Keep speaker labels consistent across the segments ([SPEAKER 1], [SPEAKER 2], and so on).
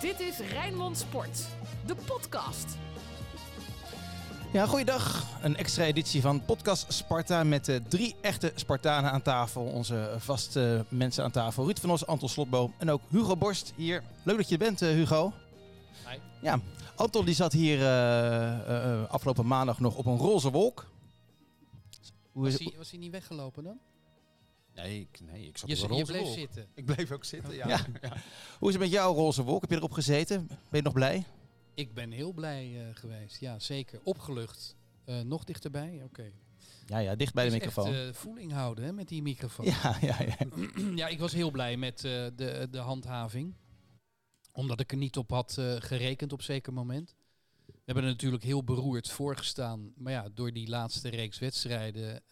[SPEAKER 1] Dit is Rijnmond Sport, de podcast.
[SPEAKER 2] Ja, goeiedag. Een extra editie van Podcast Sparta met uh, drie echte Spartanen aan tafel. Onze vaste mensen aan tafel. Ruud van Os, Anton Slotboom en ook Hugo Borst hier. Leuk dat je er bent, uh, Hugo.
[SPEAKER 3] Hi.
[SPEAKER 2] Ja, Anton die zat hier uh, afgelopen maandag nog op een roze wolk.
[SPEAKER 3] Hoe was, hij, was hij niet weggelopen dan?
[SPEAKER 4] Nee, ik, nee, ik zat
[SPEAKER 3] je,
[SPEAKER 4] op een
[SPEAKER 3] je bleef
[SPEAKER 4] wolk.
[SPEAKER 3] zitten.
[SPEAKER 4] Ik bleef ook zitten, ja.
[SPEAKER 2] Ja. Hoe is het met jouw roze wolk? Heb je erop gezeten? Ben je nog blij?
[SPEAKER 3] Ik ben heel blij uh, geweest. Ja, zeker. Opgelucht. Uh, nog dichterbij? Oké.
[SPEAKER 2] Ja, ja, dicht bij de microfoon.
[SPEAKER 3] Echt, uh, voeling houden hè, met die microfoon.
[SPEAKER 2] Ja, ja, ja.
[SPEAKER 3] ja, ik was heel blij met de, de handhaving. Omdat ik er niet op had gerekend op zeker moment. We hebben er natuurlijk heel beroerd voorgestaan. Maar ja, door die laatste reeks wedstrijden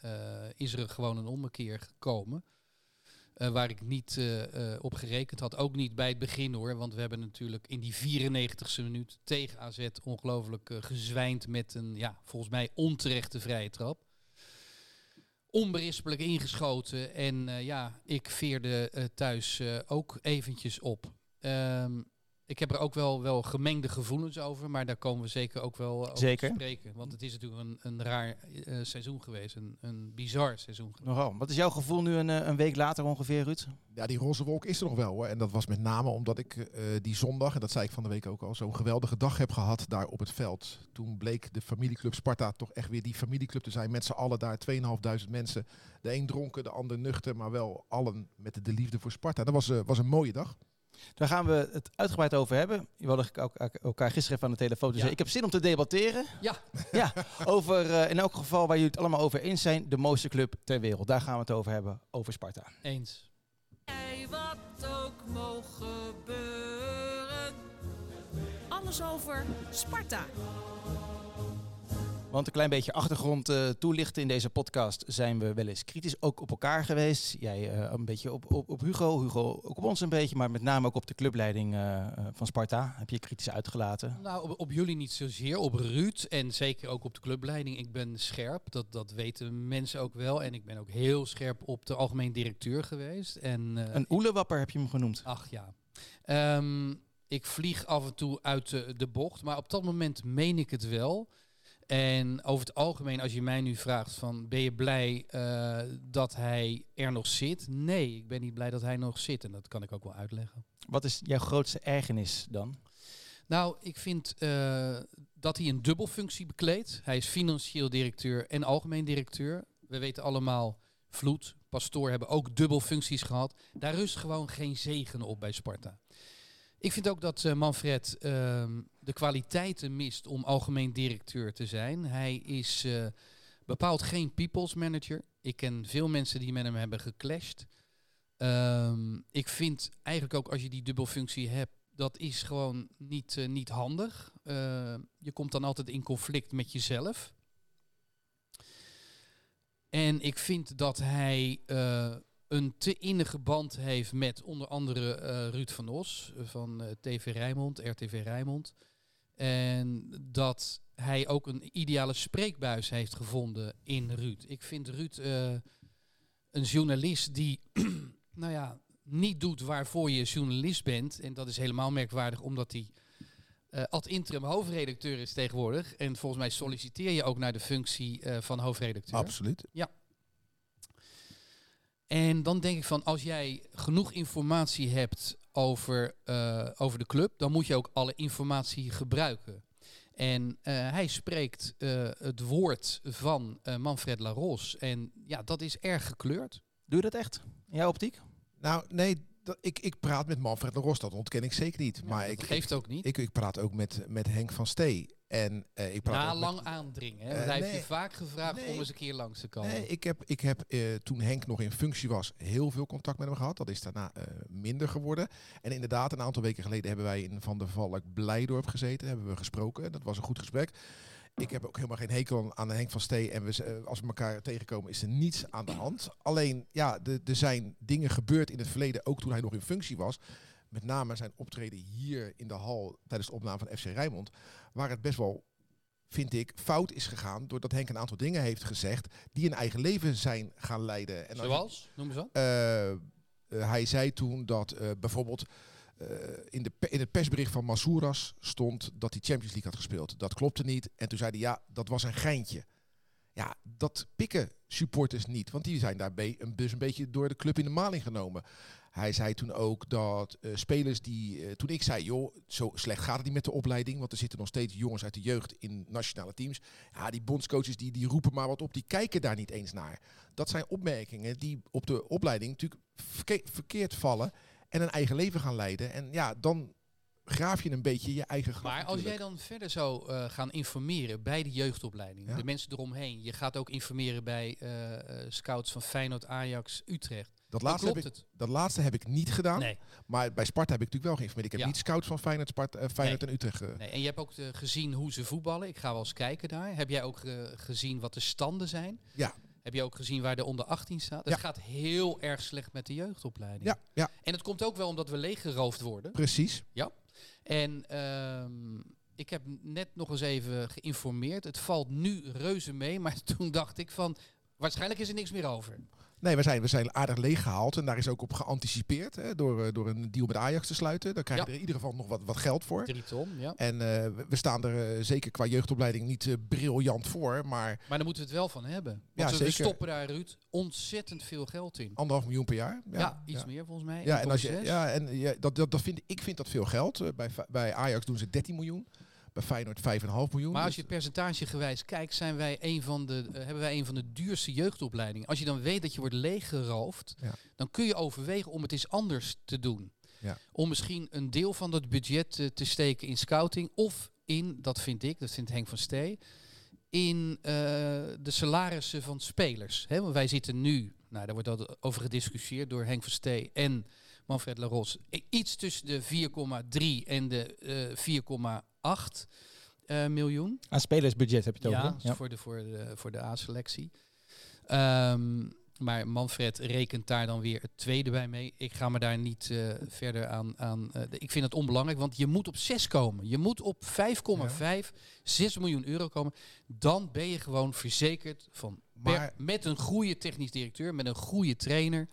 [SPEAKER 3] is er gewoon een ommekeer gekomen. Uh, waar ik niet uh, op gerekend had. Ook niet bij het begin hoor. Want we hebben natuurlijk in die 94ste minuut tegen AZ ongelooflijk gezwijnd met een, ja, volgens mij onterechte vrije trap. Onberispelijk ingeschoten. En ja, ik veerde thuis ook eventjes op. Um, ik heb er ook wel, wel gemengde gevoelens over, maar daar komen we zeker ook wel over
[SPEAKER 2] zeker.
[SPEAKER 3] te spreken. Want het is natuurlijk een, een raar uh, seizoen geweest, een, een bizar seizoen geweest.
[SPEAKER 2] Nogal. Wat is jouw gevoel nu een, een week later ongeveer, Ruud?
[SPEAKER 5] Ja, die roze wolk is er nog wel hoor. En dat was met name omdat ik uh, die zondag, en dat zei ik van de week ook al, zo'n geweldige dag heb gehad daar op het veld. Toen bleek de familieclub Sparta toch echt weer die familieclub te zijn. Met z'n allen daar, 2.500 mensen. De een dronken, de ander nuchter, maar wel allen met de liefde voor Sparta. Dat was, uh, was een mooie dag.
[SPEAKER 2] Daar gaan we het uitgebreid over hebben. We hadden elkaar gisteren even aan de telefoon. Dus ja. ik heb zin om te debatteren.
[SPEAKER 3] Ja.
[SPEAKER 2] ja over uh, in elk geval waar jullie het allemaal over eens zijn. De mooiste club ter wereld. Daar gaan we het over hebben. Over Sparta.
[SPEAKER 3] Eens.
[SPEAKER 1] Hey, wat ook mogen gebeuren. Alles over Sparta.
[SPEAKER 2] Want een klein beetje achtergrond uh, toelichten in deze podcast zijn we wel eens kritisch ook op elkaar geweest. Jij uh, een beetje op, op, op Hugo, Hugo ook op ons een beetje, maar met name ook op de clubleiding uh, van Sparta heb je kritisch uitgelaten.
[SPEAKER 3] Nou, op, op, jullie niet zozeer, op Ruud en zeker ook op de clubleiding. Ik ben scherp, dat, dat weten mensen ook wel. En ik ben ook heel scherp op de algemeen directeur geweest. En,
[SPEAKER 2] een oelewapper heb je hem genoemd.
[SPEAKER 3] Ach ja. Um, ik vlieg af en toe uit de, de bocht, maar op dat moment meen ik het wel. En over het algemeen, als je mij nu vraagt van ben je blij uh, dat hij er nog zit? Nee, ik ben niet blij dat hij nog zit. En dat kan ik ook wel uitleggen.
[SPEAKER 2] Wat is jouw grootste ergernis dan?
[SPEAKER 3] Nou, ik vind uh, dat hij een dubbelfunctie bekleedt. Hij is financieel directeur en algemeen directeur. We weten allemaal, Vloed, Pastoor hebben ook dubbelfuncties gehad. Daar rust gewoon geen zegen op bij Sparta. Ik vind ook dat uh, Manfred uh, de kwaliteiten mist om algemeen directeur te zijn. Hij is uh, bepaald geen people's manager. Ik ken veel mensen die met hem hebben geclashed. Um, ik vind eigenlijk ook als je die dubbelfunctie hebt, dat is gewoon niet, uh, niet handig. je komt dan altijd in conflict met jezelf. En ik vind dat hij een te innige band heeft met onder andere Ruud van Os van TV Rijnmond, RTV Rijnmond. En dat hij ook een ideale spreekbuis heeft gevonden in Ruud. Ik vind Ruud uh, een journalist die, nou ja, niet doet waarvoor je journalist bent. En dat is helemaal merkwaardig, omdat hij ad interim hoofdredacteur is tegenwoordig. En volgens mij solliciteer je ook naar de functie van hoofdredacteur.
[SPEAKER 5] Absoluut.
[SPEAKER 3] Ja. En dan denk ik van, als jij genoeg informatie hebt over, uh, over de club, dan moet je ook alle informatie gebruiken. En uh, hij spreekt uh, het woord van Manfred Laros. En ja, dat is erg gekleurd.
[SPEAKER 2] Doe je dat echt? In jouw optiek?
[SPEAKER 5] Nou, nee, dat, ik, ik praat met Manfred Laros, dat ontken ik zeker niet.
[SPEAKER 3] Ja,
[SPEAKER 5] maar ik
[SPEAKER 3] geeft ook niet.
[SPEAKER 5] Ik, ik praat ook met, met Henk van Stee. En uh, ik praat
[SPEAKER 3] Na lang
[SPEAKER 5] met,
[SPEAKER 3] aandringen. Hè? Want
[SPEAKER 5] Uh,
[SPEAKER 3] hij
[SPEAKER 5] nee.
[SPEAKER 3] heeft je vaak gevraagd
[SPEAKER 5] Nee.
[SPEAKER 3] om eens een keer langs te komen.
[SPEAKER 5] Nee, ik heb, ik heb uh, toen Henk nog in functie was heel veel contact met hem gehad. Dat is daarna minder geworden. En inderdaad, een aantal weken geleden hebben wij in Van der Valk Blijdorp gezeten. Hebben we gesproken. Dat was een goed gesprek. Ik heb ook helemaal geen hekel aan- Henk van Stee. En we, eh, als we elkaar tegenkomen is er niets aan de hand. Alleen, ja, er zijn dingen gebeurd in het verleden. Ook toen hij nog in functie was. Met name zijn optreden hier in de hal tijdens de opname van FC Rijnmond. Waar het best wel vind ik, fout is gegaan. Doordat Henk een aantal dingen heeft gezegd die een eigen leven zijn gaan leiden. En
[SPEAKER 3] Zoals? Noem eens wat.
[SPEAKER 5] eh, eh, hij zei toen dat eh, bijvoorbeeld in, de, in het persbericht van Masouras stond dat hij Champions League had gespeeld. Dat klopte niet. En toen zei hij, ja, dat was een geintje. Ja, dat pikken supporters niet. Want die zijn daarbij een, dus een beetje door de club in de maling genomen. Hij zei toen ook dat eh, spelers die... eh, toen ik zei, joh, zo slecht gaat het niet met de opleiding. Want er zitten nog steeds jongens uit de jeugd in nationale teams. Ja, die bondscoaches die, die roepen maar wat op. Die kijken daar niet eens naar. Dat zijn opmerkingen die op de opleiding natuurlijk verke- verkeerd vallen. En een eigen leven gaan leiden. En ja, dan graaf je een beetje je eigen graf
[SPEAKER 3] Maar als jij dan verder zou eh, gaan informeren bij de jeugdopleiding,
[SPEAKER 5] Ja.
[SPEAKER 3] de mensen eromheen, je gaat ook informeren bij scouts van Feyenoord, Ajax, Utrecht.
[SPEAKER 5] Dat, laatste heb ik,
[SPEAKER 3] het.
[SPEAKER 5] dat laatste heb ik niet gedaan.
[SPEAKER 3] Nee,
[SPEAKER 5] Maar bij Sparta heb ik natuurlijk wel geïnformeerd. Ik heb
[SPEAKER 3] Ja.
[SPEAKER 5] niet scouts van Feyenoord, Sparta, eh, Feyenoord en Utrecht. eh,
[SPEAKER 3] nee. En je hebt ook eh, gezien hoe ze voetballen. Ik ga wel eens kijken daar. Heb jij ook gezien wat de standen zijn?
[SPEAKER 5] Ja.
[SPEAKER 3] Heb je ook gezien waar de onder 18 staat?
[SPEAKER 5] Ja.
[SPEAKER 3] Het gaat heel erg slecht met de jeugdopleiding.
[SPEAKER 5] Ja, ja,
[SPEAKER 3] En het komt ook wel omdat we leeggeroofd worden.
[SPEAKER 5] precies.
[SPEAKER 3] En ehm, ik heb net nog eens even geïnformeerd. Het valt nu reuze mee, maar toen dacht ik van... Waarschijnlijk is er niks meer over.
[SPEAKER 5] Nee, we zijn, we zijn aardig leeggehaald. En daar is ook op geanticipeerd. Hè, door, eh, door een deal met Ajax te sluiten. Daar krijg je
[SPEAKER 3] Ja.
[SPEAKER 5] er in ieder geval nog wat, wat geld voor.
[SPEAKER 3] Drie ton, ja.
[SPEAKER 5] En eh, we- we staan er eh, zeker qua jeugdopleiding niet eh, briljant voor. Maar
[SPEAKER 3] Maar daar moeten we het wel van hebben.
[SPEAKER 5] Ja,
[SPEAKER 3] Want we- we
[SPEAKER 5] zeker.
[SPEAKER 3] stoppen daar, Ruud, ontzettend veel geld in.
[SPEAKER 5] anderhalf miljoen per jaar.
[SPEAKER 3] Ja, iets meer volgens mij.
[SPEAKER 5] Ja, en, als je,
[SPEAKER 3] 1,6.
[SPEAKER 5] ja, en ja, dat, dat, dat vind, ik vind dat veel geld. Bij, bij Ajax doen ze 13 miljoen. Bij Feyenoord 5,5 miljoen.
[SPEAKER 3] Maar als
[SPEAKER 5] Dus-
[SPEAKER 3] je percentagegewijs kijkt, zijn wij een van de, eh, hebben wij een van de duurste jeugdopleidingen. Als je dan weet dat je wordt leeggeroofd,
[SPEAKER 5] Ja.
[SPEAKER 3] dan kun je overwegen om het eens anders te doen.
[SPEAKER 5] Ja.
[SPEAKER 3] Om misschien een deel van dat budget eh, te steken in scouting of in, dat vind ik, dat vindt Henk van Stee, in eh, de salarissen van spelers. Want wij zitten nu, nou, daar wordt dat over gediscussieerd door Henk van Stee en Manfred Laros, iets tussen de 4,3 en de eh 4,8 eh, miljoen.
[SPEAKER 2] Aan spelersbudget heb je het
[SPEAKER 3] Ja,
[SPEAKER 2] over. Ja.
[SPEAKER 3] voor de, voor de, voor de A-selectie. Ehm, maar Manfred rekent daar dan weer het tweede bij mee. Ik ga me daar niet eh, verder aan... aan eh, ik vind het onbelangrijk, want je moet op 6 komen. Je moet op 5,5, 6 miljoen euro komen. Dan ben je gewoon verzekerd van... per-
[SPEAKER 5] Maar-
[SPEAKER 3] met een goede technisch directeur, met een goede trainer...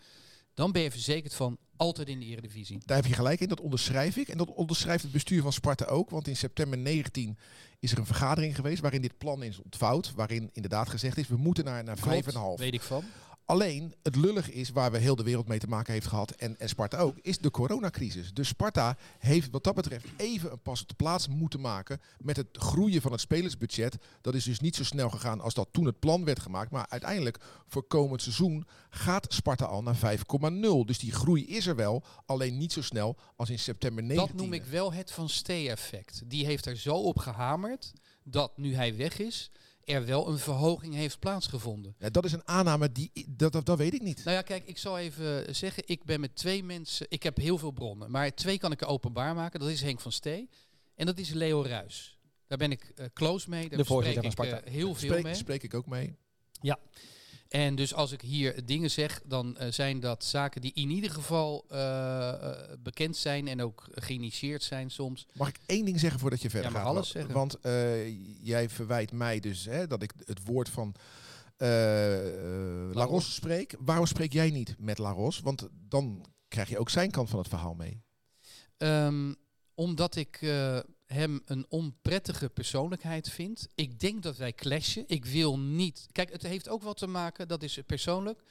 [SPEAKER 3] dan ben je verzekerd van altijd in de eredivisie.
[SPEAKER 5] Daar heb je gelijk in, dat onderschrijf ik. En dat onderschrijft het bestuur van Sparta ook. Want in september 19 is er een vergadering geweest waarin dit plan is ontvouwd. Waarin inderdaad gezegd is, we moeten naar, naar 5,5.
[SPEAKER 3] Klopt, weet ik van.
[SPEAKER 5] Alleen het lullig is, waar we heel de wereld mee te maken heeft gehad, en, en Sparta ook, is de coronacrisis. Dus Sparta heeft wat dat betreft even een pas op de plaats moeten maken met het groeien van het spelersbudget. Dat is dus niet zo snel gegaan als dat toen het plan werd gemaakt. Maar uiteindelijk voor komend seizoen gaat Sparta al naar 5,0. Dus die groei is er wel, alleen niet zo snel als in september 19.
[SPEAKER 3] Dat noem ik wel het Van Stee-effect. Die heeft er zo op gehamerd dat nu hij weg is, er wel een verhoging heeft plaatsgevonden.
[SPEAKER 5] Ja, dat is een aanname, die, dat, dat, dat weet ik niet.
[SPEAKER 3] Nou ja, kijk, ik zal even zeggen, ik ben met twee mensen, ik heb heel veel bronnen, maar twee kan ik openbaar maken. Dat is Henk van Stee en dat is Leo Ruis. Daar ben ik eh, close mee, daar
[SPEAKER 2] De van
[SPEAKER 3] ik,
[SPEAKER 2] Sparta.
[SPEAKER 3] eh, heel veel
[SPEAKER 5] Spreek,
[SPEAKER 3] mee.
[SPEAKER 5] spreek ik ook mee.
[SPEAKER 3] En dus als ik hier dingen zeg, dan eh, zijn dat zaken die in ieder geval eh, eh, bekend zijn en ook geïnitieerd zijn soms.
[SPEAKER 5] Mag ik één ding zeggen voordat je verder
[SPEAKER 3] Ja,
[SPEAKER 5] gaat?
[SPEAKER 3] alles
[SPEAKER 5] Want-
[SPEAKER 3] zeggen.
[SPEAKER 5] Want jij verwijt mij dus hè, dat ik het woord van Laros spreek. Waarom spreek jij niet met Laros? Want dan krijg je ook zijn kant van het verhaal mee.
[SPEAKER 3] Ehm, omdat ik hem een onprettige persoonlijkheid vind. Ik denk dat wij clashen. Ik wil niet. Kijk, het heeft ook wat te maken, dat is persoonlijk.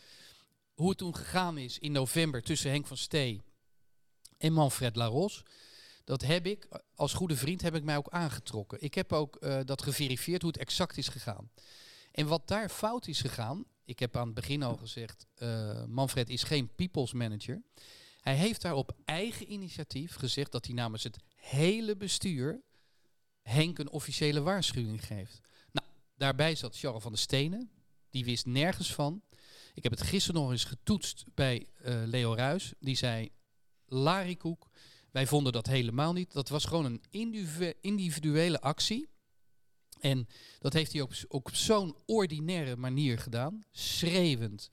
[SPEAKER 3] Hoe het toen gegaan is in november tussen Henk van Stee en Manfred Laros. Dat heb ik, als goede vriend, heb ik mij ook aangetrokken. Ik heb ook eh, dat geverifieerd hoe het exact is gegaan. En wat daar fout is gegaan, ik heb aan het begin al gezegd, eh, Manfred is geen people's manager. Hij heeft daar op eigen initiatief gezegd dat hij namens het hele bestuur Henk een officiële waarschuwing geeft. Nou, daarbij zat Charles van der Stenen. Die wist nergens van. Ik heb het gisteren nog eens getoetst bij eh, Leo Ruis. Die zei, Larikoek, wij vonden dat helemaal niet. Dat was gewoon een individu- individuele actie. En dat heeft hij ook op zo'n ordinaire manier gedaan. Schreeuwend.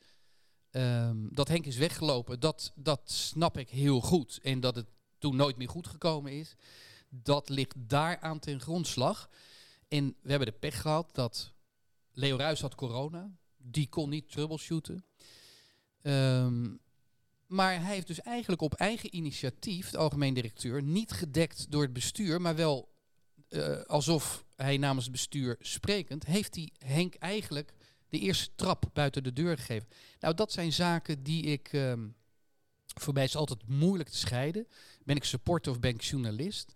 [SPEAKER 3] Ehm, dat Henk is weggelopen, dat, dat snap ik heel goed. En dat het toen nooit meer goed gekomen is, dat ligt daaraan ten grondslag. En we hebben de pech gehad dat Leo Ruijs had corona. Die kon niet troubleshooten. Ehm, Maar hij heeft dus eigenlijk op eigen initiatief, de algemeen directeur, niet gedekt door het bestuur, maar wel eh, alsof hij namens het bestuur sprekend, heeft hij Henk eigenlijk de eerste trap buiten de deur gegeven. Nou, dat zijn zaken die ik. ehm, voor mij is het altijd moeilijk te scheiden. Ben ik supporter of ben ik journalist?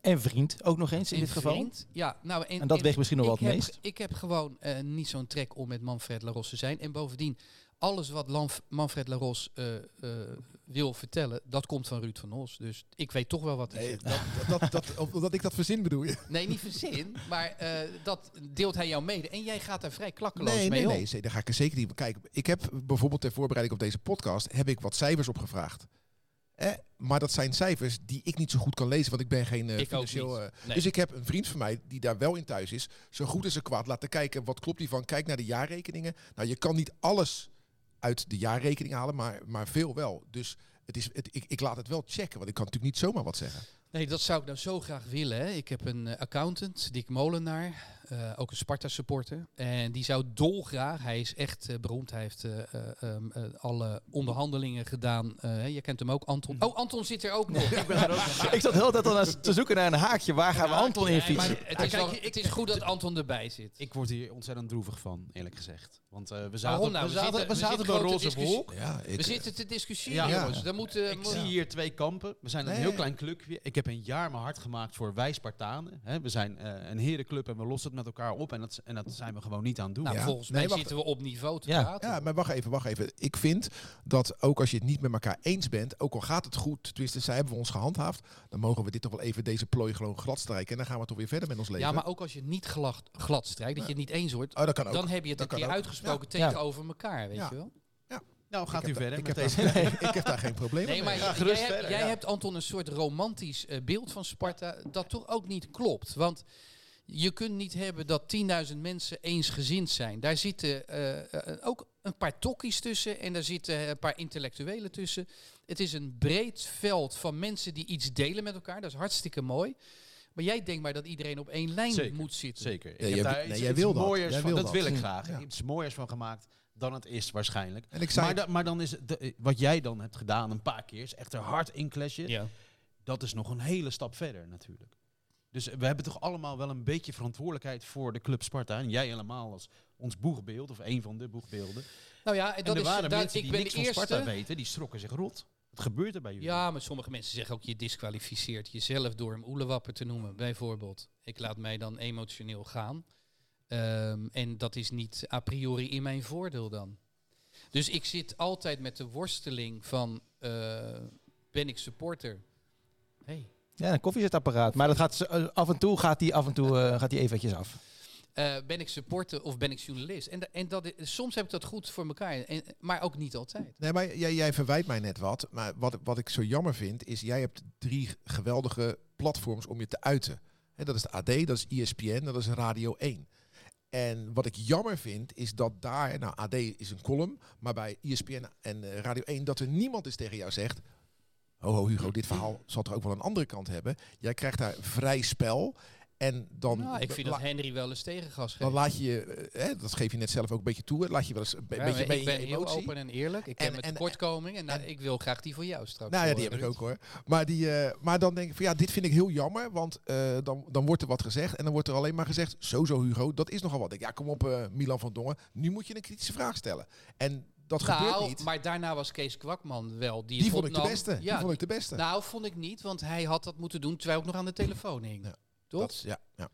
[SPEAKER 2] En vriend ook nog eens in
[SPEAKER 3] En
[SPEAKER 2] dit geval.
[SPEAKER 3] vriend. Ja, nou, en,
[SPEAKER 2] En dat
[SPEAKER 3] en
[SPEAKER 2] weegt misschien nog wel het
[SPEAKER 3] heb,
[SPEAKER 2] meest.
[SPEAKER 3] Ik heb gewoon eh, niet zo'n trek om met Manfred Laros te zijn. En bovendien, alles wat Lanf- Manfred Laros eh, eh, wil vertellen, dat komt van Ruud van Os. Dus ik weet toch wel wat hij
[SPEAKER 5] Nee,
[SPEAKER 3] zegt.
[SPEAKER 5] dat, dat, dat, omdat ik dat verzin bedoel je?
[SPEAKER 3] Nee, niet verzin, maar eh, dat deelt hij jou mede. En jij gaat daar vrij klakkeloos
[SPEAKER 5] Nee,
[SPEAKER 3] mee
[SPEAKER 5] nee, nee, daar ga ik er zeker niet. Kijk, ik heb bijvoorbeeld ter voorbereiding op deze podcast heb ik wat cijfers opgevraagd. Eh, maar dat zijn cijfers die ik niet zo goed kan lezen, want ik ben geen
[SPEAKER 3] Ik
[SPEAKER 5] financieel.
[SPEAKER 3] Nee.
[SPEAKER 5] Dus ik heb een vriend van mij die daar wel in thuis is, zo goed als ze kwaad laten kijken. Wat klopt die van? Kijk naar de jaarrekeningen. Nou, je kan niet alles uit de jaarrekening halen, maar, maar veel wel. Dus het is, ik, ik laat het wel checken, want ik kan natuurlijk niet zomaar wat zeggen.
[SPEAKER 3] Nee, dat zou ik nou zo graag willen. Hè. Ik heb een eh, accountant, Dick Molenaar, eh, ook een Sparta-supporter. En die zou dolgraag, hij is echt eh, beroemd, hij heeft eh, eh, ehm, eh, alle onderhandelingen gedaan. Eh, hè, je kent hem ook, Anton. Oh, Anton zit er ook nog.
[SPEAKER 4] Ik ben er ook.
[SPEAKER 2] Ik zat de hele tijd al naar- te zoeken naar een haakje. Waar gaan we Anton in fietsen?
[SPEAKER 3] maar het, is
[SPEAKER 4] kijk,
[SPEAKER 3] wel-
[SPEAKER 4] ik-
[SPEAKER 3] het is goed dat Anton erbij zit.
[SPEAKER 4] Ik word hier ontzettend droevig van, eerlijk gezegd. Want eh, we
[SPEAKER 3] Waarom
[SPEAKER 4] zaten,
[SPEAKER 3] nou?
[SPEAKER 4] we
[SPEAKER 3] We
[SPEAKER 4] zaten,
[SPEAKER 3] zitten-
[SPEAKER 4] we zaten bij Roze
[SPEAKER 3] discussie-
[SPEAKER 4] Wolk.
[SPEAKER 5] Ja, ik,
[SPEAKER 3] We zitten te discussiëren,
[SPEAKER 4] Ja.
[SPEAKER 3] jongens. Dan moeten,
[SPEAKER 4] Ik zie hier twee kampen. We zijn een
[SPEAKER 5] Nee.
[SPEAKER 4] heel klein clubje. Ik heb een jaar mijn hart gemaakt voor wij Spartanen. Hè, we zijn eh, een herenclub en we lossen het met elkaar op. En dat, en dat zijn we gewoon niet aan het doen.
[SPEAKER 3] nou,
[SPEAKER 5] Ja.
[SPEAKER 3] volgens mij zitten we op niveau te
[SPEAKER 2] Ja.
[SPEAKER 3] praten.
[SPEAKER 5] Ja, maar wacht even, wacht even. Ik vind dat ook als je het niet met elkaar eens bent, ook al gaat het goed, tenminste, zij hebben we ons gehandhaafd, dan mogen we dit toch wel even deze plooi gewoon glad strijken en dan gaan we toch weer verder met ons leven.
[SPEAKER 3] Ja, maar ook als je het niet glad, glad strijkt, dat je het niet eens wordt,
[SPEAKER 5] oh, dat kan ook.
[SPEAKER 3] dan heb je het
[SPEAKER 5] Dat
[SPEAKER 3] een keer
[SPEAKER 5] kan ook.
[SPEAKER 3] uitgesproken
[SPEAKER 2] Ja.
[SPEAKER 3] tegenover elkaar, weet
[SPEAKER 5] Ja.
[SPEAKER 3] je wel?
[SPEAKER 4] Nou, gaat
[SPEAKER 5] Ik
[SPEAKER 4] u verder
[SPEAKER 5] ik
[SPEAKER 4] met
[SPEAKER 5] heb
[SPEAKER 4] deze...
[SPEAKER 5] daar- ik heb daar geen probleem
[SPEAKER 3] Nee,
[SPEAKER 5] mee.
[SPEAKER 3] maar
[SPEAKER 4] Ja,
[SPEAKER 3] jij,
[SPEAKER 4] verder,
[SPEAKER 3] jij
[SPEAKER 4] ja.
[SPEAKER 3] hebt, Anton, een soort romantisch eh, beeld van Sparta dat toch ook niet klopt. Want je kunt niet hebben dat 10.000 mensen eensgezind zijn. Daar zitten eh, eh, ook een paar tokkies tussen en daar zitten een paar intellectuelen tussen. Het is een breed veld van mensen die iets delen met elkaar. Dat is hartstikke mooi. Maar jij denkt maar dat iedereen op één lijn
[SPEAKER 4] Zeker,
[SPEAKER 3] moet zitten.
[SPEAKER 4] Zeker. Ik
[SPEAKER 5] Ja,
[SPEAKER 4] heb
[SPEAKER 5] jij-
[SPEAKER 4] daar
[SPEAKER 5] nee,
[SPEAKER 4] iets,
[SPEAKER 5] jij
[SPEAKER 4] iets
[SPEAKER 5] wil dat.
[SPEAKER 4] mooiers
[SPEAKER 5] Jij
[SPEAKER 4] van.
[SPEAKER 5] wil
[SPEAKER 4] Dat
[SPEAKER 5] dat.
[SPEAKER 4] wil ik
[SPEAKER 5] Hm,
[SPEAKER 4] graag.
[SPEAKER 5] ja.
[SPEAKER 4] Iets mooiers van gemaakt dan het is waarschijnlijk.
[SPEAKER 5] En ik zei,
[SPEAKER 4] Maar, da- maar dan is het de- eh, wat jij dan hebt gedaan een paar keer, is echt er hard in clashen.
[SPEAKER 3] Ja.
[SPEAKER 4] Dat is nog een hele stap verder natuurlijk. Dus we hebben toch allemaal wel een beetje verantwoordelijkheid voor de club Sparta. En jij helemaal als ons boegbeeld, of een van de boegbeelden.
[SPEAKER 3] Nou ja, en
[SPEAKER 4] En
[SPEAKER 3] dat
[SPEAKER 4] er
[SPEAKER 3] is,
[SPEAKER 4] waren
[SPEAKER 3] daar-
[SPEAKER 4] mensen
[SPEAKER 3] ik
[SPEAKER 4] die
[SPEAKER 3] ben
[SPEAKER 4] niks
[SPEAKER 3] de
[SPEAKER 4] van Sparta
[SPEAKER 3] eerste.
[SPEAKER 4] weten, die schrokken zich rot. Wat gebeurt er bij jullie?
[SPEAKER 3] Ja, maar sommige mensen zeggen ook je disqualificeert jezelf door hem oelewapper te noemen, bijvoorbeeld. Ik laat mij dan emotioneel gaan. Ehm, en dat is niet a priori in mijn voordeel dan. Dus ik zit altijd met de worsteling van, eh, ben ik supporter? Hey.
[SPEAKER 2] Ja, een koffiezetapparaat. Maar dat gaat, eh, af en toe gaat die af en toe eh, gaat die eventjes af.
[SPEAKER 3] Eh, ben ik supporter of ben ik journalist? En, da- en dat soms heb ik dat goed voor elkaar, en, maar ook niet altijd.
[SPEAKER 5] Nee, maar jij, jij verwijt mij net wat. Maar wat, wat ik zo jammer vind, is jij hebt drie geweldige platforms om je te uiten. Hè, dat is de AD, dat is ESPN, dat is Radio 1. En wat ik jammer vind, is dat daar, nou AD is een column, maar bij ESPN en Radio 1, dat er niemand is tegen jou zegt, ho ho Hugo, dit verhaal zal toch ook wel een andere kant hebben. Jij krijgt daar vrij spel en dan...
[SPEAKER 3] Nou, ik vind dat Henry wel eens tegengas geeft.
[SPEAKER 5] dan laat je je, eh, hè, dat geef je net zelf ook een beetje toe, laat je wel eens een
[SPEAKER 3] Ja,
[SPEAKER 5] beetje mee
[SPEAKER 3] ik ben heel open en eerlijk. Ik
[SPEAKER 5] En-
[SPEAKER 3] heb mijn
[SPEAKER 5] en-
[SPEAKER 3] tekortkoming en, nou,
[SPEAKER 5] en-
[SPEAKER 3] ik wil graag die voor jou straks.
[SPEAKER 5] Nou ja, die heb ik ook hoor. Maar, die, eh, maar dan denk ik van ja, dit vind ik heel jammer. Want eh, dan, dan wordt er wat gezegd. En dan wordt er alleen maar gezegd, zo zo Hugo, dat is nogal wat. Ik, ja, kom op Milan van Dongen. Nu moet je een kritische vraag stellen. En dat gebeurt
[SPEAKER 3] Nou,
[SPEAKER 5] niet.
[SPEAKER 3] maar daarna was Kees Kwakman wel. Die,
[SPEAKER 5] Die
[SPEAKER 3] het
[SPEAKER 5] vond ik de beste.
[SPEAKER 3] Ja,
[SPEAKER 5] Die vond ik de beste.
[SPEAKER 3] Nou, vond ik niet, want hij had dat moeten doen terwijl ik nog aan de telefoon hing.
[SPEAKER 5] Ja,
[SPEAKER 3] Toch?
[SPEAKER 5] Dat is- ja, ja.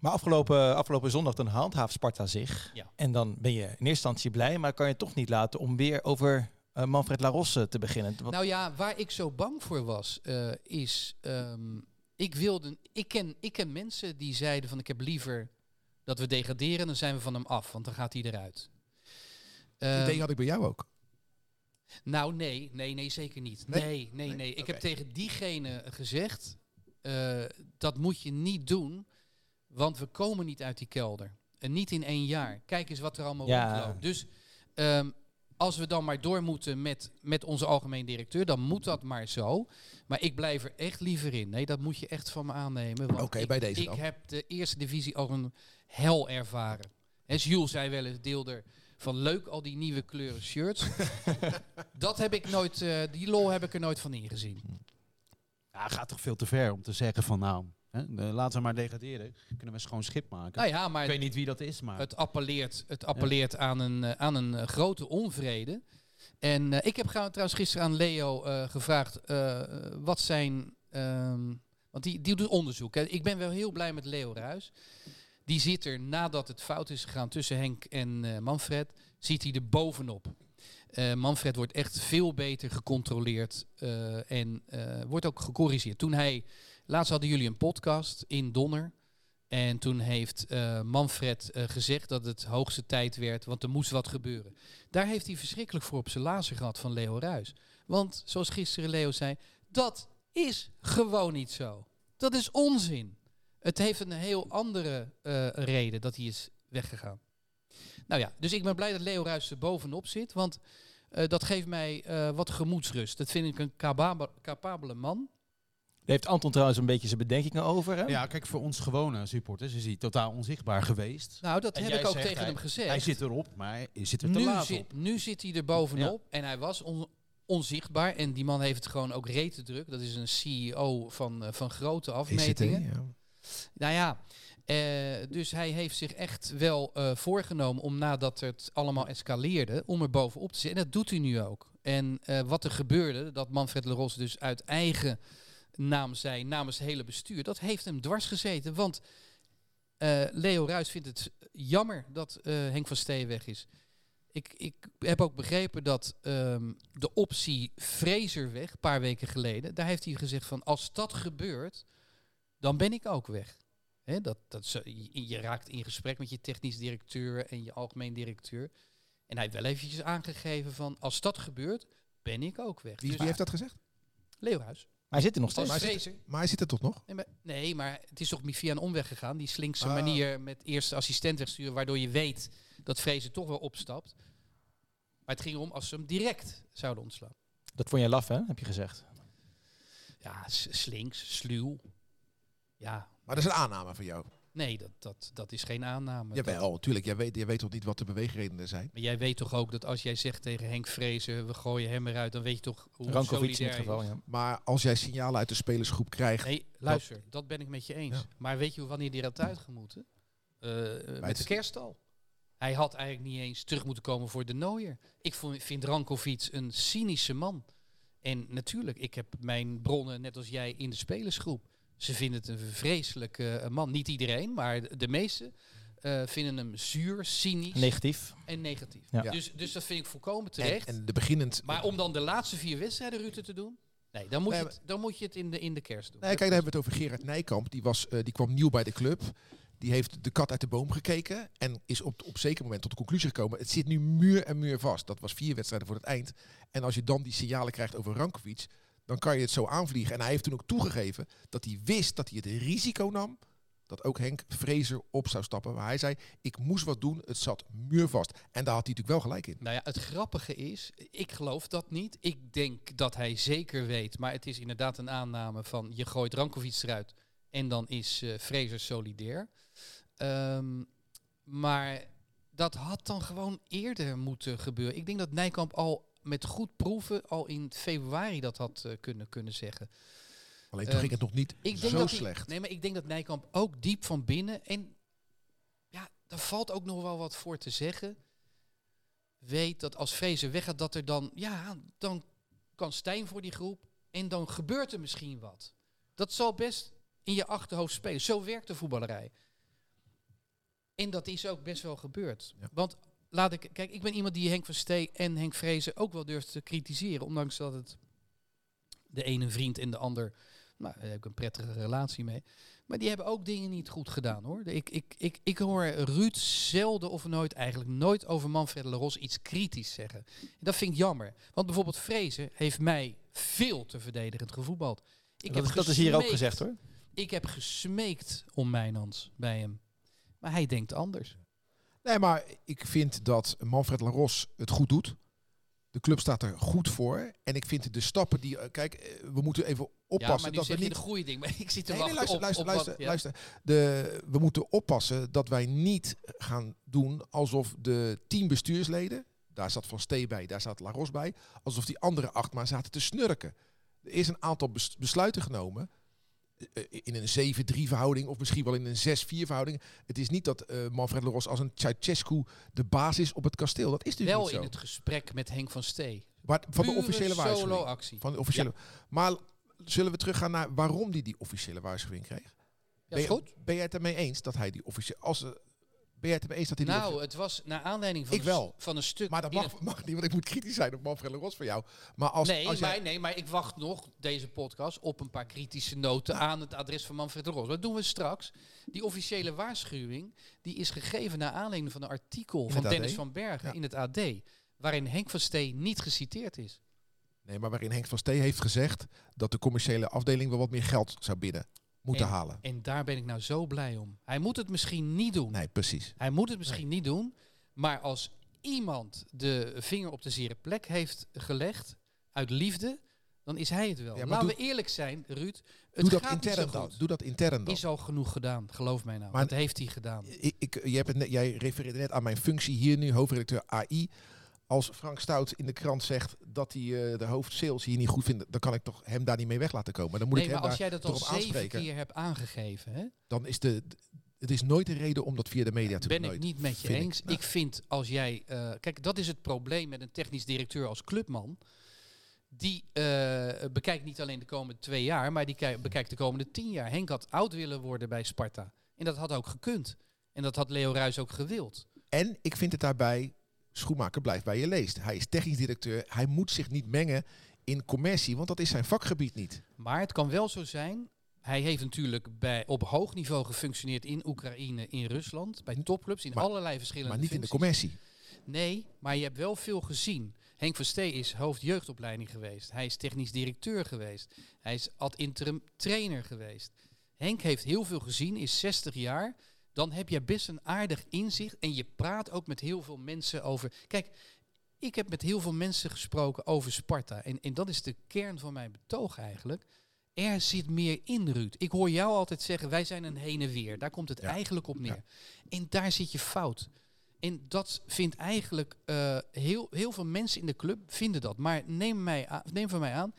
[SPEAKER 2] Maar afgelopen, afgelopen zondag dan handhaaft Sparta zich.
[SPEAKER 3] Ja.
[SPEAKER 2] En dan ben je in eerste instantie blij, maar kan je toch niet laten om weer over eh, Manfred Larosse te beginnen. Want,
[SPEAKER 3] Nou ja, waar ik zo bang voor was, eh, is... ehm, ik, wilde, ik, ken, ik ken mensen die zeiden van ik heb liever dat we degraderen, dan zijn we van hem af, want dan gaat hij eruit.
[SPEAKER 5] Het
[SPEAKER 3] Ehm,
[SPEAKER 5] idee had ik bij jou ook.
[SPEAKER 3] Nou, nee, nee, nee, zeker niet.
[SPEAKER 5] Nee?
[SPEAKER 3] Nee, nee, nee.
[SPEAKER 5] Nee?
[SPEAKER 3] Ik heb tegen diegene gezegd, eh, dat moet je niet doen, want we komen niet uit die kelder. En niet in één jaar. Kijk eens wat er allemaal
[SPEAKER 2] Ja.
[SPEAKER 3] rondloopt. Dus ehm, als we dan maar door moeten met, met onze algemeen directeur, dan moet dat maar zo. Maar ik blijf er echt liever in. Nee, dat moet je echt van me aannemen. want
[SPEAKER 5] Oké,
[SPEAKER 3] ik-
[SPEAKER 5] bij deze
[SPEAKER 3] Ik
[SPEAKER 5] dan.
[SPEAKER 3] heb de eerste divisie al een hel ervaren. En Jules zei wel eens, deel er van leuk al die nieuwe kleuren shirts. dat heb ik nooit, eh, die lol heb ik er nooit van ingezien.
[SPEAKER 4] Ja, gaat toch veel te ver om te zeggen van nou, hè, eh, laten we maar degraderen. Kunnen we schoon schip maken.
[SPEAKER 3] Nou ja, maar
[SPEAKER 4] Ik weet niet wie dat is, maar...
[SPEAKER 3] het appelleert, het appelleert aan een, eh, aan een grote onvrede. En ik heb trouwens gisteren aan Leo gevraagd wat zijn. ehm, want die, die doet onderzoek. Hè. Ik ben wel heel blij met Leo Ruis. Die zit er nadat het fout is gegaan tussen Henk en eh, Manfred, zit hij er bovenop. Eh, Manfred wordt echt veel beter gecontroleerd eh, en wordt ook gecorrigeerd. Toen hij, laatst hadden jullie een podcast in Donner. En toen heeft Manfred gezegd dat het hoogste tijd werd, want er moest wat gebeuren. Daar heeft hij verschrikkelijk voor op zijn lazen gehad van Leo Ruis. Want, zoals gisteren Leo zei, dat is gewoon niet zo. Dat is onzin. Het heeft een heel andere eh, reden dat hij is weggegaan. Nou ja, dus ik ben blij dat Leo Ruis er bovenop zit, want eh, dat geeft mij eh, wat gemoedsrust. Dat vind ik een capabele, capabele man.
[SPEAKER 2] Daar heeft Anton trouwens een beetje zijn bedenkingen over. Hè?
[SPEAKER 4] Ja, kijk, voor ons gewone supporters is hij totaal onzichtbaar geweest.
[SPEAKER 3] Nou, dat
[SPEAKER 4] En
[SPEAKER 3] heb ik ook
[SPEAKER 4] zegt
[SPEAKER 3] tegen
[SPEAKER 4] hij-
[SPEAKER 3] hem gezegd.
[SPEAKER 4] Hij zit erop, maar hij zit er te
[SPEAKER 3] nu,
[SPEAKER 4] laat
[SPEAKER 3] zit,
[SPEAKER 4] op.
[SPEAKER 3] nu zit hij er bovenop en hij was on- onzichtbaar. En die man heeft het gewoon ook rete druk. Dat is een CEO van, van grote
[SPEAKER 5] ECT,
[SPEAKER 3] afmetingen. Nou ja, eh, dus hij heeft zich echt wel eh, voorgenomen om nadat het allemaal escaleerde, om er bovenop te zitten. En dat doet hij nu ook. En eh, wat er gebeurde, dat Manfred Leros dus uit eigen naam zei, namens het hele bestuur, dat heeft hem dwars gezeten. Want Leo Ruis vindt het jammer dat Henk van Steen weg is. Ik, ik heb ook begrepen dat ehm, de optie Fraser weg, een paar weken geleden, daar heeft hij gezegd van als dat gebeurt, dan ben ik ook weg. Hè, dat, dat je, je raakt in gesprek met je technisch directeur en je algemeen directeur. En hij heeft wel eventjes aangegeven van als dat gebeurt, ben ik ook weg.
[SPEAKER 5] Wie,
[SPEAKER 3] Dus
[SPEAKER 5] wie heeft dat gezegd?
[SPEAKER 2] Maar hij zit er nog steeds.
[SPEAKER 5] Maar hij
[SPEAKER 3] Fraser.
[SPEAKER 5] Maar hij zit er toch nog?
[SPEAKER 3] Nee maar, nee, maar het is toch via een omweg gegaan. Die slinkse
[SPEAKER 5] Ah.
[SPEAKER 3] manier met eerst assistent wegsturen, waardoor je weet dat Fraser toch wel opstapt. Maar het ging erom als ze hem direct zouden ontslaan.
[SPEAKER 2] Dat vond jij laf, hè? Heb je gezegd.
[SPEAKER 3] Ja, slinks, sluw. Ja,
[SPEAKER 5] Maar dat is een aanname van jou.
[SPEAKER 3] nee, dat, dat, dat is geen aanname. Dat-
[SPEAKER 5] Jawel, natuurlijk. Jij weet, jij weet toch niet wat de beweegredenen zijn?
[SPEAKER 3] Maar jij weet toch ook dat als jij zegt tegen Henk Vrezen, we gooien hem eruit, dan weet je toch hoe
[SPEAKER 2] Rankovic in
[SPEAKER 3] solidair
[SPEAKER 2] dit geval,
[SPEAKER 3] is.
[SPEAKER 2] ja.
[SPEAKER 5] Maar als jij signalen uit de spelersgroep krijgt...
[SPEAKER 3] Nee, luister, dat ben ik met je eens.
[SPEAKER 5] Ja.
[SPEAKER 3] Maar weet je wanneer die eruit uit gemoeten? Eh, eh, met
[SPEAKER 5] het-
[SPEAKER 3] de kerst al. Hij had eigenlijk niet eens terug moeten komen voor de Nooier. Ik vind Rankovic een cynische man. En natuurlijk, ik heb mijn bronnen, net als jij, in de spelersgroep. Ze vinden het een vreselijke eh, man. Niet iedereen, maar de, meesten eh, vinden hem zuur, cynisch
[SPEAKER 2] Negatief.
[SPEAKER 3] en negatief.
[SPEAKER 2] Ja.
[SPEAKER 3] Dus, dus dat vind ik volkomen
[SPEAKER 5] en,
[SPEAKER 3] terecht.
[SPEAKER 5] en de beginnend...
[SPEAKER 3] Maar om dan de laatste vier wedstrijden Rutte te doen? Nee, dan moet,
[SPEAKER 5] Nee,
[SPEAKER 3] je, het, dan moet je het in de, in de kerst doen.
[SPEAKER 5] Nee, kijk, daar hebben we het over Gerard Nijkamp. Die, was, eh, die kwam nieuw bij de club. Die heeft de kat uit de boom gekeken. En is op, op zeker moment tot de conclusie gekomen. Het zit nu muur en muur vast. Dat was vier wedstrijden voor het eind. En als je dan die signalen krijgt over Rankovic. Dan kan je het zo aanvliegen. En hij heeft toen ook toegegeven dat hij wist dat hij het risico nam. Dat ook Henk Vrezer op zou stappen. Maar hij zei, ik moest wat doen. Het zat muurvast. En daar had hij natuurlijk wel gelijk in.
[SPEAKER 3] Nou ja, het grappige is, ik geloof dat niet. Ik denk dat hij zeker weet, maar het is inderdaad een aanname van je gooit Rankovic eruit en dan is eh Fraser solidair. Ehm, maar dat had dan gewoon eerder moeten gebeuren. Ik denk dat Nijkamp al met goed proeven al in februari dat had eh, kunnen, kunnen zeggen.
[SPEAKER 5] Alleen toen
[SPEAKER 3] Ehm,
[SPEAKER 5] ging het nog niet
[SPEAKER 3] Ik denk
[SPEAKER 5] zo
[SPEAKER 3] dat
[SPEAKER 5] slecht.
[SPEAKER 3] nee, maar ik denk dat Nijkamp ook diep van binnen. En ja, daar valt ook nog wel wat voor te zeggen. Weet dat als Vrezen weggaat, dat er dan. Ja, dan kan Stijn voor die groep. En dan gebeurt er misschien wat. Dat zal best in je achterhoofd spelen. Zo werkt de voetballerij. En dat is ook best wel gebeurd.
[SPEAKER 5] Ja.
[SPEAKER 3] Want laat ik. Kijk, ik ben iemand die Henk van Stee en Henk Vrezen ook wel durft te kritiseren. Ondanks dat het de ene vriend en de ander nou, daar heb ik een prettige relatie mee. Maar die hebben ook dingen niet goed gedaan hoor. Ik, ik, ik, ik hoor Ruud zelden of nooit, eigenlijk nooit over Manfred Leros iets kritisch zeggen. En dat vind ik jammer. Want bijvoorbeeld Vrezen heeft mij veel te verdedigend gevoetbald. Ik
[SPEAKER 2] dat,
[SPEAKER 3] heb
[SPEAKER 2] is, dat is hier ook gezegd hoor.
[SPEAKER 3] Ik heb gesmeekt om Mijnans bij hem. Maar hij denkt anders.
[SPEAKER 5] Nee, maar ik vind dat Manfred Laros het goed doet. De club staat er goed voor. En ik vind de stappen die... eh, kijk, eh, we moeten even oppassen dat we
[SPEAKER 3] je
[SPEAKER 5] niet...
[SPEAKER 3] de goede ding. Maar ik zit te
[SPEAKER 5] Nee, luister,
[SPEAKER 3] op,
[SPEAKER 5] luister,
[SPEAKER 3] op
[SPEAKER 5] luister,
[SPEAKER 3] ja.
[SPEAKER 5] luister. De, we moeten oppassen dat wij niet gaan doen alsof de tien bestuursleden, daar zat Van Stee bij, daar zat Laros bij, alsof die andere acht maar zaten te snurken. Er is een aantal bes- besluiten genomen in een 7-3 verhouding of misschien wel in een 6-4 verhouding. Het is niet dat eh, Manfred Laros als een Ceausescu de baas is op het kasteel. Dat is natuurlijk
[SPEAKER 3] Wel
[SPEAKER 5] niet
[SPEAKER 3] in
[SPEAKER 5] zo.
[SPEAKER 3] het gesprek met Henk van Stee.
[SPEAKER 5] Maar van de officiële waarschuwing.
[SPEAKER 3] solo-actie.
[SPEAKER 5] Van de officiële. Maar zullen we teruggaan naar waarom hij die officiële waarschuwing kreeg?
[SPEAKER 3] Ja,
[SPEAKER 5] ben,
[SPEAKER 3] goed.
[SPEAKER 5] je, ben jij het ermee eens dat hij die officiële... Als, eh, ben jij het eens dat hij
[SPEAKER 3] Nou, het was naar aanleiding van,
[SPEAKER 5] Ik wel.
[SPEAKER 3] van een stuk...
[SPEAKER 5] Maar dat mag, mag niet, want ik moet kritisch zijn op Manfred Leros van jou. Maar als,
[SPEAKER 3] nee,
[SPEAKER 5] als
[SPEAKER 3] maar,
[SPEAKER 5] jij...
[SPEAKER 3] nee, maar ik wacht nog, deze podcast, op een paar kritische noten aan het adres van Manfred de Ros. Dat doen we straks. Die officiële waarschuwing die is gegeven naar aanleiding van een artikel
[SPEAKER 5] In
[SPEAKER 3] van Dennis
[SPEAKER 5] AD?
[SPEAKER 3] van Bergen
[SPEAKER 5] Ja.
[SPEAKER 3] in het AD. Waarin Henk van Stee niet geciteerd is.
[SPEAKER 5] Nee, maar waarin Henk van Stee heeft gezegd dat de commerciële afdeling wel wat meer geld zou binnen moeten
[SPEAKER 3] En-
[SPEAKER 5] halen.
[SPEAKER 3] En daar ben ik nou zo blij om. Hij moet het misschien niet doen.
[SPEAKER 5] Nee, precies.
[SPEAKER 3] Hij moet het misschien niet doen. Maar als iemand de vinger op de zere plek heeft gelegd, uit liefde, dan is hij het wel.
[SPEAKER 5] Ja, maar
[SPEAKER 3] Laten
[SPEAKER 5] doe-
[SPEAKER 3] we eerlijk zijn, Ruud. Het
[SPEAKER 5] Doe dat
[SPEAKER 3] gaat niet zo
[SPEAKER 5] intern dan. Doe dat intern dan.
[SPEAKER 3] Is al genoeg gedaan, geloof mij nou.
[SPEAKER 5] Maar-
[SPEAKER 3] dat heeft hij gedaan.
[SPEAKER 5] Ik, hebt het net, jij refereerde net aan mijn functie hier nu, hoofdredacteur AI. Als Frank Stout in de krant zegt dat hij eh, de hoofd sales hier niet goed vindt, dan kan ik toch hem daar niet mee weg laten komen. Dan moet
[SPEAKER 3] nee,
[SPEAKER 5] ik
[SPEAKER 3] maar
[SPEAKER 5] hem
[SPEAKER 3] als jij dat al zeven keer hebt aangegeven, hè,
[SPEAKER 5] Dan is de, het is nooit een reden om dat via de media te
[SPEAKER 3] ben
[SPEAKER 5] doen.
[SPEAKER 3] ik
[SPEAKER 5] nooit.
[SPEAKER 3] niet met je
[SPEAKER 5] ik.
[SPEAKER 3] eens.
[SPEAKER 5] Nou.
[SPEAKER 3] Ik vind als jij... eh, kijk, dat is het probleem met een technisch directeur als clubman. Die eh, bekijkt niet alleen de komende twee jaar, maar die bekijkt de komende tien jaar. Henk had oud willen worden bij Sparta. En dat had ook gekund. En dat had Leo Ruijs ook gewild.
[SPEAKER 5] En ik vind het daarbij, Schoenmaker blijft bij je leest. Hij is technisch directeur, hij moet zich niet mengen in commercie, want dat is zijn vakgebied niet.
[SPEAKER 3] Maar het kan wel zo zijn. Hij heeft natuurlijk bij, op hoog niveau gefunctioneerd in Oekraïne, in Rusland, bij topclubs, in
[SPEAKER 5] Maar-
[SPEAKER 3] allerlei verschillende
[SPEAKER 5] Maar niet in de commercie.
[SPEAKER 3] Nee, maar je hebt wel veel gezien. Henk van Stee is hoofdjeugdopleiding geweest. Hij is technisch directeur geweest. Hij is ad interim trainer geweest. Henk heeft heel veel gezien, is 60 jaar. Dan heb je best een aardig inzicht en je praat ook met heel veel mensen over. Kijk, ik heb met heel veel mensen gesproken over Sparta. En, en dat is de kern van mijn betoog eigenlijk. Er zit meer in, Ruud. Ik hoor jou altijd zeggen, wij zijn een heen en weer. Daar komt het
[SPEAKER 5] Ja.
[SPEAKER 3] eigenlijk op neer.
[SPEAKER 5] Ja.
[SPEAKER 3] En daar zit je fout. En dat vindt eigenlijk eh, heel, heel veel mensen in de club vinden dat. Maar neem, mij aan, neem van mij aan,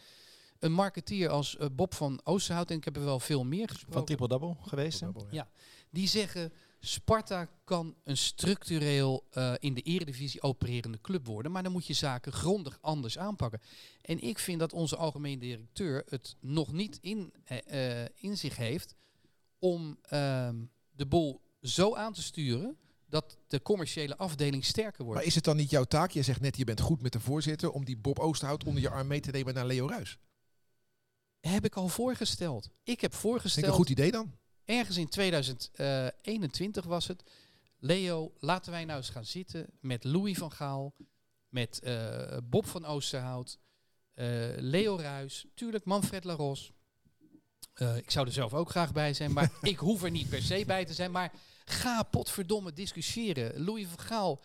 [SPEAKER 3] een marketeer als eh, Bob van Oosterhout, en ik heb er wel veel meer gesproken.
[SPEAKER 2] Van Triple Double geweest.
[SPEAKER 3] Ja. Die zeggen, Sparta kan een structureel eh, in de eredivisie opererende club worden. Maar dan moet je zaken grondig anders aanpakken. En ik vind dat onze algemeen directeur het nog niet in, eh, eh, in zich heeft om ehm, de boel zo aan te sturen dat de commerciële afdeling sterker wordt.
[SPEAKER 5] Maar is het dan niet jouw taak? Je zegt net, je bent goed met de voorzitter, om die Bob Oosterhout onder je arm mee te nemen naar Leo Ruis.
[SPEAKER 3] Heb ik al voorgesteld. Ik heb
[SPEAKER 5] Vind ik
[SPEAKER 3] voorgesteld.
[SPEAKER 5] een goed idee dan?
[SPEAKER 3] Ergens in 2021 was het. Leo, laten wij nou eens gaan zitten met Louis van Gaal, met eh, Bob van Oosterhout, eh, Leo Ruis, tuurlijk Manfred Laros. Eh, ik zou er zelf ook graag bij zijn, maar ik hoef er niet per se bij te zijn. Maar ga potverdomme discussiëren. Louis van Gaal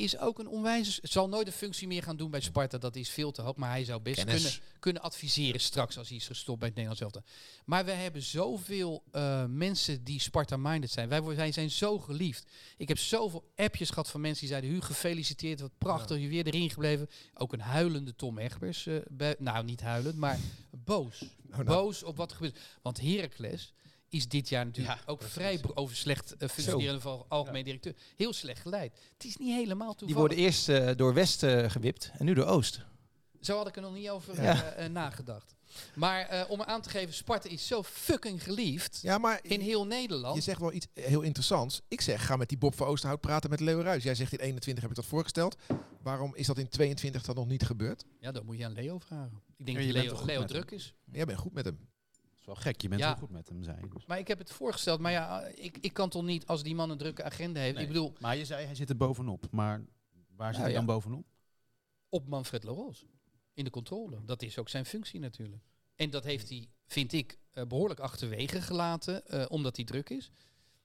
[SPEAKER 3] is ook een onwijze... Zal nooit een functie meer gaan doen bij Sparta, dat is veel te hoog. Maar hij zou best
[SPEAKER 5] Kennis.
[SPEAKER 3] kunnen, kunnen adviseren straks als hij is gestopt bij het Nederlands elftal. Maar we hebben zoveel eh, mensen die Sparta-minded zijn. Wij, wij zijn zo geliefd. Ik heb zoveel appjes gehad van mensen die zeiden... Hugo, gefeliciteerd, wat prachtig, je weer erin gebleven. Ook een huilende Tom Egbers. bij- nou, niet huilend, maar boos.
[SPEAKER 5] nou.
[SPEAKER 3] Boos op wat gebeurt. Want Heracles is dit jaar natuurlijk
[SPEAKER 4] Ja,
[SPEAKER 3] ook
[SPEAKER 4] precies.
[SPEAKER 3] vrij over slecht uh, functionerende van algemeen directeur. Heel slecht geleid. Het is niet helemaal
[SPEAKER 2] Die
[SPEAKER 3] toevallig.
[SPEAKER 2] worden eerst eh, door West eh, gewipt en nu door Oost.
[SPEAKER 3] Zo had ik er nog niet over
[SPEAKER 2] Ja.
[SPEAKER 3] nagedacht. Maar eh, om aan te geven, Sparta is zo fucking geliefd
[SPEAKER 5] Ja, maar
[SPEAKER 3] in heel Nederland.
[SPEAKER 5] je zegt wel iets heel interessants. Ik zeg, ga met die Bob van Oosterhout praten met Leo Ruis. Jij zegt in 21 heb ik dat voorgesteld. Waarom is dat in 22 dan nog niet gebeurd?
[SPEAKER 3] Ja, dat moet je aan Leo vragen. Ik denk dat Leo, Leo druk is.
[SPEAKER 5] Jij bent goed met hem.
[SPEAKER 4] Dat is wel gek, je bent
[SPEAKER 3] Ja.
[SPEAKER 4] wel goed met hem, zei je. Dus.
[SPEAKER 3] Maar ik heb het voorgesteld. Maar ja, ik, ik kan toch niet als die man een drukke agenda heeft.
[SPEAKER 4] Nee.
[SPEAKER 3] Ik bedoel,
[SPEAKER 4] Maar je zei, hij zit er bovenop. Maar waar zit
[SPEAKER 2] Nou,
[SPEAKER 4] hij
[SPEAKER 2] ja.
[SPEAKER 4] dan bovenop?
[SPEAKER 3] op Manfred Laros. In de controle. Dat is ook zijn functie natuurlijk. En dat heeft hij, vind ik, eh, behoorlijk achterwege gelaten, eh, omdat hij druk is.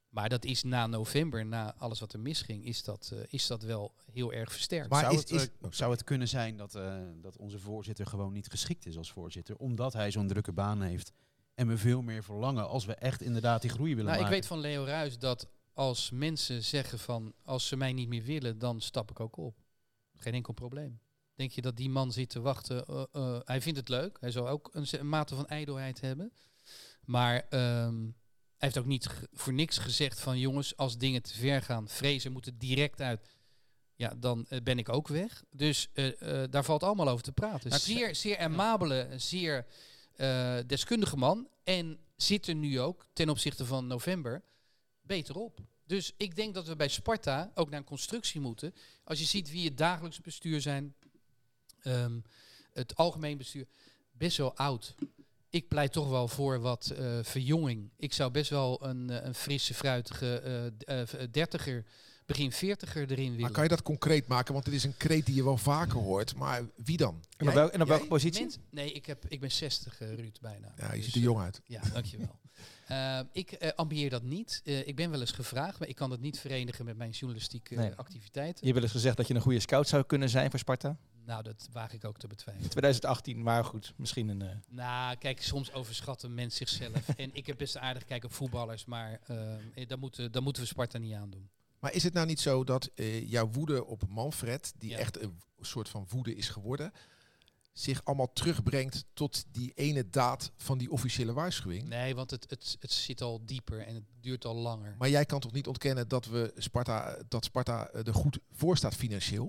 [SPEAKER 3] Maar dat is na november, na alles wat er misging, is dat, eh, is dat wel heel erg versterkt.
[SPEAKER 5] Maar
[SPEAKER 4] zou,
[SPEAKER 5] is-
[SPEAKER 4] het,
[SPEAKER 5] is-
[SPEAKER 4] zou het kunnen zijn dat, eh, dat onze voorzitter gewoon niet geschikt is als voorzitter? Omdat hij zo'n drukke baan heeft en we veel meer verlangen als we echt inderdaad die groei willen
[SPEAKER 3] nou, ik
[SPEAKER 4] maken.
[SPEAKER 3] weet van Leo Ruijs dat als mensen zeggen van als ze mij niet meer willen, dan stap ik ook op. Geen enkel probleem. Denk je dat die man zit te wachten? eh, eh, hij vindt het leuk. Hij zal ook een, mate van ijdelheid hebben. Maar ehm, hij heeft ook niet voor niks gezegd van jongens, als dingen te ver gaan, vrezen moeten direct uit. Ja, dan eh, ben ik ook weg. Dus daar valt allemaal over te praten. Zeer, zeer amabele, zeer eh, deskundige man. En zit er nu ook ten opzichte van november beter op. Dus ik denk dat we bij Sparta ook naar een constructie moeten. Als je ziet wie het dagelijks bestuur zijn, ehm, het algemeen bestuur, best wel oud. Ik pleit toch wel voor wat eh, verjonging. Ik zou best wel een, eh, een frisse, fruitige v- dertiger, begin veertiger erin willen.
[SPEAKER 5] Maar kan je dat concreet maken? Want dit is een kreet die je wel vaker hoort. Maar wie dan?
[SPEAKER 2] En op, en op welke positie?
[SPEAKER 3] Mens- nee, ik, heb, ik ben 60, eh, Ruud, bijna.
[SPEAKER 5] Ja, je
[SPEAKER 3] Dus,
[SPEAKER 5] ziet er jong uit.
[SPEAKER 3] Ja, dankjewel. Eh ik eh, ambieer dat niet. Eh, ik ben wel eens gevraagd, maar ik kan dat niet verenigen met mijn journalistieke
[SPEAKER 2] Nee.
[SPEAKER 3] eh, activiteiten.
[SPEAKER 2] Je hebt wel eens gezegd dat je een goede scout zou kunnen zijn voor Sparta.
[SPEAKER 3] Nou, dat waag ik ook te betwijfelen.
[SPEAKER 2] 2018, maar goed, misschien een... eh,
[SPEAKER 3] Nou, kijk, soms overschat een mens zichzelf. en ik heb best aardig kijken op voetballers, maar eh, dat, moeten, dat moeten we Sparta niet aandoen.
[SPEAKER 5] Maar is het nou niet zo dat eh, jouw woede op Manfred, die
[SPEAKER 3] Ja.
[SPEAKER 5] echt een soort van woede is geworden, zich allemaal terugbrengt tot die ene daad van die officiële waarschuwing?
[SPEAKER 3] Nee, want het, het, het zit al dieper en het duurt al langer.
[SPEAKER 5] Maar jij kan toch niet ontkennen dat we Sparta, dat Sparta eh, er goed voor staat financieel?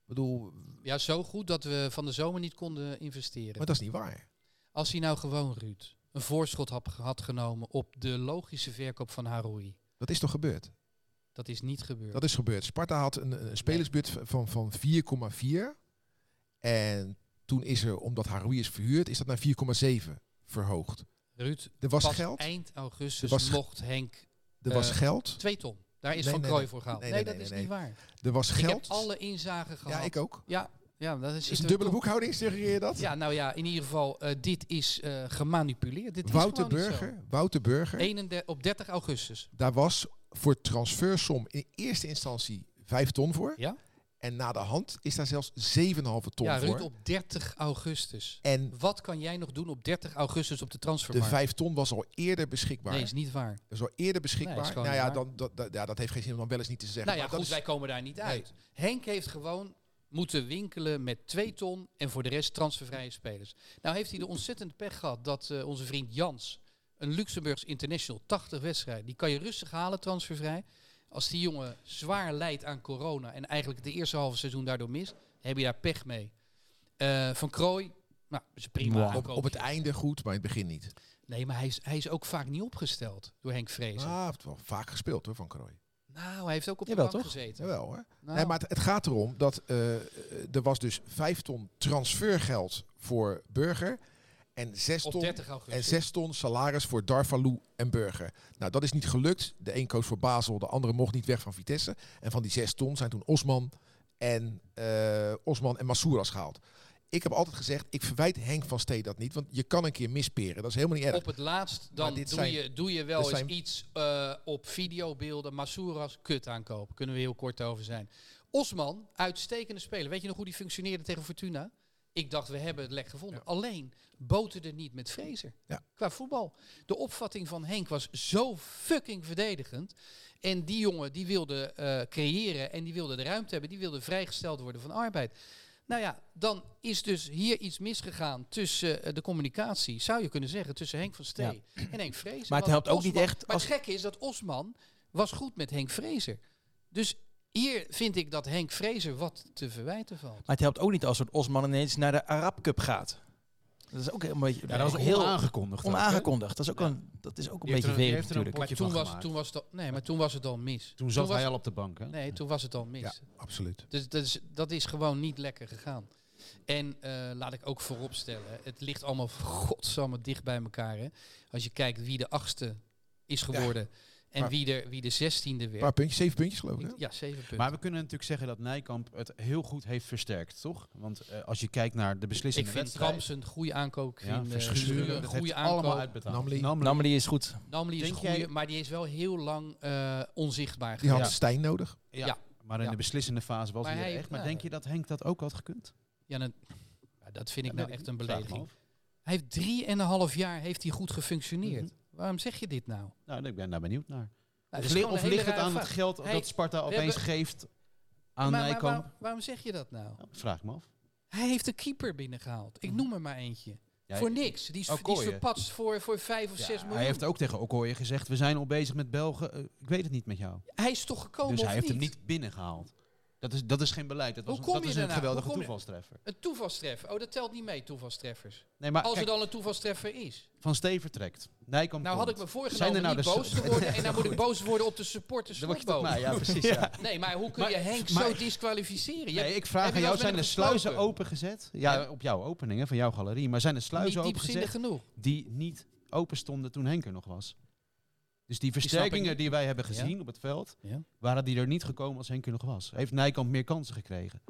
[SPEAKER 5] Ik bedoel,
[SPEAKER 3] Ja, zo goed dat we van de zomer niet konden investeren.
[SPEAKER 5] maar dat is niet waar.
[SPEAKER 3] Als hij nou gewoon, Ruud, een voorschot had, had genomen op de logische verkoop van Haroui.
[SPEAKER 5] Dat is toch gebeurd?
[SPEAKER 3] Dat is niet gebeurd.
[SPEAKER 5] Dat is gebeurd. Sparta had een, een spelersbudget van, van 4,4. En toen is er, omdat Haroui is verhuurd, is dat naar 4,7 verhoogd.
[SPEAKER 3] Ruud,
[SPEAKER 5] Er was
[SPEAKER 3] pas
[SPEAKER 5] geld.
[SPEAKER 3] eind augustus
[SPEAKER 5] was
[SPEAKER 3] mocht Henk
[SPEAKER 5] Er was
[SPEAKER 3] eh,
[SPEAKER 5] geld.
[SPEAKER 3] twee ton. Daar is
[SPEAKER 5] Nee,
[SPEAKER 3] Van
[SPEAKER 5] nee,
[SPEAKER 3] Krooi
[SPEAKER 5] nee.
[SPEAKER 3] voor gehaald.
[SPEAKER 5] Nee,
[SPEAKER 3] Nee,
[SPEAKER 5] nee,
[SPEAKER 3] dat is
[SPEAKER 5] nee.
[SPEAKER 3] niet waar.
[SPEAKER 5] Er was
[SPEAKER 3] Ik
[SPEAKER 5] geld.
[SPEAKER 3] heb alle inzagen gehad.
[SPEAKER 5] ja, ik ook.
[SPEAKER 3] Ja, ja dat is,
[SPEAKER 5] Is een dubbele boekhouding, suggereer je dat?
[SPEAKER 3] Ja, nou ja, in ieder geval, eh, dit is eh, gemanipuleerd. Dit
[SPEAKER 5] Wouter
[SPEAKER 3] is gewoon niet
[SPEAKER 5] Burger, Wouter Burger,
[SPEAKER 3] zo. 31 op 30 augustus.
[SPEAKER 5] daar was voor transfersom in eerste instantie 5 ton voor.
[SPEAKER 3] Ja?
[SPEAKER 5] En na de hand is daar zelfs 7,5 ton
[SPEAKER 3] ja,
[SPEAKER 5] voor.
[SPEAKER 3] Ruud, op 30 augustus.
[SPEAKER 5] En
[SPEAKER 3] Wat kan jij nog doen op 30 augustus op de
[SPEAKER 5] de
[SPEAKER 3] transfermarkt?
[SPEAKER 5] 5 ton was al eerder beschikbaar.
[SPEAKER 3] Nee, is niet waar.
[SPEAKER 5] Dat is al eerder beschikbaar.
[SPEAKER 3] Nee,
[SPEAKER 5] nou ja, dan, dat, dat, ja, dat heeft geen zin om dan wel eens niet te zeggen.
[SPEAKER 3] Nou ja,
[SPEAKER 5] maar dat
[SPEAKER 3] goed,
[SPEAKER 5] is-
[SPEAKER 3] wij komen daar niet
[SPEAKER 5] Nee.
[SPEAKER 3] uit. Henk heeft gewoon moeten winkelen met 2 ton en voor de rest transfervrije spelers. Nou heeft hij de ontzettende pech gehad dat eh, onze vriend Jans, een Luxemburgs international, 80 wedstrijden, die kan je rustig halen transfervrij. Als die jongen zwaar lijdt aan corona en eigenlijk het eerste halve seizoen daardoor mist, heb je daar pech mee. Eh, van Krooi, nou, is prima
[SPEAKER 5] op, het einde goed, maar in het begin niet.
[SPEAKER 3] Nee, maar hij is, hij is ook vaak niet opgesteld door Henk Vrezen.
[SPEAKER 5] Ah, hij heeft wel vaak gespeeld hoor, van Krooi.
[SPEAKER 3] Nou, hij heeft ook op de
[SPEAKER 2] Jawel,
[SPEAKER 3] bank
[SPEAKER 2] toch?
[SPEAKER 3] gezeten.
[SPEAKER 5] Jawel hoor.
[SPEAKER 3] Nou,
[SPEAKER 5] Nee, maar het, het gaat erom dat eh, er was dus 5 ton transfergeld voor Burger. En 6
[SPEAKER 3] op
[SPEAKER 5] ton,
[SPEAKER 3] 30 augustus.
[SPEAKER 5] en 6 ton salaris voor Darvalu en Burger. Nou, dat is niet gelukt. De een koos voor Basel, de andere mocht niet weg van Vitesse. En van die 6 ton zijn toen Osman en, eh, Osman en Massouras gehaald. Ik heb altijd gezegd, ik verwijt Henk van Stee dat niet. Want je kan een keer misperen. Dat is helemaal niet erg.
[SPEAKER 3] Op het laatst, dan doe,
[SPEAKER 5] zijn-
[SPEAKER 3] je, doe je wel eens
[SPEAKER 5] zijn-
[SPEAKER 3] iets eh, op videobeelden. Masouras, kut aankopen. Kunnen we heel kort over zijn. Osman, uitstekende speler. Weet je nog hoe die functioneerde tegen Fortuna? Ik dacht, we hebben het lek gevonden. Alleen, boterde niet met Fraser.
[SPEAKER 5] Ja.
[SPEAKER 3] Qua voetbal. De opvatting van Henk was zo fucking verdedigend. En die jongen, die wilde eh, creëren en die wilde de ruimte hebben. Die wilde vrijgesteld worden van arbeid. Nou ja, dan is dus hier iets misgegaan tussen eh, de communicatie, zou je kunnen zeggen, tussen Henk van Stee en Henk Vrezer.
[SPEAKER 2] Maar het helpt ook niet echt
[SPEAKER 3] Maar
[SPEAKER 2] als-
[SPEAKER 3] het gekke is dat Osman was goed met Henk Vrezer. Dus hier vind ik dat Henk Vrezer wat te verwijten valt.
[SPEAKER 2] Maar het helpt ook niet als een Osman ineens naar de Arab Cup gaat. Dat is ook een beetje
[SPEAKER 4] Ja, dat was
[SPEAKER 2] heel
[SPEAKER 4] hè?
[SPEAKER 2] onaangekondigd. Dat is ook,
[SPEAKER 4] Ja.
[SPEAKER 2] een, dat is ook een beetje
[SPEAKER 4] een
[SPEAKER 2] natuurlijk.
[SPEAKER 3] Maar
[SPEAKER 4] potje
[SPEAKER 3] toen was, toen, was het al, nee, maar toen was het al mis.
[SPEAKER 4] Toen zat
[SPEAKER 3] was,
[SPEAKER 4] hij al op de bank, hè?
[SPEAKER 3] Nee, toen was het al mis.
[SPEAKER 5] Ja, absoluut.
[SPEAKER 3] Dus dat is, dat is gewoon niet lekker gegaan. En eh, laat ik ook vooropstellen, het ligt allemaal godsamme dicht bij elkaar. Hè. Als je kijkt wie de achtste is geworden En
[SPEAKER 5] Maar-
[SPEAKER 3] wie, er, wie de zestiende
[SPEAKER 5] Een
[SPEAKER 3] werd.
[SPEAKER 5] paar puntjes, zeven puntjes geloof ik. hè?
[SPEAKER 3] ja, zeven punten.
[SPEAKER 4] Maar we kunnen natuurlijk zeggen dat Nijkamp het heel goed heeft versterkt, toch? Want eh, als je kijkt naar de
[SPEAKER 3] ik
[SPEAKER 4] beslissende
[SPEAKER 3] vind. Trams een goede aankoop. Ik
[SPEAKER 4] ja,
[SPEAKER 3] vind eh, Schuren een goede
[SPEAKER 4] allemaal
[SPEAKER 3] aankoop.
[SPEAKER 4] uitbetaald.
[SPEAKER 5] Namely.
[SPEAKER 2] Is goed.
[SPEAKER 3] Namely is een
[SPEAKER 4] Denk
[SPEAKER 3] goede,
[SPEAKER 4] jij-
[SPEAKER 3] maar die is wel heel lang eh, onzichtbaar
[SPEAKER 5] Die had. Stijn nodig.
[SPEAKER 4] Ja,
[SPEAKER 3] Ja.
[SPEAKER 4] maar in
[SPEAKER 3] Ja.
[SPEAKER 4] de beslissende fase was
[SPEAKER 3] Maar
[SPEAKER 4] hij er echt. Maar
[SPEAKER 3] ja.
[SPEAKER 4] denk je dat Henk dat ook had gekund?
[SPEAKER 3] Ja, dan- dat vind ik
[SPEAKER 4] Ja,
[SPEAKER 3] nou echt
[SPEAKER 4] ik
[SPEAKER 3] een belediging. Hij heeft drieënhalf jaar heeft hij goed gefunctioneerd.
[SPEAKER 4] Mhm.
[SPEAKER 3] Waarom zeg je dit nou?
[SPEAKER 4] Nou, ik ben daar benieuwd naar.
[SPEAKER 3] Nou,
[SPEAKER 4] of li- ligt het aan het geld dat Sparta opeens
[SPEAKER 3] hebben-
[SPEAKER 4] geeft aan
[SPEAKER 3] maar
[SPEAKER 4] Nijkamp?
[SPEAKER 3] waarom, waarom zeg je dat nou?
[SPEAKER 4] Nou, vraag me af.
[SPEAKER 3] Hij heeft een keeper binnengehaald. Ik noem er maar eentje.
[SPEAKER 4] Ja,
[SPEAKER 3] voor niks. Die is, die is
[SPEAKER 4] Okoye.
[SPEAKER 3] verpatst voor, voor vijf of
[SPEAKER 4] Ja,
[SPEAKER 3] zes miljoen.
[SPEAKER 4] hij heeft ook tegen Okoye gezegd, we zijn al bezig met Belgen. Eh, ik weet het niet met jou.
[SPEAKER 3] Hij is toch gekomen
[SPEAKER 4] dus hij heeft
[SPEAKER 3] niet?
[SPEAKER 4] hem niet binnengehaald. Dat is, dat is geen beleid. Dat,
[SPEAKER 3] Hoe
[SPEAKER 4] was,
[SPEAKER 3] kom
[SPEAKER 4] dat
[SPEAKER 3] je
[SPEAKER 4] is een
[SPEAKER 3] daarna?
[SPEAKER 4] geweldige
[SPEAKER 3] Hoe kom je-
[SPEAKER 4] toevalstreffer.
[SPEAKER 3] Een toevalstreffer. Oh, dat telt niet mee, toevalstreffers.
[SPEAKER 4] Nee, maar
[SPEAKER 3] Als
[SPEAKER 4] kijk,
[SPEAKER 3] er dan een toevalstreffer is.
[SPEAKER 4] Van Steen vertrekt. Nijkamp
[SPEAKER 3] Nou had ik
[SPEAKER 4] komt.
[SPEAKER 3] me voorgenomen
[SPEAKER 4] er nou
[SPEAKER 3] niet
[SPEAKER 4] de
[SPEAKER 3] boos te worden. en dan moet ik boos worden op de supporters
[SPEAKER 4] Dan word je
[SPEAKER 3] Slotboom.
[SPEAKER 4] toch mij, ja precies. ja.
[SPEAKER 3] Nee, maar hoe kun
[SPEAKER 4] Maar-
[SPEAKER 3] je Henk
[SPEAKER 4] maar-
[SPEAKER 3] zo disqualificeren? Je
[SPEAKER 4] Nee,
[SPEAKER 3] hebt
[SPEAKER 4] ik vraag
[SPEAKER 3] heb je
[SPEAKER 4] aan
[SPEAKER 3] wel
[SPEAKER 4] jou,
[SPEAKER 3] eens
[SPEAKER 4] zijn
[SPEAKER 3] met
[SPEAKER 4] de
[SPEAKER 3] hem
[SPEAKER 4] sluizen
[SPEAKER 3] gesproken?
[SPEAKER 4] opengezet? Ja,
[SPEAKER 3] Ja.
[SPEAKER 4] op jouw openingen van jouw galerie. Maar zijn de sluizen
[SPEAKER 3] niet diepzinnig
[SPEAKER 4] opengezet
[SPEAKER 3] genoeg.
[SPEAKER 4] die niet open stonden toen Henk er nog was? Dus die versterkingen die wij hebben
[SPEAKER 3] Ja.
[SPEAKER 4] gezien op het veld,
[SPEAKER 3] Ja.
[SPEAKER 4] waren die er niet gekomen als Henk er nog was? Heeft Nijkamp meer kansen gekregen?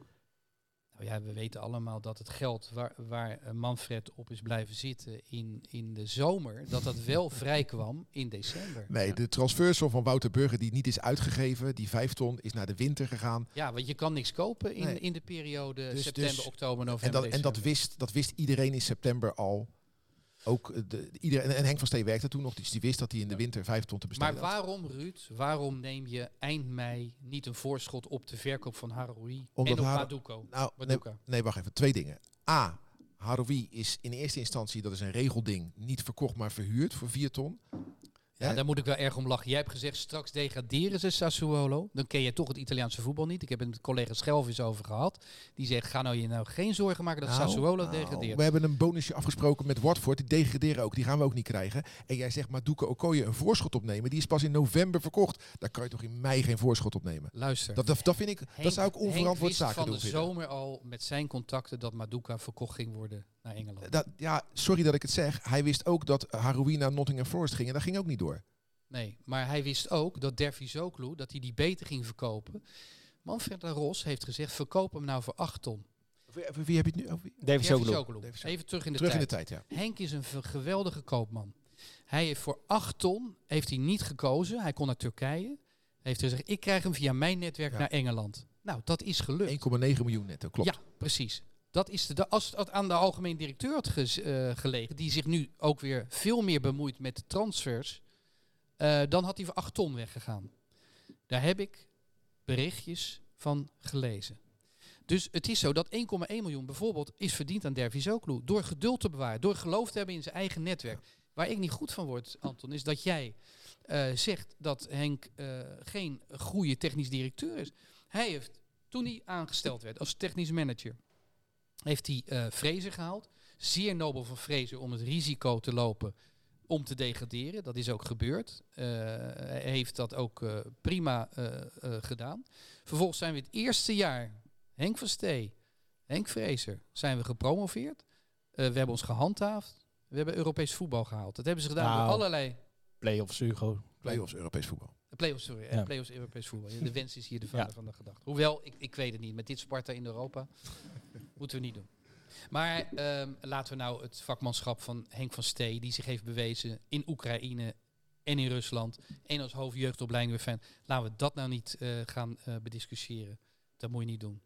[SPEAKER 3] Nou ja, we weten allemaal dat het geld waar, waar eh, Manfred op is blijven zitten in, in de zomer, dat dat wel vrij kwam in december.
[SPEAKER 5] Nee, de transfersom van Wouter Burger die niet is uitgegeven, die vijf ton, is naar de winter gegaan.
[SPEAKER 3] Ja, want je kan niks kopen in,
[SPEAKER 5] Nee.
[SPEAKER 3] in de periode
[SPEAKER 5] Dus-
[SPEAKER 3] september,
[SPEAKER 5] dus-
[SPEAKER 3] oktober,
[SPEAKER 5] En
[SPEAKER 3] november,
[SPEAKER 5] dat, en dat, wist, dat wist iedereen in september al. Ook eh, de, iedereen, en Henk van Steen werkte toen nog, dus die wist dat hij in de winter vijf ton te besteden
[SPEAKER 3] Maar
[SPEAKER 5] had.
[SPEAKER 3] waarom, Ruud, waarom neem je eind mei niet een voorschot op de verkoop van Haroui
[SPEAKER 5] Omdat
[SPEAKER 3] en op Maduko?
[SPEAKER 5] Nou, nee, wacht even. Twee dingen. A. Haroui is in eerste instantie, dat is een regelding, niet verkocht, maar verhuurd voor vier ton.
[SPEAKER 3] Ja, daar moet ik wel erg om lachen. Jij hebt gezegd, straks degraderen ze Sassuolo. Dan ken je toch het Italiaanse voetbal niet. Ik heb het met collega Schelvis over gehad. Die zegt, ga nou je nou geen zorgen maken dat
[SPEAKER 5] Nou,
[SPEAKER 3] Sassuolo
[SPEAKER 5] nou,
[SPEAKER 3] degradeert.
[SPEAKER 5] We hebben een bonusje afgesproken met Watford. Die degraderen ook. Die gaan we ook niet krijgen. En jij zegt, maar Doeke Okoye een voorschot opnemen. Die is pas in november verkocht. Daar kan je toch in mei geen voorschot opnemen.
[SPEAKER 3] Luister.
[SPEAKER 5] Dat, dat, dat vind ik,
[SPEAKER 3] Henk-
[SPEAKER 5] dat zou ik onverantwoord zaken
[SPEAKER 3] van
[SPEAKER 5] doen.
[SPEAKER 3] de
[SPEAKER 5] vinden.
[SPEAKER 3] zomer al met zijn contacten dat Maduka verkocht ging worden naar Engeland.
[SPEAKER 5] Dat, ja, sorry dat ik het zeg. Hij wist ook dat Haroui naar Nottingham Forest ging. En dat ging ook niet door.
[SPEAKER 3] Nee, maar hij wist ook dat Dervisoglu, dat hij die beter ging verkopen. Manfred Ros heeft gezegd, verkoop hem nou voor 8 ton.
[SPEAKER 5] Wie, wie heb je het nu over?
[SPEAKER 2] David Soglu.
[SPEAKER 3] Even terug in de
[SPEAKER 5] Terug in de
[SPEAKER 3] tijd.
[SPEAKER 5] tijd, ja.
[SPEAKER 3] Henk is een geweldige koopman. Hij heeft voor 8 ton heeft hij niet gekozen. Hij kon naar Turkije. Heeft gezegd, ik krijg hem via mijn netwerk
[SPEAKER 5] Ja.
[SPEAKER 3] naar Engeland. Nou, dat is gelukt.
[SPEAKER 5] 1,9 miljoen netto, klopt.
[SPEAKER 3] Ja, precies. Dat is de, de, als het aan de algemeen directeur had gez- eh, gelegen, die zich nu ook weer veel meer bemoeit met de transfers, eh, dan had hij voor 8 ton weggegaan. Daar heb ik berichtjes van gelezen. Dus het is zo dat 1,1 miljoen bijvoorbeeld is verdiend aan Dervisoglu. Door geduld te bewaren, door geloof te hebben in zijn eigen netwerk. Waar ik niet goed van word, Anton, is dat jij eh, zegt dat Henk eh, geen goede technisch directeur is. Hij heeft, toen hij aangesteld werd als technisch manager, heeft hij Fraser gehaald. Zeer nobel van Fraser om het risico te lopen om te degraderen. Dat is ook gebeurd. Eh, hij heeft dat ook eh, prima eh, gedaan. Vervolgens zijn we het eerste jaar, Henk van Stee, Henk Fraser, zijn we gepromoveerd. Eh, we hebben ons gehandhaafd. We hebben Europees voetbal gehaald. Dat hebben ze gedaan
[SPEAKER 2] Nou.
[SPEAKER 3] door allerlei...
[SPEAKER 2] Playoffs, Hugo.
[SPEAKER 5] Playoffs Europees voetbal.
[SPEAKER 3] De Play-offs, sorry.
[SPEAKER 2] Ja.
[SPEAKER 3] Play-offs Europees voetbal. De wens is hier de vader
[SPEAKER 2] Ja.
[SPEAKER 3] van de gedachte. Hoewel, ik, ik weet het niet. Met dit Sparta in Europa moeten we niet doen. Maar ehm, laten we nou het vakmanschap van Henk van Stee, die zich heeft bewezen in Oekraïne en in Rusland. En als hoofdjeugdopleiding weer fan. Laten we dat nou niet eh, gaan eh, bediscussiëren. Dat moet je niet doen.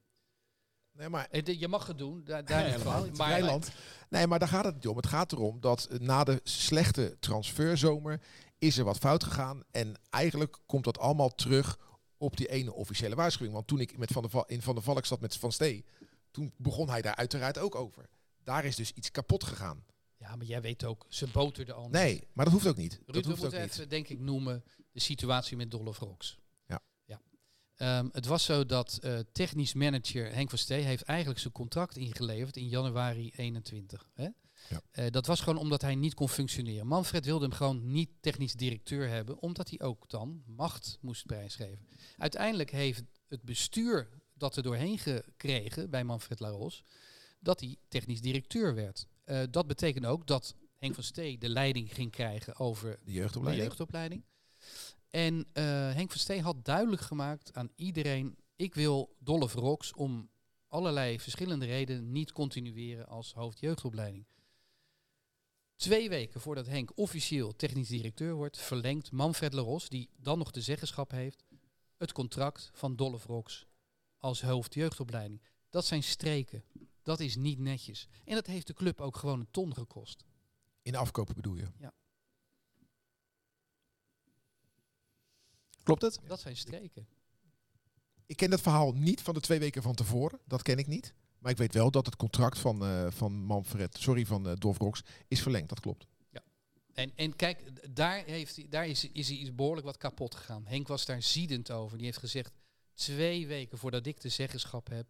[SPEAKER 5] Nee, maar
[SPEAKER 3] Eh, de- Je mag het doen, daar, daar
[SPEAKER 5] helemaal
[SPEAKER 3] van. Maar,
[SPEAKER 5] Rijnland. Nee, maar daar gaat het niet om. Het gaat erom dat na de slechte transferzomer is er wat fout gegaan. En eigenlijk komt dat allemaal terug op die ene officiële waarschuwing. Want toen ik met van Val, in Van der Valk zat met Van Stee, toen begon hij daar uiteraard ook over. Daar is dus iets kapot gegaan.
[SPEAKER 3] ja, maar jij weet ook, ze boterden al.
[SPEAKER 5] Nee, maar dat hoeft ook niet.
[SPEAKER 3] Ruud,
[SPEAKER 5] dat
[SPEAKER 3] we
[SPEAKER 5] hoeft ook
[SPEAKER 3] moeten
[SPEAKER 5] niet.
[SPEAKER 3] even, denk ik, noemen de situatie met Dolph Rox.
[SPEAKER 5] Ja.
[SPEAKER 3] ja. Ehm, het was zo dat eh, technisch manager Henk van Stee heeft eigenlijk zijn contract ingeleverd in januari 21. Hè?
[SPEAKER 5] Ja.
[SPEAKER 3] Eh, dat was gewoon omdat hij niet kon functioneren. Manfred wilde hem gewoon niet technisch directeur hebben, omdat hij ook dan macht moest prijsgeven. Uiteindelijk heeft het bestuur dat er doorheen gekregen bij Manfred Laros, dat hij technisch directeur werd. Eh, dat betekent ook dat Henk van Stee de leiding ging krijgen over
[SPEAKER 5] De
[SPEAKER 3] de
[SPEAKER 5] jeugdopleiding.
[SPEAKER 3] En eh, Henk van Steen had duidelijk gemaakt aan iedereen... ik wil Dolph Rox om allerlei verschillende redenen niet continueren als hoofdjeugdopleiding. Twee weken voordat Henk officieel technisch directeur wordt, verlengt Manfred Leros, die dan nog de zeggenschap heeft, het contract van Dolph Rox als hoofdjeugdopleiding. Dat zijn streken. Dat is niet netjes. En dat heeft de club ook gewoon een ton gekost.
[SPEAKER 5] In afkopen bedoel je?
[SPEAKER 2] Klopt het?
[SPEAKER 3] Dat zijn streken.
[SPEAKER 5] Ik ken dat verhaal niet van de twee weken van tevoren. Dat ken ik niet. Maar ik weet wel dat het contract van, eh, van Manfred, sorry, van uh, Dolf Rox, is verlengd. Dat klopt.
[SPEAKER 3] En, en kijk, daar, heeft hij, daar is, is hij iets behoorlijk wat kapot gegaan. Henk was daar ziedend over. Die heeft gezegd, twee weken voordat ik de zeggenschap heb...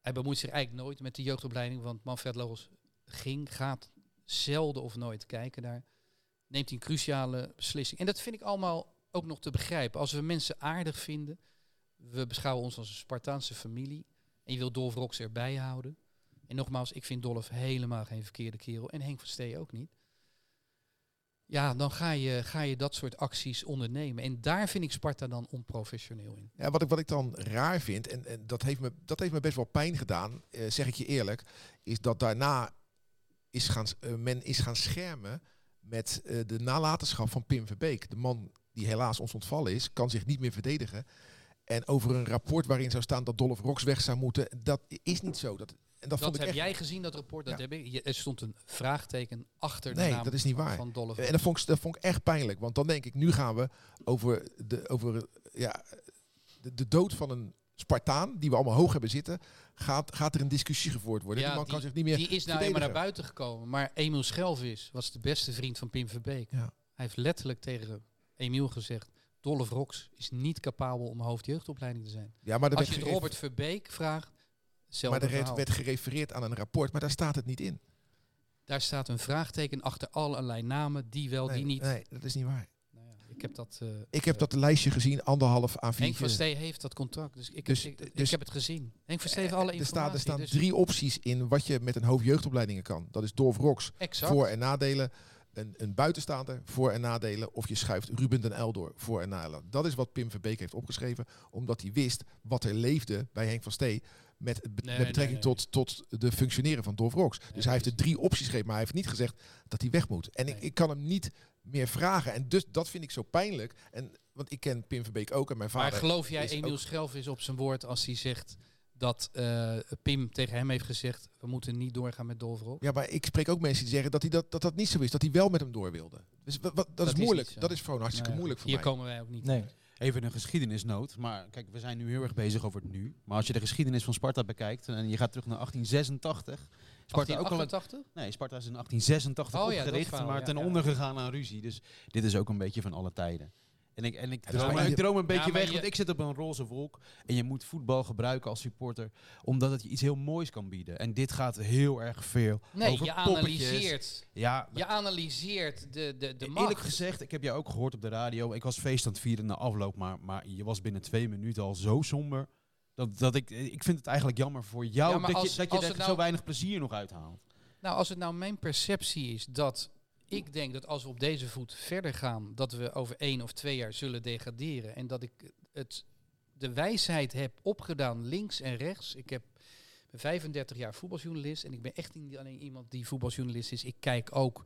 [SPEAKER 3] Hij bemoeit zich eigenlijk nooit met de jeugdopleiding, want Manfred Logos ging, gaat zelden of nooit kijken daar. Neemt hij een cruciale beslissing. En dat vind ik allemaal ook nog te begrijpen. Als we mensen aardig vinden, we beschouwen ons als een Spartaanse familie... en je wil Dolf Rox erbij houden... En nogmaals, ik vind Dolph helemaal geen verkeerde kerel. En Henk van Stee ook niet. Ja, dan ga je, ga je dat soort acties ondernemen. En daar vind ik Sparta dan onprofessioneel in.
[SPEAKER 5] Ja, wat, ik, wat ik dan raar vind, en, en dat, heeft me, dat heeft me best wel pijn gedaan, eh, zeg ik je eerlijk, is dat daarna is gaan, eh, men is gaan schermen met eh, de nalatenschap van Pim Verbeek. De man die helaas ons ontvallen is, kan zich niet meer verdedigen. En over een rapport waarin zou staan dat Dolph Rox weg zou moeten, dat is niet zo. Dat, en dat,
[SPEAKER 3] Dat,
[SPEAKER 5] vond ik
[SPEAKER 3] heb
[SPEAKER 5] echt,
[SPEAKER 3] jij gezien, dat rapport? Dat
[SPEAKER 5] Ja.
[SPEAKER 3] heb ik. Je- Er stond een vraagteken achter de
[SPEAKER 5] Nee,
[SPEAKER 3] naam
[SPEAKER 5] dat is niet
[SPEAKER 3] van-
[SPEAKER 5] waar.
[SPEAKER 3] van Dolph.
[SPEAKER 5] En dat vond, ik, dat vond ik echt pijnlijk. Want dan denk ik, nu gaan we over de, over, ja, de, de dood van een Spartaan, die we allemaal hoog hebben zitten, gaat, gaat er een discussie gevoerd worden.
[SPEAKER 3] Ja,
[SPEAKER 5] die man
[SPEAKER 3] die-
[SPEAKER 5] kan zich niet meer
[SPEAKER 3] Die is nou eenmaal naar buiten gekomen. Maar Emiel Schelvis was de beste vriend van Pim Verbeek.
[SPEAKER 5] Ja.
[SPEAKER 3] Hij heeft letterlijk tegen Emiel gezegd... Dolph Rox is niet capabel om hoofdjeugdopleiding te zijn.
[SPEAKER 5] Ja, maar er
[SPEAKER 3] Als je het Robert Verbeek vraagt,
[SPEAKER 5] maar er werd,
[SPEAKER 3] verhaal.
[SPEAKER 5] werd gerefereerd aan een rapport, maar daar staat het niet in.
[SPEAKER 3] Daar staat een vraagteken achter allerlei namen, die wel,
[SPEAKER 5] nee,
[SPEAKER 3] die niet.
[SPEAKER 5] nee, dat is niet waar.
[SPEAKER 3] Nou ja, ik heb dat... eh,
[SPEAKER 5] Ik heb
[SPEAKER 3] eh,
[SPEAKER 5] dat lijstje gezien, anderhalf A4.
[SPEAKER 3] Henk van Stee heeft dat contract, dus ik,
[SPEAKER 5] Dus-
[SPEAKER 3] heb, ik, ik
[SPEAKER 5] dus-
[SPEAKER 3] heb het gezien. Henk van Stee heeft alle
[SPEAKER 5] er staan,
[SPEAKER 3] informatie.
[SPEAKER 5] er staan
[SPEAKER 3] dus
[SPEAKER 5] drie opties in wat je met een hoofdjeugdopleidingen kan. Dat is Dolf Rox,
[SPEAKER 3] exact.
[SPEAKER 5] voor- en nadelen. Een, een buitenstaander, voor- en nadelen. Of je schuift Ruben den El door, voor- en nadelen. Dat is wat Pim Verbeek heeft opgeschreven. Omdat hij wist wat er leefde bij Henk van Stee. Met, be-
[SPEAKER 3] Nee,
[SPEAKER 5] met betrekking
[SPEAKER 3] nee, nee.
[SPEAKER 5] Tot, tot de functioneren van Dolf Rox. Dus hij heeft er drie opties gegeven, maar hij heeft niet gezegd dat hij weg moet. En ik, ik kan hem niet meer vragen. En dus dat vind ik zo pijnlijk. En, want ik ken Pim Verbeek ook en mijn vader.
[SPEAKER 3] maar geloof jij Emiel
[SPEAKER 5] ook-
[SPEAKER 3] Schelvis op zijn woord als hij zegt dat eh, Pim tegen hem heeft gezegd... we moeten niet doorgaan met Dolph Rox?
[SPEAKER 5] Ja, maar ik spreek ook mensen die zeggen dat hij dat, dat, dat niet zo is. Dat hij wel met hem door wilde. Dus wat, wat- dat,
[SPEAKER 3] is
[SPEAKER 5] is moeilijk. dat is gewoon hartstikke
[SPEAKER 3] Nou ja,
[SPEAKER 5] moeilijk voor
[SPEAKER 3] Hier
[SPEAKER 5] mij.
[SPEAKER 3] komen wij ook niet.
[SPEAKER 2] Nee.
[SPEAKER 4] Even een geschiedenisnoot. Maar kijk, we zijn nu heel erg bezig over het nu. Maar als je de geschiedenis van Sparta bekijkt en je gaat terug naar 1886. Sparta ook al een,
[SPEAKER 3] 1888?
[SPEAKER 4] nee, Sparta is in 1886
[SPEAKER 3] Oh ja, dat
[SPEAKER 4] opgericht, maar
[SPEAKER 3] ja,
[SPEAKER 4] ten
[SPEAKER 3] ja.
[SPEAKER 4] onder gegaan aan ruzie. Dus dit is ook een beetje van alle tijden. En ik, en ik,
[SPEAKER 5] is
[SPEAKER 4] droom,
[SPEAKER 5] maar-
[SPEAKER 4] ik droom een beetje weg,
[SPEAKER 3] je-
[SPEAKER 4] want ik zit op een roze wolk. En je moet voetbal gebruiken als supporter, omdat het je iets heel moois kan bieden. En dit gaat heel erg veel
[SPEAKER 3] Nee,
[SPEAKER 4] over
[SPEAKER 3] je
[SPEAKER 4] poppetjes.
[SPEAKER 3] analyseert,
[SPEAKER 4] Ja,
[SPEAKER 3] je analyseert de, de, de macht.
[SPEAKER 4] Eerlijk gezegd, ik heb jou ook gehoord op de radio. Ik was feest aan het vieren na afloop, maar, maar je was binnen twee minuten al zo somber. Dat, dat ik, ik vind het eigenlijk jammer voor jou
[SPEAKER 3] Ja,
[SPEAKER 4] dat
[SPEAKER 3] als-
[SPEAKER 4] je, dat je er zo
[SPEAKER 3] nou-
[SPEAKER 4] weinig plezier nog uithaalt.
[SPEAKER 3] Nou, als het nou mijn perceptie is dat ik denk dat als we op deze voet verder gaan, dat we over één of twee jaar zullen degraderen. En dat ik het, de wijsheid heb opgedaan links en rechts. Ik heb ik ben 35 jaar voetbaljournalist en ik ben echt niet alleen iemand die voetbaljournalist is. Ik kijk ook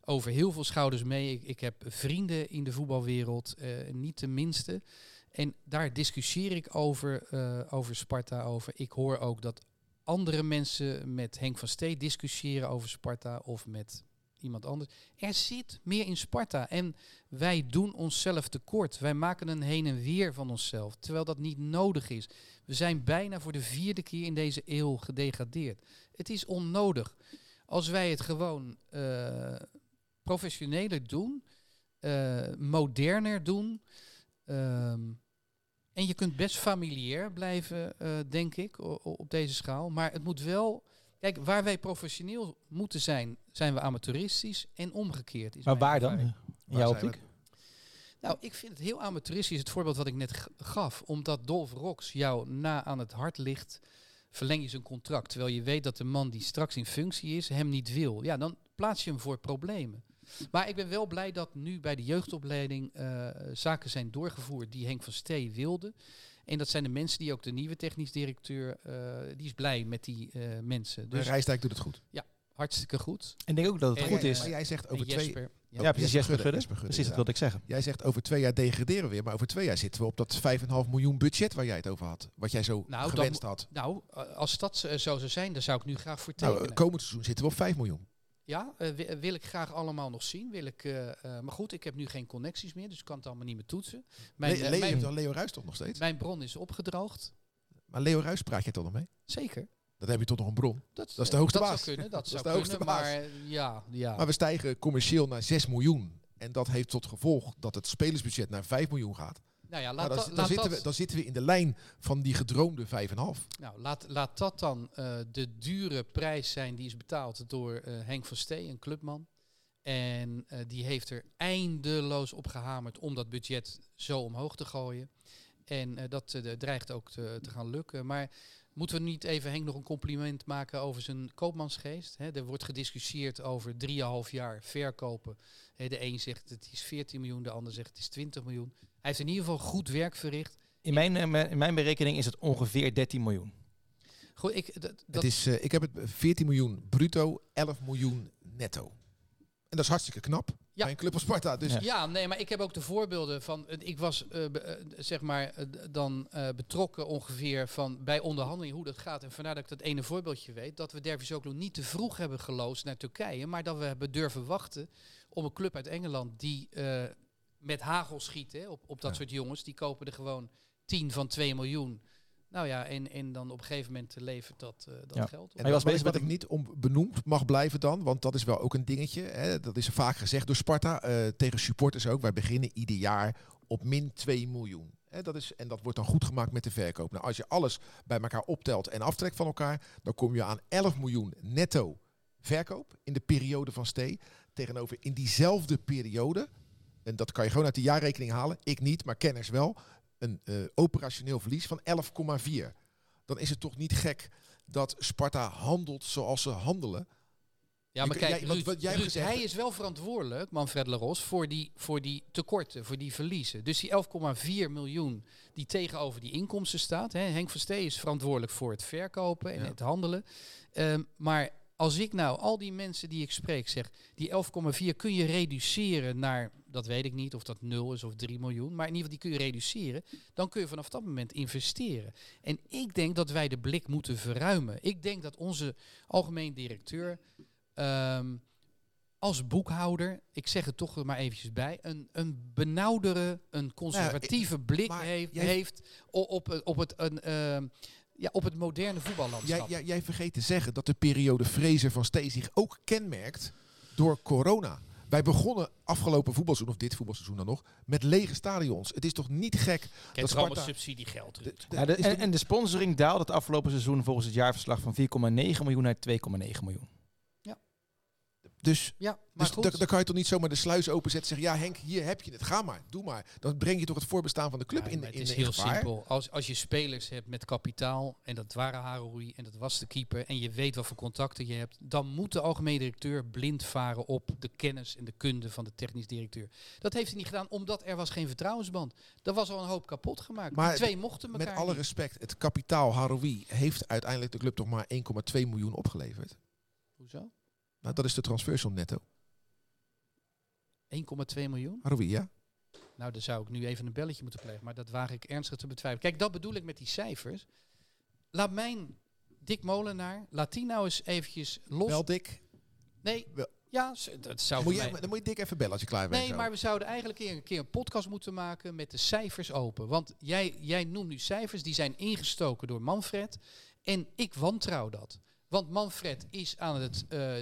[SPEAKER 3] over heel veel schouders mee. Ik, ik heb vrienden in de voetbalwereld, eh, niet de minste. En daar discussieer ik over, eh, over Sparta over. Ik hoor ook dat andere mensen met Henk van Stee discussiëren over Sparta of met iemand anders. Er zit meer in Sparta en wij doen onszelf tekort. Wij maken een heen en weer van onszelf, terwijl dat niet nodig is. We zijn bijna voor de vierde keer in deze eeuw gedegradeerd. Het is onnodig. Als wij het gewoon eh, professioneler doen, eh, moderner doen. ehm, en je kunt best familiair blijven, eh, denk ik, op deze schaal. Maar het moet wel. Kijk, waar wij professioneel moeten zijn, zijn we amateuristisch en omgekeerd. Is
[SPEAKER 2] Maar waar dan? In jouw optiek?
[SPEAKER 3] Nou, ik vind het heel amateuristisch, het voorbeeld wat ik net gaf. Omdat Dolph Rox jou na aan het hart ligt, verleng je zijn contract. Terwijl je weet dat de man die straks in functie is, hem niet wil. Ja, dan plaats je hem voor problemen. Maar ik ben wel blij dat nu bij de jeugdopleiding eh, zaken zijn doorgevoerd die Henk van Stee wilde. En dat zijn de mensen die ook de nieuwe technisch directeur, eh, die is blij met die eh, mensen.
[SPEAKER 5] Dus Rijsdijk doet het goed.
[SPEAKER 3] hartstikke goed.
[SPEAKER 2] Ik denk ook dat het
[SPEAKER 3] En,
[SPEAKER 2] goed
[SPEAKER 3] eh,
[SPEAKER 2] is.
[SPEAKER 5] Maar jij zegt
[SPEAKER 3] En
[SPEAKER 5] over twee...
[SPEAKER 3] Ja.
[SPEAKER 2] Ja, precies. Jesper Gudde.
[SPEAKER 5] Jesper Gudde,
[SPEAKER 2] Precies, dat wilde ik zeggen.
[SPEAKER 5] Jij zegt over twee jaar degraderen we weer, maar over twee jaar zitten we op dat 5,5 miljoen budget waar jij het over had. Wat jij zo
[SPEAKER 3] Nou,
[SPEAKER 5] gewenst had.
[SPEAKER 3] Nou, als dat zo zou zijn, dan zou ik nu graag voor
[SPEAKER 5] Nou,
[SPEAKER 3] tekenen.
[SPEAKER 5] komend seizoen zitten we op 5 miljoen.
[SPEAKER 3] Ja, eh, wi- wil ik graag allemaal nog zien. Wil ik, eh, eh, maar goed, ik heb nu geen connecties meer, dus ik kan het allemaal niet meer toetsen. Mijn,
[SPEAKER 5] Le
[SPEAKER 3] eh, mijn,
[SPEAKER 5] dan Leo Ruijs toch nog steeds?
[SPEAKER 3] mijn bron is opgedroogd.
[SPEAKER 5] Maar Leo Ruijs praat je toch nog mee?
[SPEAKER 3] Zeker.
[SPEAKER 5] Dan heb je toch nog een bron.
[SPEAKER 3] Dat,
[SPEAKER 5] is de
[SPEAKER 3] eh,
[SPEAKER 5] hoogste
[SPEAKER 3] dat
[SPEAKER 5] baas.
[SPEAKER 3] Zou kunnen, dat,
[SPEAKER 5] Dat
[SPEAKER 3] zou
[SPEAKER 5] is de hoogste
[SPEAKER 3] kunnen,
[SPEAKER 5] baas.
[SPEAKER 3] maar eh, ja, ja.
[SPEAKER 5] Maar we stijgen commercieel naar 6 miljoen. En dat heeft tot gevolg dat het spelersbudget naar 5 miljoen gaat.
[SPEAKER 3] Nou ja,
[SPEAKER 5] Nou, dan, zitten
[SPEAKER 3] dat,
[SPEAKER 5] we, dan zitten we in de lijn van die gedroomde 5,5.
[SPEAKER 3] nou, laat, laat dat dan eh, de dure prijs zijn die is betaald door eh, Henk van Stee, een clubman. En eh, die heeft er eindeloos op gehamerd om dat budget zo omhoog te gooien. En dat dreigt ook te, te gaan lukken. Maar moeten we niet even Henk nog een compliment maken over zijn koopmansgeest? Er wordt gediscussieerd over 3,5 jaar verkopen. De een zegt het is 14 miljoen, de ander zegt het is 20 miljoen. Hij heeft in ieder geval goed werk verricht.
[SPEAKER 2] In mijn, eh, in mijn berekening is het ongeveer 13 miljoen.
[SPEAKER 3] Goed, ik, dat, dat,
[SPEAKER 5] Het is, eh, ik heb het 14 miljoen bruto, 11 miljoen netto. En dat is hartstikke knap bij een club als Sparta. Dus
[SPEAKER 2] Ja.
[SPEAKER 3] Ja, nee, maar ik heb ook de voorbeelden van. eh, Ik was eh, eh, zeg maar eh, dan eh, betrokken ongeveer van bij onderhandelingen hoe dat gaat. En vandaar dat ik dat ene voorbeeldje weet. Dat we Dervisoglu niet te vroeg hebben geloosd naar Turkije. Maar dat we hebben durven wachten om een club uit Engeland die eh, met hagel schiet hè, op, op dat
[SPEAKER 5] Ja.
[SPEAKER 3] soort jongens. Die kopen er gewoon 10 van 2 miljoen. Nou ja, en, en dan op een gegeven moment levert dat, eh, dat
[SPEAKER 2] Ja.
[SPEAKER 3] geld op.
[SPEAKER 5] En
[SPEAKER 2] Hij was
[SPEAKER 5] dat
[SPEAKER 2] bezig
[SPEAKER 5] is wat
[SPEAKER 2] met
[SPEAKER 5] ik niet om benoemd mag blijven dan, want dat is wel ook een dingetje. Hè. Dat is vaak gezegd door Sparta, eh, tegen supporters ook. Wij beginnen ieder jaar op min 2 miljoen. Hè, dat is, en dat wordt dan goed gemaakt met de verkoop. Nou, als je alles bij elkaar optelt en aftrekt van elkaar, dan kom je aan 11 miljoen netto verkoop in de periode van Stee. Tegenover in diezelfde periode, en dat kan je gewoon uit de jaarrekening halen, ik niet, maar kenners wel, een eh, operationeel verlies van 11,4. Dan is het toch niet gek dat Sparta handelt zoals ze handelen.
[SPEAKER 3] Ja, maar kijk,
[SPEAKER 5] jij- wat-
[SPEAKER 3] Ruud,
[SPEAKER 5] wat jij
[SPEAKER 3] Ruud,
[SPEAKER 5] gezegd-
[SPEAKER 3] hij is wel verantwoordelijk, Manfred Leros, voor die, voor die tekorten, voor die verliezen. Dus die 11,4 miljoen die tegenover die inkomsten staat. Hè, Henk Verstee is verantwoordelijk voor het verkopen en
[SPEAKER 5] Ja.
[SPEAKER 3] het handelen. Ehm, maar als ik nou al die mensen die ik spreek zeg, die 11,4 kun je reduceren naar, dat weet ik niet of dat 0 is of 3 miljoen, maar in ieder geval die kun je reduceren. Dan kun je vanaf dat moment investeren. En ik denk dat wij de blik moeten verruimen. Ik denk dat onze algemeen directeur ehm, als boekhouder, ik zeg het toch er maar eventjes bij, een, een benauwdere, een conservatieve blik heeft,
[SPEAKER 5] jij-
[SPEAKER 3] heeft op, het- op, het, een, ehm, ja, op het moderne
[SPEAKER 5] Jij,
[SPEAKER 3] voetballandschap.
[SPEAKER 5] jij, jij vergeet te zeggen dat de periode Fraser van Stee zich ook kenmerkt door corona. Wij begonnen afgelopen voetbalseizoen, of dit voetbalseizoen dan nog, met lege stadions. Het is toch niet gek
[SPEAKER 3] Kijk,
[SPEAKER 5] dat
[SPEAKER 3] er allemaal
[SPEAKER 5] Sparta-
[SPEAKER 3] subsidiegeld.
[SPEAKER 5] de-
[SPEAKER 3] Ruud.
[SPEAKER 5] de-
[SPEAKER 2] Ja, de-
[SPEAKER 5] is
[SPEAKER 2] en, en de sponsoring daalde het afgelopen seizoen volgens het jaarverslag van 4,9 miljoen naar 2,9 miljoen.
[SPEAKER 5] Dus
[SPEAKER 3] Ja, maar
[SPEAKER 5] dus
[SPEAKER 3] goed.
[SPEAKER 5] dan, kan je toch niet zomaar de sluis openzetten en zeggen, ja Henk, hier heb je het, ga maar, doe maar. Dan breng je toch het voorbestaan van de club
[SPEAKER 3] Ja,
[SPEAKER 5] in,
[SPEAKER 3] maar
[SPEAKER 5] in,
[SPEAKER 3] het is heel
[SPEAKER 5] gevaar.
[SPEAKER 3] simpel. Als, als je spelers hebt met kapitaal, en dat waren Haroui en dat was de keeper, en je weet wat voor contacten je hebt, dan moet de algemeen directeur blind varen op de kennis en de kunde van de technisch directeur. Dat heeft hij niet gedaan, omdat er was geen vertrouwensband. Er was al een hoop kapot gemaakt.
[SPEAKER 5] Maar
[SPEAKER 3] Die twee mochten elkaar
[SPEAKER 5] Met alle
[SPEAKER 3] niet.
[SPEAKER 5] respect, het kapitaal Haroui heeft uiteindelijk de club toch maar 1,2 miljoen opgeleverd.
[SPEAKER 3] Hoezo? 1,2
[SPEAKER 5] Nou, dat is de transfersom netto.
[SPEAKER 3] miljoen?
[SPEAKER 5] Haroui, ja?
[SPEAKER 3] Nou, dan zou ik nu even een belletje moeten plegen, maar dat waag ik ernstig te betwijfelen. Kijk, dat bedoel ik met die cijfers. Laat mijn Dick Molenaar, laat die nou eens eventjes los.
[SPEAKER 5] Wel dik.
[SPEAKER 3] nee,
[SPEAKER 5] wel-
[SPEAKER 3] ja, dat zou
[SPEAKER 5] Moet je, dan moet je dik even bellen als je klaar bent.
[SPEAKER 3] Nee,
[SPEAKER 5] zo.
[SPEAKER 3] maar we zouden eigenlijk een keer, een keer een podcast moeten maken met de cijfers open. Want jij, jij noemt nu cijfers die zijn ingestoken door Manfred. En ik wantrouw dat. Want Manfred is aan het eh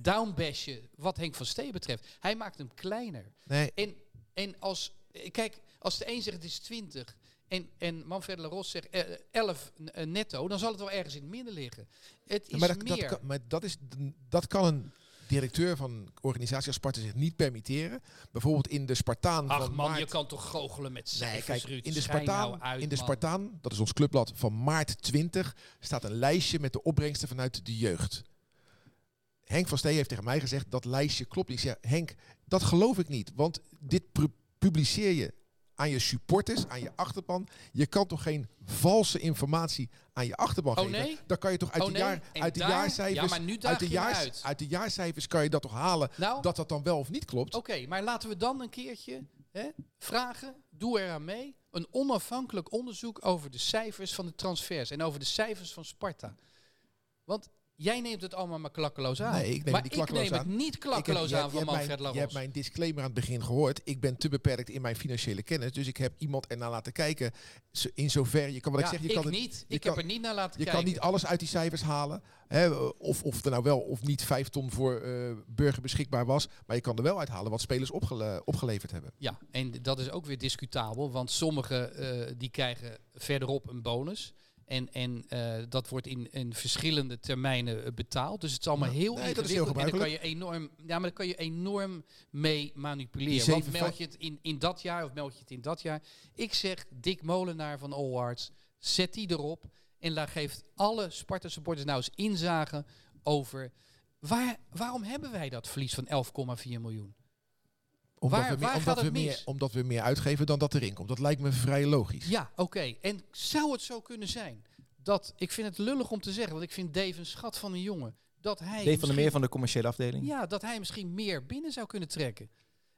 [SPEAKER 3] downbashen wat Henk van Stee betreft. Hij maakt hem kleiner.
[SPEAKER 5] Nee,
[SPEAKER 3] En, en als, eh, kijk, als de een zegt het is 20 en, en Manfred Laros zegt eh, 11 eh, netto, dan zal het wel ergens in het midden liggen. Het is
[SPEAKER 5] maar, dat,
[SPEAKER 3] meer.
[SPEAKER 5] dat kan, maar dat, is, dat kan een directeur van een organisatie als Sparta zich niet permitteren. Bijvoorbeeld in de Spartaan
[SPEAKER 3] Ach
[SPEAKER 5] van
[SPEAKER 3] man,
[SPEAKER 5] maart...
[SPEAKER 3] je kan toch goochelen met
[SPEAKER 5] Nee,
[SPEAKER 3] cijfers,
[SPEAKER 5] kijk,
[SPEAKER 3] Ruud.
[SPEAKER 5] in de, Spartaan,
[SPEAKER 3] nou uit,
[SPEAKER 5] in de. Spartaan, dat is ons clubblad van maart 20, staat een lijstje met de opbrengsten vanuit de jeugd. Henk van Stee heeft tegen mij gezegd dat lijstje klopt. niet. Ik zeg, Henk, dat geloof ik niet. Want dit pu- publiceer je aan je supporters, aan je achterban. Je kan toch geen valse informatie aan je achterban
[SPEAKER 3] Oh,
[SPEAKER 5] geven?
[SPEAKER 3] nee?
[SPEAKER 5] Dan kan je toch uit
[SPEAKER 3] Oh,
[SPEAKER 5] de,
[SPEAKER 3] nee?
[SPEAKER 5] jaar, uit de
[SPEAKER 3] daar-
[SPEAKER 5] jaarcijfers...
[SPEAKER 3] Ja, maar
[SPEAKER 5] uit de, jaars-
[SPEAKER 3] uit
[SPEAKER 5] de jaarcijfers kan je dat toch halen
[SPEAKER 3] Nou,
[SPEAKER 5] dat dat dan wel of niet klopt?
[SPEAKER 3] Oké, maar laten we dan een keertje hè, vragen, doe eraan mee, een onafhankelijk onderzoek over de cijfers van de transfers en over de cijfers van Sparta. Want jij neemt het allemaal maar klakkeloos aan.
[SPEAKER 5] Nee, ik neem
[SPEAKER 3] maar
[SPEAKER 5] het niet klakkeloos
[SPEAKER 3] ik neem
[SPEAKER 5] aan.
[SPEAKER 3] het niet
[SPEAKER 5] heb-
[SPEAKER 3] klakkeloos
[SPEAKER 5] je
[SPEAKER 3] aan
[SPEAKER 5] je
[SPEAKER 3] van Manfred
[SPEAKER 5] Je hebt
[SPEAKER 3] Laros.
[SPEAKER 5] mijn disclaimer aan het begin gehoord. Ik ben te beperkt in mijn financiële kennis. Dus ik heb iemand ernaar laten kijken. In zover je kan wat
[SPEAKER 3] Ja,
[SPEAKER 5] ik zeg, je
[SPEAKER 3] ik
[SPEAKER 5] kan het,
[SPEAKER 3] niet.
[SPEAKER 5] je
[SPEAKER 3] Ik
[SPEAKER 5] kan-
[SPEAKER 3] heb er niet naar laten
[SPEAKER 5] Je
[SPEAKER 3] kijken.
[SPEAKER 5] kan niet alles uit die cijfers halen. Hè, of, of er nou wel of niet vijf ton voor eh, burger beschikbaar was. Maar je kan er wel uithalen wat spelers opgele- opgeleverd hebben.
[SPEAKER 3] Ja, en dat is ook weer discutabel, want sommigen eh, die krijgen verderop een bonus. En, en eh, dat wordt in, in verschillende termijnen eh, betaald. Dus het is allemaal
[SPEAKER 5] Ja.
[SPEAKER 3] heel
[SPEAKER 5] Nee, dat is heel
[SPEAKER 3] ingewikkeld. en daar kan je enorm, ja, maar daar kan je enorm mee manipuleren. Want meld je het in, in dat jaar of meld je het in dat jaar. Ik zeg Dick Molenaar van All Arts, zet die erop. En daar geeft alle Sparta supporters nou eens inzage over... Waar, waarom hebben wij dat verlies van 11,4 miljoen?
[SPEAKER 5] Omdat,
[SPEAKER 3] Waar-
[SPEAKER 5] we, meer,
[SPEAKER 3] waar
[SPEAKER 5] omdat,
[SPEAKER 3] gaat
[SPEAKER 5] we
[SPEAKER 3] het
[SPEAKER 5] meer, omdat we meer uitgeven dan dat erin komt. Dat lijkt me vrij logisch.
[SPEAKER 3] Ja, oké. En zou het zo kunnen zijn dat, ik vind het lullig om te zeggen, want ik vind Dave een schat van een jongen, dat hij,
[SPEAKER 2] Dave van
[SPEAKER 3] misschien-
[SPEAKER 2] Meer van de commerciële afdeling.
[SPEAKER 3] ja, dat hij misschien meer binnen zou kunnen trekken.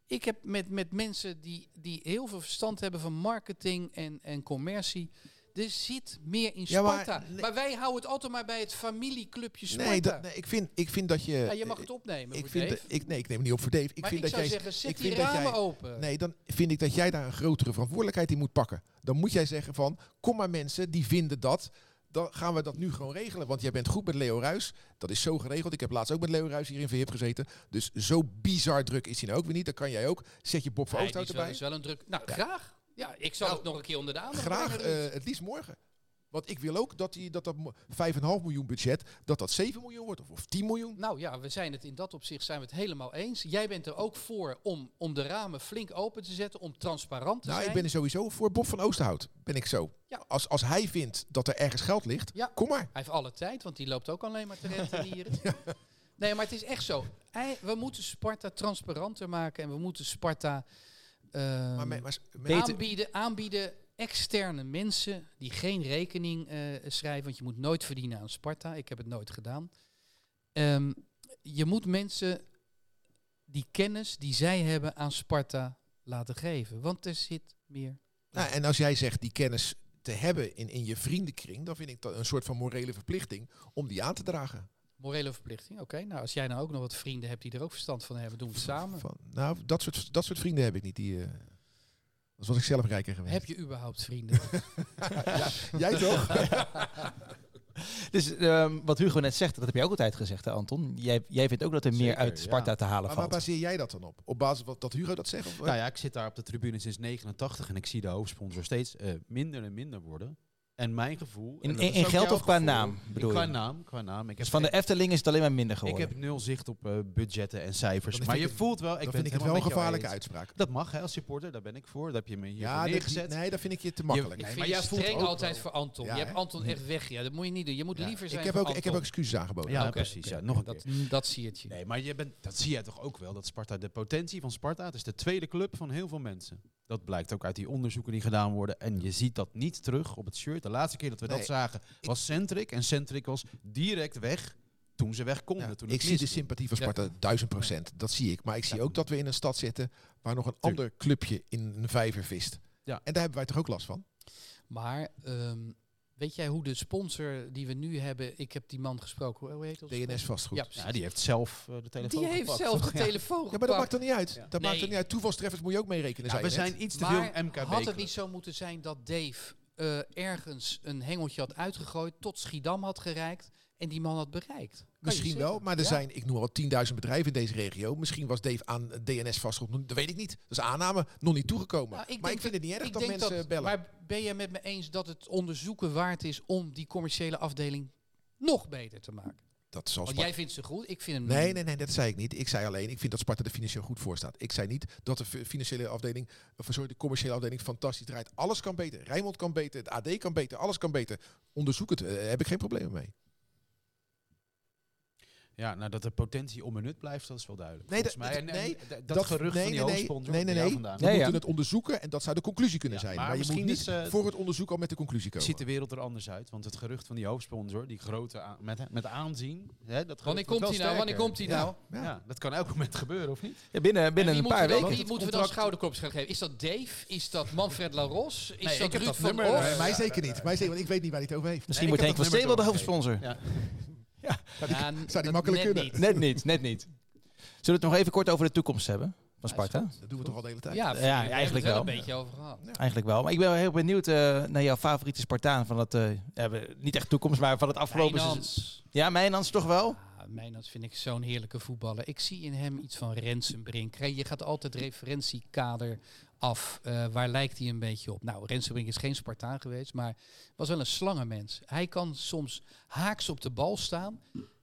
[SPEAKER 3] Ik heb met, met mensen die, die heel veel verstand hebben van marketing en, en commercie. Er zit meer in
[SPEAKER 5] Ja, maar-
[SPEAKER 3] Sparta. maar, wij houden het altijd maar bij het familieclubje Sparta.
[SPEAKER 5] Nee, dat, nee ik, vind, ik vind dat je...
[SPEAKER 3] ja, je mag het opnemen
[SPEAKER 5] ik vind dat- ik, nee, ik neem het niet op voor Dave. Ik
[SPEAKER 3] maar
[SPEAKER 5] vind
[SPEAKER 3] ik
[SPEAKER 5] dat
[SPEAKER 3] zou
[SPEAKER 5] jij,
[SPEAKER 3] zeggen, zet
[SPEAKER 5] ik
[SPEAKER 3] die
[SPEAKER 5] vind dat
[SPEAKER 3] ramen
[SPEAKER 5] jij-
[SPEAKER 3] open.
[SPEAKER 5] Nee, dan vind ik dat jij daar een grotere verantwoordelijkheid in moet pakken. Dan moet jij zeggen van, kom maar mensen die vinden dat. Dan gaan we dat nu gewoon regelen. Want jij bent goed met Leo Ruis. Dat is zo geregeld. Ik heb laatst ook met Leo Ruis hier in Verhip gezeten. Dus zo bizar druk is hij nou ook weer niet. Dan kan jij ook. Zet je Bob van
[SPEAKER 3] Nee, die
[SPEAKER 5] Oosthout erbij.
[SPEAKER 3] is wel een druk. Nou, graag. Ja, ik zal
[SPEAKER 5] Nou,
[SPEAKER 3] het nog een keer onder de aandacht
[SPEAKER 5] Graag,
[SPEAKER 3] brengen,
[SPEAKER 5] eh, het liefst morgen. Want ik wil ook dat die, dat, dat mo- 5,5 miljoen budget, dat dat 7 miljoen wordt. Of, of 10 miljoen.
[SPEAKER 3] Nou ja, we zijn het in dat opzicht zijn we het helemaal eens. Jij bent er ook voor om, om de ramen flink open te zetten, om transparant te
[SPEAKER 5] Nou,
[SPEAKER 3] zijn.
[SPEAKER 5] ik ben er sowieso voor Bob van Oosterhout. Ben ik zo.
[SPEAKER 3] Ja.
[SPEAKER 5] Als, als hij vindt dat er ergens geld ligt,
[SPEAKER 3] Ja.
[SPEAKER 5] kom maar.
[SPEAKER 3] Hij heeft alle tijd, want die loopt ook alleen maar te rentenieren. Nee, maar het is echt zo. We moeten Sparta transparanter maken en we moeten Sparta ehm,
[SPEAKER 5] Maar, me- maar,
[SPEAKER 3] aanbieden, aanbieden externe mensen die geen rekening eh, schrijven, want je moet nooit verdienen aan Sparta. Ik heb het nooit gedaan. Ehm, je moet mensen die kennis die zij hebben aan Sparta laten geven, want er zit meer.
[SPEAKER 5] Nou, en als jij zegt die kennis te hebben in, in je vriendenkring, dan vind ik dat een soort van morele verplichting om die aan te dragen.
[SPEAKER 3] Morele verplichting, oké. Nou, als jij nou ook nog wat vrienden hebt die er ook verstand van hebben, doen we het samen.
[SPEAKER 5] Van, nou, dat soort, dat soort vrienden heb ik niet. Die, eh dat was ik zelf rijker geweest.
[SPEAKER 3] Heb je überhaupt vrienden?
[SPEAKER 5] Jij toch?
[SPEAKER 2] Dus ehm, wat Hugo net zegt, dat heb jij ook altijd gezegd, hè, Anton. Jij, jij vindt ook dat er meer uit Sparta
[SPEAKER 4] ja.
[SPEAKER 2] te halen
[SPEAKER 5] maar waar
[SPEAKER 2] valt.
[SPEAKER 5] baseer jij dat dan op? Op basis van dat Hugo dat zegt? Of,
[SPEAKER 4] Nou ja, ik zit daar op de tribune sinds 89 en ik zie de hoofdsponsor steeds eh, minder en minder worden. En mijn gevoel... en
[SPEAKER 2] In, in, geld of qua
[SPEAKER 4] gevoel,
[SPEAKER 2] naam, bedoel
[SPEAKER 4] qua
[SPEAKER 2] je?
[SPEAKER 4] naam, qua naam. Ik
[SPEAKER 2] Dus
[SPEAKER 4] heb
[SPEAKER 2] van de Efteling is het alleen maar minder
[SPEAKER 4] ik
[SPEAKER 2] geworden.
[SPEAKER 4] heb nul zicht op eh, budgetten en cijfers. Maar je
[SPEAKER 5] ik-
[SPEAKER 4] voelt wel... Ik
[SPEAKER 5] vind ik het wel een gevaarlijke uitspraak.
[SPEAKER 4] Dat mag hè, als supporter, daar ben ik voor. Daar heb je me hier
[SPEAKER 5] Ja, dat-
[SPEAKER 4] neergezet.
[SPEAKER 5] nee, dat vind ik je te makkelijk.
[SPEAKER 3] Ik
[SPEAKER 4] Nee,
[SPEAKER 3] vind
[SPEAKER 4] maar
[SPEAKER 3] je
[SPEAKER 4] jij voelt
[SPEAKER 3] altijd
[SPEAKER 4] wel-
[SPEAKER 3] voor Anton.
[SPEAKER 5] Ja,
[SPEAKER 3] je hebt? Anton echt weg. Ja, dat moet je niet doen. Je moet
[SPEAKER 5] Ja,
[SPEAKER 3] liever zijn
[SPEAKER 5] ik, heb
[SPEAKER 3] voor
[SPEAKER 5] ook, ik heb ook excuses aangeboden.
[SPEAKER 4] Ja, precies. Ja, nog een
[SPEAKER 3] dat,
[SPEAKER 4] keer.
[SPEAKER 3] dat zie je.
[SPEAKER 4] Nee, maar je bent, dat zie jij toch ook wel, dat Sparta, de potentie van Sparta, het is de tweede club van heel veel mensen. Dat blijkt ook uit die onderzoeken die gedaan worden. En je ziet dat niet terug op het shirt. De laatste keer dat we
[SPEAKER 5] Nee.
[SPEAKER 4] dat zagen was Centric. En Centric was direct weg toen ze weg konden.
[SPEAKER 5] Ja,
[SPEAKER 4] toen
[SPEAKER 5] ik zie de sympathie van
[SPEAKER 3] Ja.
[SPEAKER 5] Sparta duizend procent. Dat zie ik. Maar ik zie
[SPEAKER 4] Ja.
[SPEAKER 5] ook dat we in een stad zitten waar nog een ander clubje in een vijver vist.
[SPEAKER 4] Ja.
[SPEAKER 5] En daar hebben wij toch ook last van?
[SPEAKER 3] Maar ehm, weet jij hoe de sponsor die we nu hebben... Ik heb die man gesproken. Hoe heet dat?
[SPEAKER 5] DNS vastgoed.
[SPEAKER 3] Ja,
[SPEAKER 5] Ja.
[SPEAKER 4] Ja, die heeft zelf eh, de telefoon
[SPEAKER 3] die heeft
[SPEAKER 4] gepakt,
[SPEAKER 3] zelf
[SPEAKER 4] toch?
[SPEAKER 3] de
[SPEAKER 4] Ja.
[SPEAKER 3] telefoon
[SPEAKER 5] maar dat
[SPEAKER 3] gepakt.
[SPEAKER 5] maakt er niet uit.
[SPEAKER 4] Ja.
[SPEAKER 5] Dat
[SPEAKER 3] Nee.
[SPEAKER 5] maakt er niet uit. Toevalstreffers moet je ook mee rekenen,
[SPEAKER 4] Ja, we
[SPEAKER 5] net.
[SPEAKER 4] zijn iets te
[SPEAKER 3] Maar
[SPEAKER 4] veel MKB.
[SPEAKER 3] had het niet zo moeten zijn dat Dave eh, ergens een hengeltje had uitgegooid... tot Schiedam had gereikt en die man had bereikt?
[SPEAKER 5] Misschien wel, maar er
[SPEAKER 3] Ja.
[SPEAKER 5] zijn, ik noem al 10.000 bedrijven in deze regio. Misschien was Dave aan DNS vastgoed. Dat weet ik niet. Dat is aanname. Nog niet toegekomen.
[SPEAKER 3] Nou, ik
[SPEAKER 5] maar ik vind het niet erg dat mensen bellen.
[SPEAKER 3] Maar ben je met me eens dat het onderzoeken waard is om die commerciële afdeling nog beter te maken?
[SPEAKER 5] dat zal
[SPEAKER 3] Want jij vindt ze goed, ik vind hem
[SPEAKER 5] Nee, nee, nee, dat zei ik niet. Ik zei alleen, ik vind dat Sparta er financieel goed voor staat. Ik zei niet dat de fi- financiële afdeling, of sorry, de commerciële afdeling fantastisch draait. Alles kan beter. Rijnmond kan beter, het AD kan beter, alles kan beter. Onderzoek het, eh, heb ik geen problemen mee.
[SPEAKER 4] Ja, nou dat de potentie onbenut blijft, dat is wel duidelijk.
[SPEAKER 5] Nee,
[SPEAKER 4] volgens
[SPEAKER 5] dat-
[SPEAKER 4] mij. En, en
[SPEAKER 5] nee,
[SPEAKER 4] dat,
[SPEAKER 5] dat-
[SPEAKER 4] gerucht
[SPEAKER 5] nee,
[SPEAKER 4] van die
[SPEAKER 5] nee, nee,
[SPEAKER 4] hoofdsponsor,
[SPEAKER 5] nee, nee, nee.
[SPEAKER 4] vandaan.
[SPEAKER 5] We
[SPEAKER 2] ja.
[SPEAKER 5] moeten het onderzoeken en dat zou de conclusie kunnen
[SPEAKER 4] Ja,
[SPEAKER 5] zijn.
[SPEAKER 4] maar
[SPEAKER 5] Maar, je moet
[SPEAKER 4] misschien
[SPEAKER 5] niet
[SPEAKER 4] is, eh,
[SPEAKER 5] voor het onderzoek al met de conclusie komen.
[SPEAKER 4] ziet de wereld er anders uit. Want het gerucht van die hoofdsponsor, die grote met, met aanzien, hè, dat
[SPEAKER 3] Wanneer komt hij nou? Wanneer komt hij nou?
[SPEAKER 5] Ja.
[SPEAKER 4] Ja. dat kan elk moment gebeuren, of niet?
[SPEAKER 2] Ja, binnen
[SPEAKER 3] En
[SPEAKER 2] binnen een
[SPEAKER 3] moeten
[SPEAKER 2] paar
[SPEAKER 3] we dan-
[SPEAKER 2] weken.
[SPEAKER 3] Wie moeten we dan schouderklopjes gaan geven? Is dat Dave? Is dat Manfred Laros? Is
[SPEAKER 4] Nee,
[SPEAKER 3] dat Ruud van
[SPEAKER 5] Nee, mij zeker niet. Mij zeker, want ik weet niet waar hij het over heeft.
[SPEAKER 2] Misschien
[SPEAKER 4] Nee,
[SPEAKER 2] wordt
[SPEAKER 4] ik
[SPEAKER 2] Henk van wel de hoofdsponsor.
[SPEAKER 4] Ja.
[SPEAKER 3] Ja,
[SPEAKER 5] Zou die makkelijk
[SPEAKER 3] net
[SPEAKER 5] kunnen?
[SPEAKER 3] niet.
[SPEAKER 2] Net niet, net niet. Zullen we het nog even kort over de toekomst hebben van Sparta?
[SPEAKER 5] Dat doen we toch al de hele tijd?
[SPEAKER 3] Ja,
[SPEAKER 2] Ja,
[SPEAKER 3] we hebben het
[SPEAKER 2] eigenlijk wel.
[SPEAKER 3] een beetje over gehad.
[SPEAKER 2] Eigenlijk wel. Maar ik ben wel heel benieuwd eh, naar jouw favoriete Spartaan van het, eh, ja, we- niet echt toekomst, maar van het afgelopen seizoen. Ja, Mijnans toch wel?
[SPEAKER 3] Mijnans vind ik zo'n heerlijke voetballer. Ik zie in hem iets van Rensenbrink. Kijk, Je gaat altijd referentiekader af. Eh, waar lijkt hij een beetje op? Nou, Rensenbrink is geen Spartaan geweest, maar was wel een slangenmens. Hij kan soms haaks op de bal staan.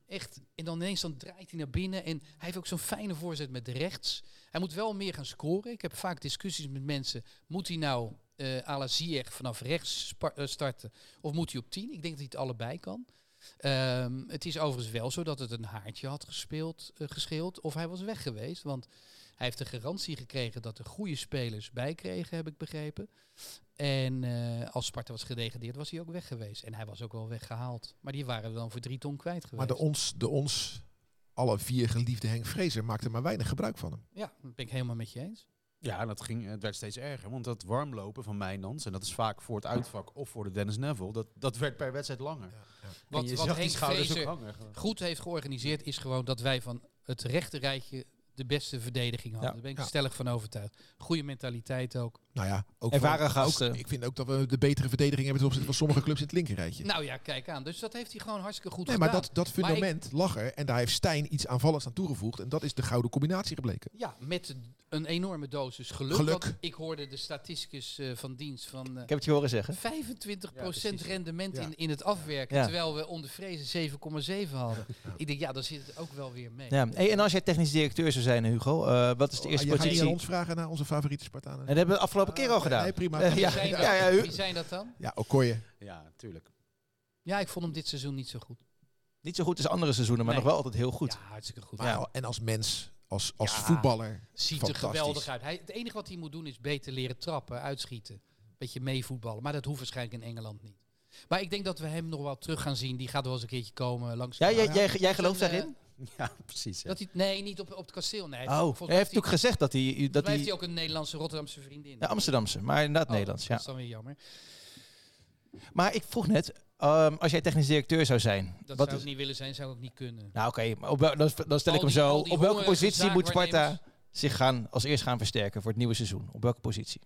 [SPEAKER 3] Echt. En dan ineens dan draait hij naar binnen. En hij heeft ook zo'n fijne voorzet met rechts. Hij moet wel meer gaan scoren. Ik heb vaak discussies met mensen. Moet hij nou eh à la Ziyech vanaf rechts eh, starten? Of moet hij op 10? Ik denk dat hij het allebei kan. Ehm, het is overigens wel zo dat het een haartje had gespeeld, gescheeld of hij was weg geweest. Want hij heeft de garantie gekregen dat er goede spelers bij kregen, heb ik begrepen. En eh, als Sparta was gedegradeerd, was hij ook weg geweest. En hij was ook wel weggehaald. Maar die waren we dan voor drie ton kwijt geweest.
[SPEAKER 5] Maar de ons, de ons, alle vier geliefde Henk Vrezer maakte maar weinig gebruik van hem.
[SPEAKER 3] Ja, dat ben ik helemaal met je eens.
[SPEAKER 4] Ja, dat ging, het werd steeds erger. Want dat warmlopen van Mijnans, en dat is vaak voor het uitvak of voor de Dennis Neville, dat, dat werd per wedstrijd langer.
[SPEAKER 3] Wat,
[SPEAKER 4] en je
[SPEAKER 3] wat
[SPEAKER 4] die
[SPEAKER 3] Henk Vrezer
[SPEAKER 4] ook hangen.
[SPEAKER 3] goed heeft georganiseerd, is gewoon dat wij van het rechte rijtje de beste verdediging hadden. Daar ben ik stellig van overtuigd. Goede mentaliteit ook.
[SPEAKER 5] Nou ja, ook
[SPEAKER 2] Ervaren
[SPEAKER 5] van-
[SPEAKER 2] gasten.
[SPEAKER 5] ook- ik vind ook dat we de betere verdediging hebben ten opzichte van sommige clubs in het linkerrijtje.
[SPEAKER 3] Nou ja, kijk aan. Dus dat heeft hij gewoon hartstikke goed
[SPEAKER 5] nee, maar
[SPEAKER 3] gedaan.
[SPEAKER 5] dat, dat
[SPEAKER 3] Maar ik-
[SPEAKER 5] fundament lag er en daar heeft Stijn iets aanvallends aan toegevoegd. En dat is de gouden combinatie gebleken.
[SPEAKER 3] Ja, met een enorme dosis geluk.
[SPEAKER 5] Geluk.
[SPEAKER 3] Want ik hoorde de statisticus eh, van dienst van eh,
[SPEAKER 2] Ik heb het je horen zeggen.
[SPEAKER 3] 25%
[SPEAKER 4] precies.
[SPEAKER 3] rendement
[SPEAKER 5] Ja.
[SPEAKER 3] in, in het afwerken.
[SPEAKER 2] Ja.
[SPEAKER 3] Terwijl we onder vrezen 7,7 hadden. Ik denk, ja, dan zit het ook wel weer mee.
[SPEAKER 2] Ja. Hey, en als jij technisch directeur zou zijn, Hugo, eh, wat is de eerste
[SPEAKER 5] Oh, je gaat niet
[SPEAKER 2] positie?
[SPEAKER 5] aan ons vragen naar onze favoriete Spartanen.
[SPEAKER 2] En dat hebben we afgelopen keer al gedaan.
[SPEAKER 5] Nee, prima.
[SPEAKER 2] Eh,
[SPEAKER 3] Wie,
[SPEAKER 2] ja,
[SPEAKER 3] zijn
[SPEAKER 2] ja,
[SPEAKER 3] dat?
[SPEAKER 2] ja, u-
[SPEAKER 3] Wie zijn dat dan?
[SPEAKER 5] Ja, Okoye.
[SPEAKER 4] Ja, natuurlijk.
[SPEAKER 3] Ja, ik vond hem dit seizoen niet zo goed.
[SPEAKER 2] Niet zo goed als andere seizoenen, maar
[SPEAKER 3] Nee.
[SPEAKER 2] nog wel altijd heel goed.
[SPEAKER 3] Ja, hartstikke goed.
[SPEAKER 5] Maar
[SPEAKER 2] Ja.
[SPEAKER 5] En als mens, als, als
[SPEAKER 3] Ja.
[SPEAKER 5] voetballer.
[SPEAKER 3] Ziet er
[SPEAKER 5] fantastisch.
[SPEAKER 3] geweldig uit. Hij, het enige wat hij moet doen is beter leren trappen, uitschieten. Beetje meevoetballen. Maar dat hoeft waarschijnlijk in Engeland niet. Maar ik denk dat we hem nog wel terug gaan zien. Die gaat wel eens een keertje komen langs.
[SPEAKER 2] Ja, jij, jij, jij gelooft
[SPEAKER 3] En, eh,
[SPEAKER 2] daarin?
[SPEAKER 4] Ja, precies. ja.
[SPEAKER 3] Dat hij, nee, niet op, op het kasteel. Nee,
[SPEAKER 2] Oh, hij heeft ook gezegd dat hij... Dat hij
[SPEAKER 3] heeft hij ook een Nederlandse Rotterdamse vriendin.
[SPEAKER 2] ja, Amsterdamse, maar inderdaad
[SPEAKER 3] Oh,
[SPEAKER 2] Nederlands.
[SPEAKER 3] Dat
[SPEAKER 2] Ja.
[SPEAKER 3] is dan weer jammer.
[SPEAKER 2] Maar ik vroeg net, ehm, als jij technisch directeur zou zijn...
[SPEAKER 3] Dat
[SPEAKER 2] wat
[SPEAKER 3] zou ik niet willen zijn, zou ik niet kunnen.
[SPEAKER 2] nou oké, maar dan, dan stel ik hem zo. Op welke positie moet Sparta zich gaan, als eerst gaan versterken voor het nieuwe seizoen? Op welke positie?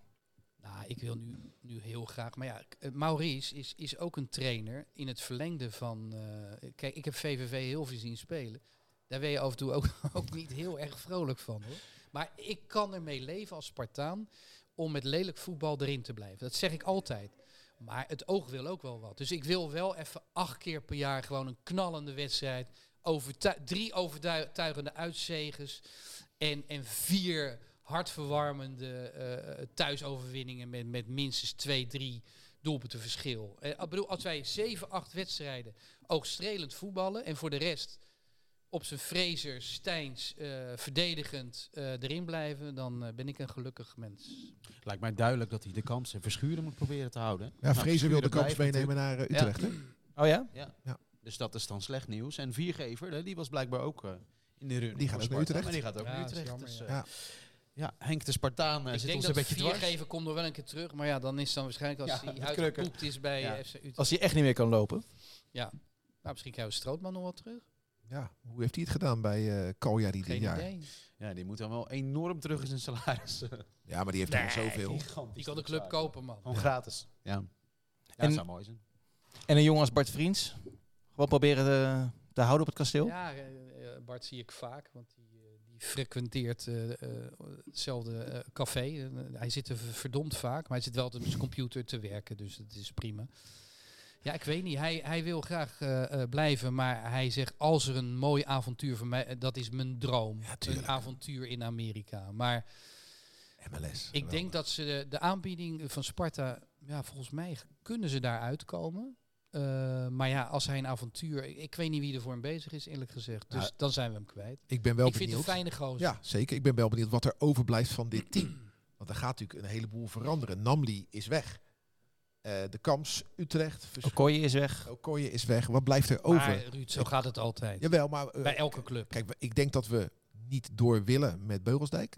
[SPEAKER 3] Nou, ik wil nu, nu heel graag. Maar ja, eh, Maurice is, is ook een trainer in het verlengde van. eh, kijk, ik heb VVV heel veel zien spelen. Daar ben je af en toe ook, ook niet heel erg vrolijk van hoor. Maar ik kan ermee leven als Spartaan om met lelijk voetbal erin te blijven. Dat zeg ik altijd. Maar het oog wil ook wel wat. Dus ik wil wel even acht keer per jaar gewoon een knallende wedstrijd. Drie overtuigende uitzeges. En, en vier hartverwarmende eh, thuisoverwinningen met, met minstens twee, drie doelpunten verschil. Eh, ik bedoel, als wij zeven, acht wedstrijden oogstrelend voetballen en voor de rest op zijn Fraser, Stijns, eh, verdedigend eh, erin blijven, dan eh, ben ik een gelukkig mens.
[SPEAKER 4] Lijkt mij duidelijk dat hij de kans en Verschuren moet proberen te houden.
[SPEAKER 5] Ja,
[SPEAKER 4] Nou,
[SPEAKER 5] Vrezer wil de kans meenemen naar Utrecht. hè?
[SPEAKER 2] Oh ja?
[SPEAKER 4] Ja.
[SPEAKER 5] Ja.
[SPEAKER 4] Dus dat is dan slecht nieuws. En Viergever, hè, die was blijkbaar ook eh, in de run.
[SPEAKER 5] Die gaat ook naar Utrecht.
[SPEAKER 4] Maar die gaat ook
[SPEAKER 3] Ja,
[SPEAKER 4] naar
[SPEAKER 3] dat is
[SPEAKER 4] Utrecht.
[SPEAKER 3] jammer,
[SPEAKER 4] dus,
[SPEAKER 3] ja.
[SPEAKER 5] Ja.
[SPEAKER 4] ja, Henk de Spartaan
[SPEAKER 3] ik
[SPEAKER 4] zit ons
[SPEAKER 3] dat
[SPEAKER 4] een beetje dwars.
[SPEAKER 3] viergever komt er wel een keer terug, maar ja, dan is dan waarschijnlijk als
[SPEAKER 4] Ja,
[SPEAKER 3] hij uitgepoept is bij
[SPEAKER 4] Ja.
[SPEAKER 3] FC Utrecht.
[SPEAKER 2] Als hij echt niet meer kan lopen.
[SPEAKER 3] Nou, misschien krijgen we Strootman nog wel terug.
[SPEAKER 5] Ja, hoe heeft hij het gedaan bij eh Cagliari dit
[SPEAKER 3] Geen
[SPEAKER 5] jaar?
[SPEAKER 3] idee.
[SPEAKER 4] Ja, die moet dan wel enorm terug in zijn salaris.
[SPEAKER 5] Ja, maar die heeft er zoveel.
[SPEAKER 3] Die kan de club kopen, man.
[SPEAKER 4] Gewoon gratis. Ja. ja
[SPEAKER 2] En-
[SPEAKER 4] dat zou mooi zijn.
[SPEAKER 2] En een jongen als Bart Vriends. Gewoon proberen te, te houden op het kasteel.
[SPEAKER 3] Ja, eh, eh, Bart zie ik vaak, want die, eh, die frequenteert hetzelfde eh, café. Hij zit er verdomd vaak, maar hij zit wel altijd op zijn computer te werken, dus dat is prima. Ja, ik weet niet. Hij, hij wil graag eh, eh, blijven, maar hij zegt als er een mooi avontuur voor mij, eh, dat is mijn droom.
[SPEAKER 5] Ja,
[SPEAKER 3] een avontuur in Amerika. Maar
[SPEAKER 5] MLS.
[SPEAKER 3] ik denk dat ze de, de aanbieding van Sparta, ja, volgens mij kunnen ze daar uitkomen. Maar ja, als hij een avontuur... Ik, ik weet niet wie er voor hem bezig is, eerlijk gezegd. Dus
[SPEAKER 5] Ja.
[SPEAKER 3] dan zijn we hem kwijt.
[SPEAKER 5] Ik ben wel
[SPEAKER 3] ik vind
[SPEAKER 5] benieuwd.
[SPEAKER 3] het een fijne gozer.
[SPEAKER 5] Ja, zeker. Ik ben wel benieuwd wat er overblijft van dit team. Want er gaat natuurlijk een heleboel veranderen. Namli is weg. Eh, de Kams, Utrecht,
[SPEAKER 2] Okoye is weg.
[SPEAKER 5] Okoye is weg. Wat blijft er over?
[SPEAKER 3] Maar Ruud, zo gaat het altijd.
[SPEAKER 5] Jawel, maar eh,
[SPEAKER 3] Bij elke club.
[SPEAKER 5] kijk, ik denk dat we niet door willen met Beugelsdijk.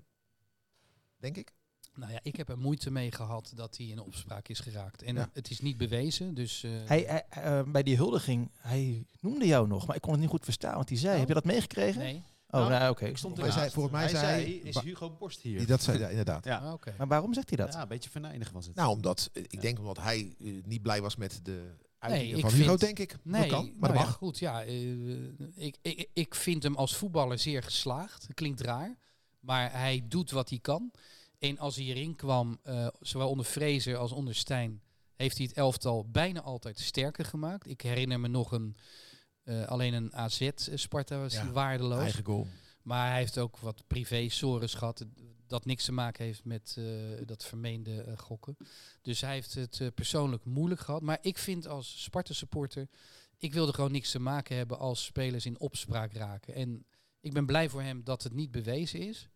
[SPEAKER 5] Denk ik.
[SPEAKER 3] Nou ja, ik heb er moeite mee gehad dat hij in opspraak is geraakt. En
[SPEAKER 5] Ja.
[SPEAKER 3] het is niet bewezen, dus... eh,
[SPEAKER 2] Hij, hij, eh, bij die huldiging, hij noemde jou nog, maar ik kon het niet goed verstaan wat hij zei.
[SPEAKER 3] Oh.
[SPEAKER 2] heb je dat meegekregen?
[SPEAKER 3] Nee?
[SPEAKER 2] Oh,
[SPEAKER 4] Nou,
[SPEAKER 2] nou, oké.
[SPEAKER 4] Ik stond ernaast.
[SPEAKER 5] zei- volgens mij
[SPEAKER 4] hij
[SPEAKER 5] zei
[SPEAKER 4] is Hugo Borst hier?
[SPEAKER 5] Die Dat zei, ja, inderdaad.
[SPEAKER 4] Ja.
[SPEAKER 3] Ah, Oké.
[SPEAKER 2] Maar waarom zegt hij dat?
[SPEAKER 4] Ja, een beetje verneinig was het.
[SPEAKER 5] Nou, omdat eh, ik
[SPEAKER 4] Ja.
[SPEAKER 5] denk omdat hij eh, niet blij was met de uitingen
[SPEAKER 3] ik
[SPEAKER 5] van Hugo,
[SPEAKER 3] vind-
[SPEAKER 5] denk ik.
[SPEAKER 3] Nee,
[SPEAKER 5] dat kan, maar
[SPEAKER 3] nou
[SPEAKER 5] dat
[SPEAKER 3] ja,
[SPEAKER 5] mag.
[SPEAKER 3] goed. Ja, eh, ik, ik, ik vind hem als voetballer zeer geslaagd. Dat klinkt raar, maar hij doet wat hij kan. En als hij erin kwam, eh, zowel onder Fraser als onder Stijn, heeft hij het elftal bijna altijd sterker gemaakt. Ik herinner me nog een, alleen een AZ eh, Sparta was
[SPEAKER 5] Ja,
[SPEAKER 3] waardeloos.
[SPEAKER 5] Eigen goal.
[SPEAKER 3] Maar hij heeft ook wat privé-sores gehad. Dat niks te maken heeft met eh, dat vermeende eh, gokken. Dus hij heeft het eh, persoonlijk moeilijk gehad. Maar ik vind als Sparta-supporter... Ik wilde gewoon niks te maken hebben als spelers in opspraak raken. En ik ben blij voor hem dat het niet bewezen is.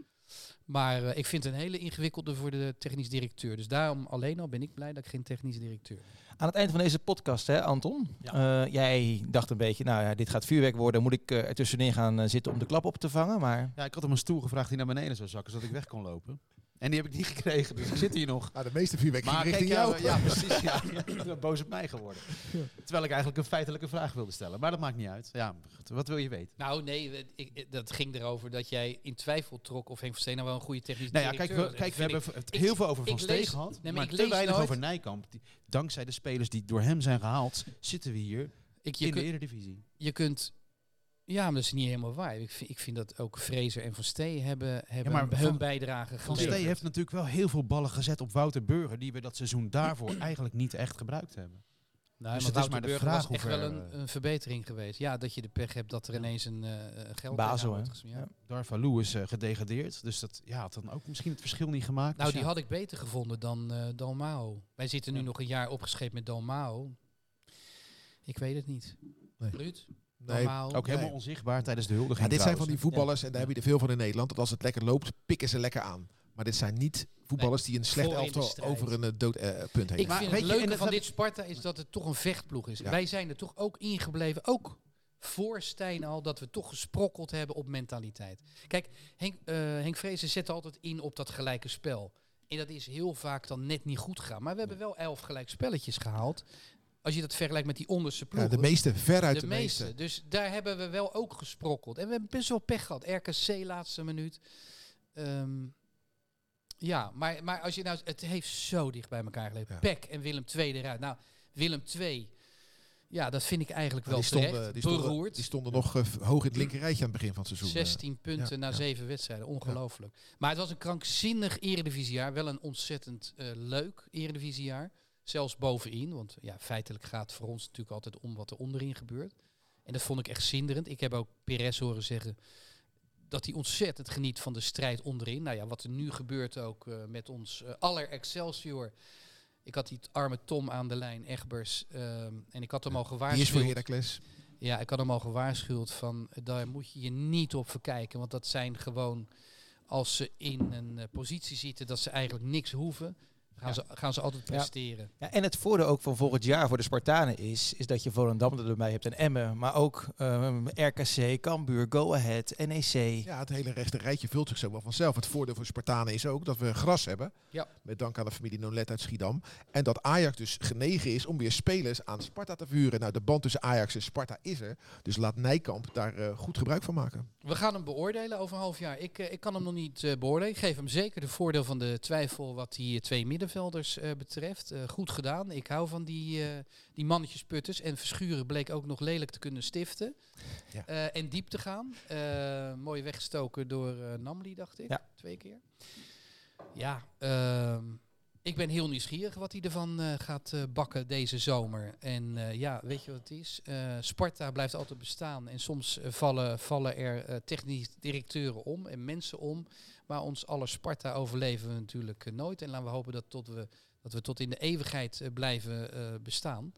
[SPEAKER 3] Maar eh, ik vind het een hele ingewikkelde voor de technisch directeur. Dus daarom alleen al ben ik blij dat ik geen technisch directeur ben.
[SPEAKER 2] Aan het eind van deze podcast, hè, Anton. eh, jij dacht een beetje, nou ja, dit gaat vuurwerk worden. Moet ik eh, er tussenin gaan zitten om de klap op te vangen? Maar
[SPEAKER 4] Ja, ik had hem een stoel gevraagd die naar beneden zou zakken, zodat ik weg kon lopen. En die heb ik niet gekregen, dus ik zit hier nog.
[SPEAKER 5] Nou, de meeste vuurwerk ging
[SPEAKER 4] Maar
[SPEAKER 5] richting
[SPEAKER 4] kijk,
[SPEAKER 5] jou.
[SPEAKER 4] ja, ja, precies. Ja, je bent boos op mij geworden. Terwijl ik eigenlijk een feitelijke vraag wilde stellen. Maar dat maakt niet uit. Ja, goed, wat wil je weten?
[SPEAKER 3] Nou nee, ik, dat ging erover dat jij in twijfel trok of Henk van Steen nou wel een goede technisch
[SPEAKER 4] Nou ja,
[SPEAKER 3] directeur
[SPEAKER 4] kijk, we, kijk, we hebben het
[SPEAKER 3] ik-
[SPEAKER 4] heel veel over Van Steen gehad.
[SPEAKER 3] nee, maar
[SPEAKER 4] maar
[SPEAKER 3] ik
[SPEAKER 4] te
[SPEAKER 3] lees
[SPEAKER 4] weinig
[SPEAKER 3] nooit-
[SPEAKER 4] over Nijkamp. Die- dankzij de spelers die door hem zijn gehaald, zitten we hier
[SPEAKER 3] ik, je,
[SPEAKER 4] in de
[SPEAKER 3] kunt,
[SPEAKER 4] Eredivisie.
[SPEAKER 3] je kunt... Ja, maar dat is niet helemaal waar. Ik vind, ik vind dat ook Fraser en Van Steen hebben, hebben
[SPEAKER 4] maar
[SPEAKER 3] hun
[SPEAKER 4] Van-
[SPEAKER 3] bijdrage
[SPEAKER 4] Van
[SPEAKER 3] geleverd.
[SPEAKER 4] Steen heeft natuurlijk wel heel veel ballen gezet op Wouter Burger, die we dat seizoen daarvoor eigenlijk niet echt gebruikt hebben.
[SPEAKER 3] Nou,
[SPEAKER 4] Dus
[SPEAKER 3] maar
[SPEAKER 4] het is
[SPEAKER 3] Wouter
[SPEAKER 4] maar de
[SPEAKER 3] Burger
[SPEAKER 4] vraag
[SPEAKER 3] was echt wel een,
[SPEAKER 4] eh,
[SPEAKER 3] een verbetering geweest. Ja, dat je de pech hebt dat er ineens een eh geld
[SPEAKER 2] Basel,
[SPEAKER 3] wordt
[SPEAKER 2] hè? Ja.
[SPEAKER 4] Darvalu is eh, gedegradeerd, dus dat ja, had dan ook misschien het verschil niet gemaakt.
[SPEAKER 3] Nou,
[SPEAKER 4] Dus
[SPEAKER 3] die
[SPEAKER 4] ja.
[SPEAKER 3] had ik beter gevonden dan eh Dalmao. Wij zitten nu
[SPEAKER 4] Ja.
[SPEAKER 3] nog een jaar opgescheept met Dalmao. Ik weet het niet.
[SPEAKER 5] Nee.
[SPEAKER 3] Ruud?
[SPEAKER 5] Nee,
[SPEAKER 4] ook helemaal
[SPEAKER 5] Nee.
[SPEAKER 4] onzichtbaar tijdens de huldiging.
[SPEAKER 5] Ja, dit zijn van die voetballers, en daar heb je er veel van in Nederland, dat als het lekker loopt, pikken ze lekker aan. Maar dit zijn niet voetballers die een slecht elftal over een eh, dood eh, punt heen.
[SPEAKER 3] Ik
[SPEAKER 4] Maar
[SPEAKER 3] vind
[SPEAKER 4] weet
[SPEAKER 3] het leuke van dit Sparta is dat het toch een vechtploeg is.
[SPEAKER 5] Ja.
[SPEAKER 3] Wij zijn er toch ook ingebleven, ook voor Stijn al, dat we toch gesprokkeld hebben op mentaliteit. Kijk, Henk, eh Henk Vrezen zet altijd in op dat gelijke spel. En dat is heel vaak dan net niet goed gegaan. Maar we hebben wel elf gelijk spelletjes gehaald. Als je dat vergelijkt met die onderste
[SPEAKER 5] Ja,
[SPEAKER 3] ploegen.
[SPEAKER 5] de meeste, veruit
[SPEAKER 3] de,
[SPEAKER 5] de,
[SPEAKER 3] meeste.
[SPEAKER 5] meeste.
[SPEAKER 3] Dus daar hebben we wel ook gesprokkeld. En we hebben best wel pech gehad. RKC laatste minuut. Ehm, ja, maar, maar als je nou... Het heeft zo dicht bij elkaar geleefd.
[SPEAKER 5] Ja.
[SPEAKER 3] Peck en Willem II eruit. Nou, Willem II... Ja, dat vind ik eigenlijk wel
[SPEAKER 5] die, stonden,
[SPEAKER 3] terecht.
[SPEAKER 5] die, stonden,
[SPEAKER 3] Beroerd.
[SPEAKER 5] die stonden nog eh, hoog in het linkerrijtje aan het begin van het seizoen. eh.
[SPEAKER 3] 16 punten
[SPEAKER 5] ja,
[SPEAKER 3] na
[SPEAKER 5] ja.
[SPEAKER 3] 7 wedstrijden. Ongelooflijk. Maar het was een krankzinnig eredivisiejaar. Wel een ontzettend eh, leuk eredivisiejaar. Zelfs bovenin. Want ja, feitelijk gaat het voor ons natuurlijk altijd om wat er onderin gebeurt. En dat vond ik echt zinderend. Ik heb ook Perez horen zeggen dat hij ontzettend geniet van de strijd onderin. Nou ja, wat er nu gebeurt ook eh, met ons eh, aller Excelsior. Ik had die arme Tom aan de lijn, Egbers. ehm, en ik had hem al gewaarschuwd.
[SPEAKER 5] Die is voor Heracles.
[SPEAKER 3] Ja, ik had hem al gewaarschuwd van eh, daar moet je je niet op verkijken. Want dat zijn gewoon, als ze in een eh, positie zitten dat ze eigenlijk niks hoeven, gaan,
[SPEAKER 2] Ja.
[SPEAKER 3] ze, gaan ze altijd presteren.
[SPEAKER 2] Ja, en het voordeel ook van volgend jaar voor de Spartanen is, is dat je Volendam erbij hebt en Emmen, maar ook ehm, RKC, Cambuur, Go Ahead, NEC.
[SPEAKER 5] Ja, het hele rechte rijtje vult zich zo wel vanzelf. Het voordeel voor Spartanen is ook dat we gras hebben.
[SPEAKER 3] Ja.
[SPEAKER 5] Met dank aan de familie Nolet uit Schiedam. En dat Ajax dus genegen is om weer spelers aan Sparta te vuren. Nou, de band tussen Ajax en Sparta is er. Dus laat Nijkamp daar eh, goed gebruik van maken.
[SPEAKER 3] We gaan hem beoordelen over een half jaar. Ik, eh, ik kan hem nog niet eh, beoordelen. Ik geef hem zeker de voordeel van de twijfel wat die eh, twee middenvelders betreft. Goed gedaan. Ik hou van die, die mannetjesputters. En Verschuren bleek ook nog lelijk te kunnen stiften.
[SPEAKER 5] Ja.
[SPEAKER 3] En diep te gaan. Mooi weggestoken door Namli, dacht ik.
[SPEAKER 2] Ja.
[SPEAKER 3] Twee keer. Ja, ehm, ik ben heel nieuwsgierig wat hij ervan eh, gaat eh, bakken deze zomer. En eh, ja, weet je wat het is? Sparta blijft altijd bestaan. En soms vallen, vallen er technisch directeuren om en mensen om. Maar ons aller Sparta overleven we natuurlijk nooit. En laten we hopen dat, tot we, dat we tot in de eeuwigheid blijven bestaan.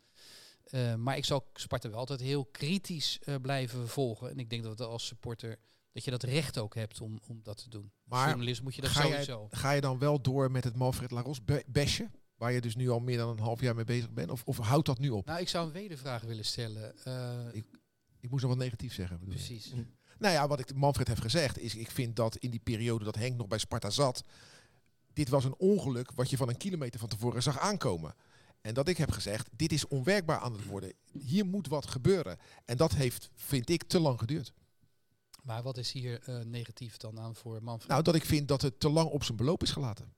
[SPEAKER 3] Maar ik zal Sparta wel altijd heel kritisch blijven volgen. En ik denk dat als supporter dat je dat recht ook hebt om, om dat te doen.
[SPEAKER 5] Maar
[SPEAKER 3] journalist moet je dat
[SPEAKER 5] ga,
[SPEAKER 3] sowieso.
[SPEAKER 5] jij, ga je dan wel door met het Manfred Laros be- besje? Waar je dus nu al meer dan een half jaar mee bezig bent? Of, of houdt dat nu op?
[SPEAKER 3] Nou, ik zou een wedervraag willen stellen. Eh,
[SPEAKER 5] Ik- Ik moest nog wat negatief zeggen. bedoel je?
[SPEAKER 3] precies.
[SPEAKER 5] Nou ja, wat ik Manfred heeft gezegd is, ik vind dat in die periode dat Henk nog bij Sparta zat, dit was een ongeluk wat je van een kilometer van tevoren zag aankomen. En dat ik heb gezegd, dit is onwerkbaar aan het worden. Hier moet wat gebeuren. En dat heeft, vind ik, te lang geduurd.
[SPEAKER 3] Maar wat is hier eh, negatief dan aan voor Manfred?
[SPEAKER 5] Nou, dat ik vind dat het te lang op zijn beloop is gelaten.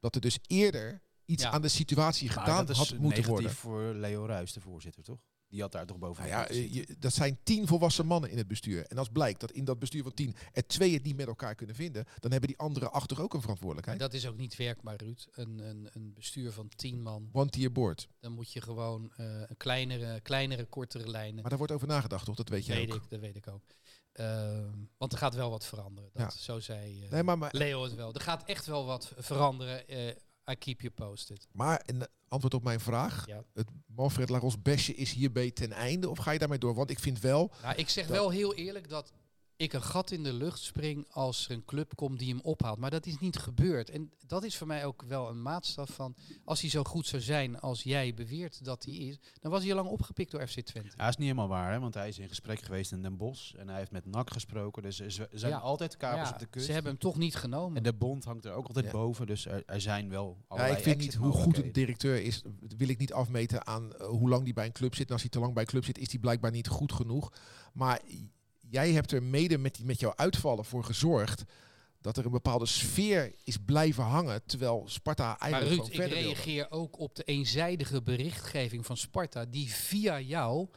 [SPEAKER 5] Dat er dus eerder iets
[SPEAKER 3] Ja.
[SPEAKER 5] aan de situatie
[SPEAKER 4] Maar
[SPEAKER 5] gedaan
[SPEAKER 4] dat is
[SPEAKER 5] had moeten
[SPEAKER 4] negatief
[SPEAKER 5] worden.
[SPEAKER 4] voor Leo Ruijs, de voorzitter, toch? Die had daar toch boven.
[SPEAKER 5] Nou ja, eh, je- dat zijn tien volwassen mannen in het bestuur. En als blijkt dat in dat bestuur van tien er twee het niet met elkaar kunnen vinden, dan hebben die andere acht toch ook een
[SPEAKER 3] Maar
[SPEAKER 5] verantwoordelijkheid.
[SPEAKER 3] dat is ook niet werkbaar, Ruud. Een, een, een bestuur van tien man.
[SPEAKER 5] One tier board.
[SPEAKER 3] Dan moet je gewoon eh, een kleinere, kleinere, kortere lijnen.
[SPEAKER 5] Maar daar wordt over nagedacht, toch? Dat weet jij
[SPEAKER 3] weet
[SPEAKER 5] ook.
[SPEAKER 3] ik, dat weet ik ook. Ehm, want er gaat wel wat veranderen. Dat, Zo zei eh,
[SPEAKER 5] Nee, maar, maar,
[SPEAKER 3] Leo het wel. Er gaat echt wel wat veranderen. eh I keep you posted.
[SPEAKER 5] maar een antwoord op mijn vraag.
[SPEAKER 3] Ja.
[SPEAKER 5] Het Manfred Laros besje is hierbij ten einde. Of ga je daarmee door? Want ik vind wel...
[SPEAKER 3] Nou, ik zeg wel heel eerlijk dat ik een gat in de lucht spring als er een club komt die hem ophaalt. Maar dat is niet gebeurd. En dat is voor mij ook wel een maatstaf van... als hij zo goed zou zijn als jij beweert dat hij is... dan was hij al lang opgepikt door FC Twente.
[SPEAKER 4] Ja, is niet helemaal waar, hè? want hij is in gesprek geweest in Den Bosch en hij heeft met NAC gesproken. Dus er zijn
[SPEAKER 3] Ja.
[SPEAKER 4] altijd kapers
[SPEAKER 3] Ja,
[SPEAKER 4] op de kust.
[SPEAKER 3] ze hebben hem toch niet genomen.
[SPEAKER 4] En de bond hangt er ook altijd
[SPEAKER 5] Ja.
[SPEAKER 4] boven, dus er, er zijn wel
[SPEAKER 5] Ja,
[SPEAKER 4] allerlei
[SPEAKER 5] ik vind niet hoe goed een
[SPEAKER 4] exitmogelijkheden.
[SPEAKER 5] directeur is. Wil ik niet afmeten aan eh, hoe lang die bij een club zit. En als hij te lang bij een club zit, is die blijkbaar niet goed genoeg. Maar jij hebt er mede met, die, met jouw uitvallen voor gezorgd dat er een bepaalde sfeer is blijven hangen. Terwijl Sparta
[SPEAKER 3] Maar
[SPEAKER 5] eigenlijk
[SPEAKER 3] Ruud,
[SPEAKER 5] gewoon
[SPEAKER 3] ik
[SPEAKER 5] wilde.
[SPEAKER 3] reageer ook op de eenzijdige berichtgeving van Sparta... die via jou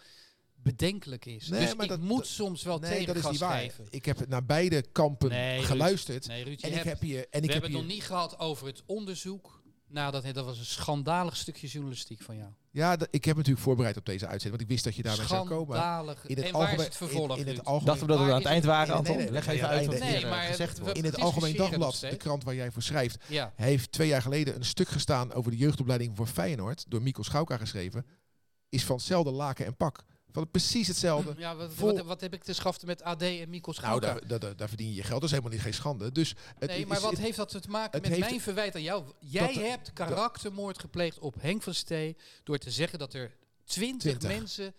[SPEAKER 3] bedenkelijk is.
[SPEAKER 5] Nee,
[SPEAKER 3] dus
[SPEAKER 5] maar
[SPEAKER 3] ik
[SPEAKER 5] dat-
[SPEAKER 3] moet soms wel
[SPEAKER 5] Nee,
[SPEAKER 3] tegen
[SPEAKER 5] dat is niet waar.
[SPEAKER 3] geven.
[SPEAKER 5] Ik heb naar beide kampen
[SPEAKER 3] Nee, Ruud.
[SPEAKER 5] geluisterd.
[SPEAKER 3] Nee, Ruud,
[SPEAKER 5] en ik heb hier... En
[SPEAKER 3] we
[SPEAKER 5] ik
[SPEAKER 3] hebben het
[SPEAKER 5] hier
[SPEAKER 3] nog niet gehad over het onderzoek. Nou, dat, dat was een schandalig stukje journalistiek van jou.
[SPEAKER 5] ja, ik heb natuurlijk voorbereid op deze uitzending. Want ik wist dat je daarmee zou komen.
[SPEAKER 3] Schandalig.
[SPEAKER 5] In het
[SPEAKER 3] en waar is
[SPEAKER 5] algemeen-
[SPEAKER 3] het vervolg,
[SPEAKER 5] in, in het algemeen,
[SPEAKER 2] Dachten we dat we aan het eind waren,
[SPEAKER 5] Nee, nee,
[SPEAKER 2] Anton?
[SPEAKER 5] nee,
[SPEAKER 2] Leg even uit wat
[SPEAKER 5] nee,
[SPEAKER 2] hier eh,
[SPEAKER 3] maar
[SPEAKER 2] gezegd wordt.
[SPEAKER 5] in het Algemeen Dagblad, de krant waar jij voor schrijft,
[SPEAKER 3] Ja,
[SPEAKER 5] heeft twee jaar geleden een stuk gestaan over de jeugdopleiding voor Feyenoord, door Mikkel Schauka geschreven, is van hetzelfde laken en pak. Van precies hetzelfde.
[SPEAKER 3] ja wat,
[SPEAKER 5] Vol-
[SPEAKER 3] wat, wat heb ik te schaften met AD en Mikkel
[SPEAKER 5] Nou, daar, daar, daar- verdien je je geld. Dat is helemaal niet geen schande. Dus het
[SPEAKER 3] nee,
[SPEAKER 5] is-
[SPEAKER 3] maar wat
[SPEAKER 5] het-
[SPEAKER 3] heeft dat te maken met
[SPEAKER 5] heeft-
[SPEAKER 3] mijn verwijt aan jou? Jij
[SPEAKER 5] dat-
[SPEAKER 3] hebt karaktermoord gepleegd op Henk van Stee... door te zeggen dat er twintig
[SPEAKER 5] 20
[SPEAKER 3] mensen...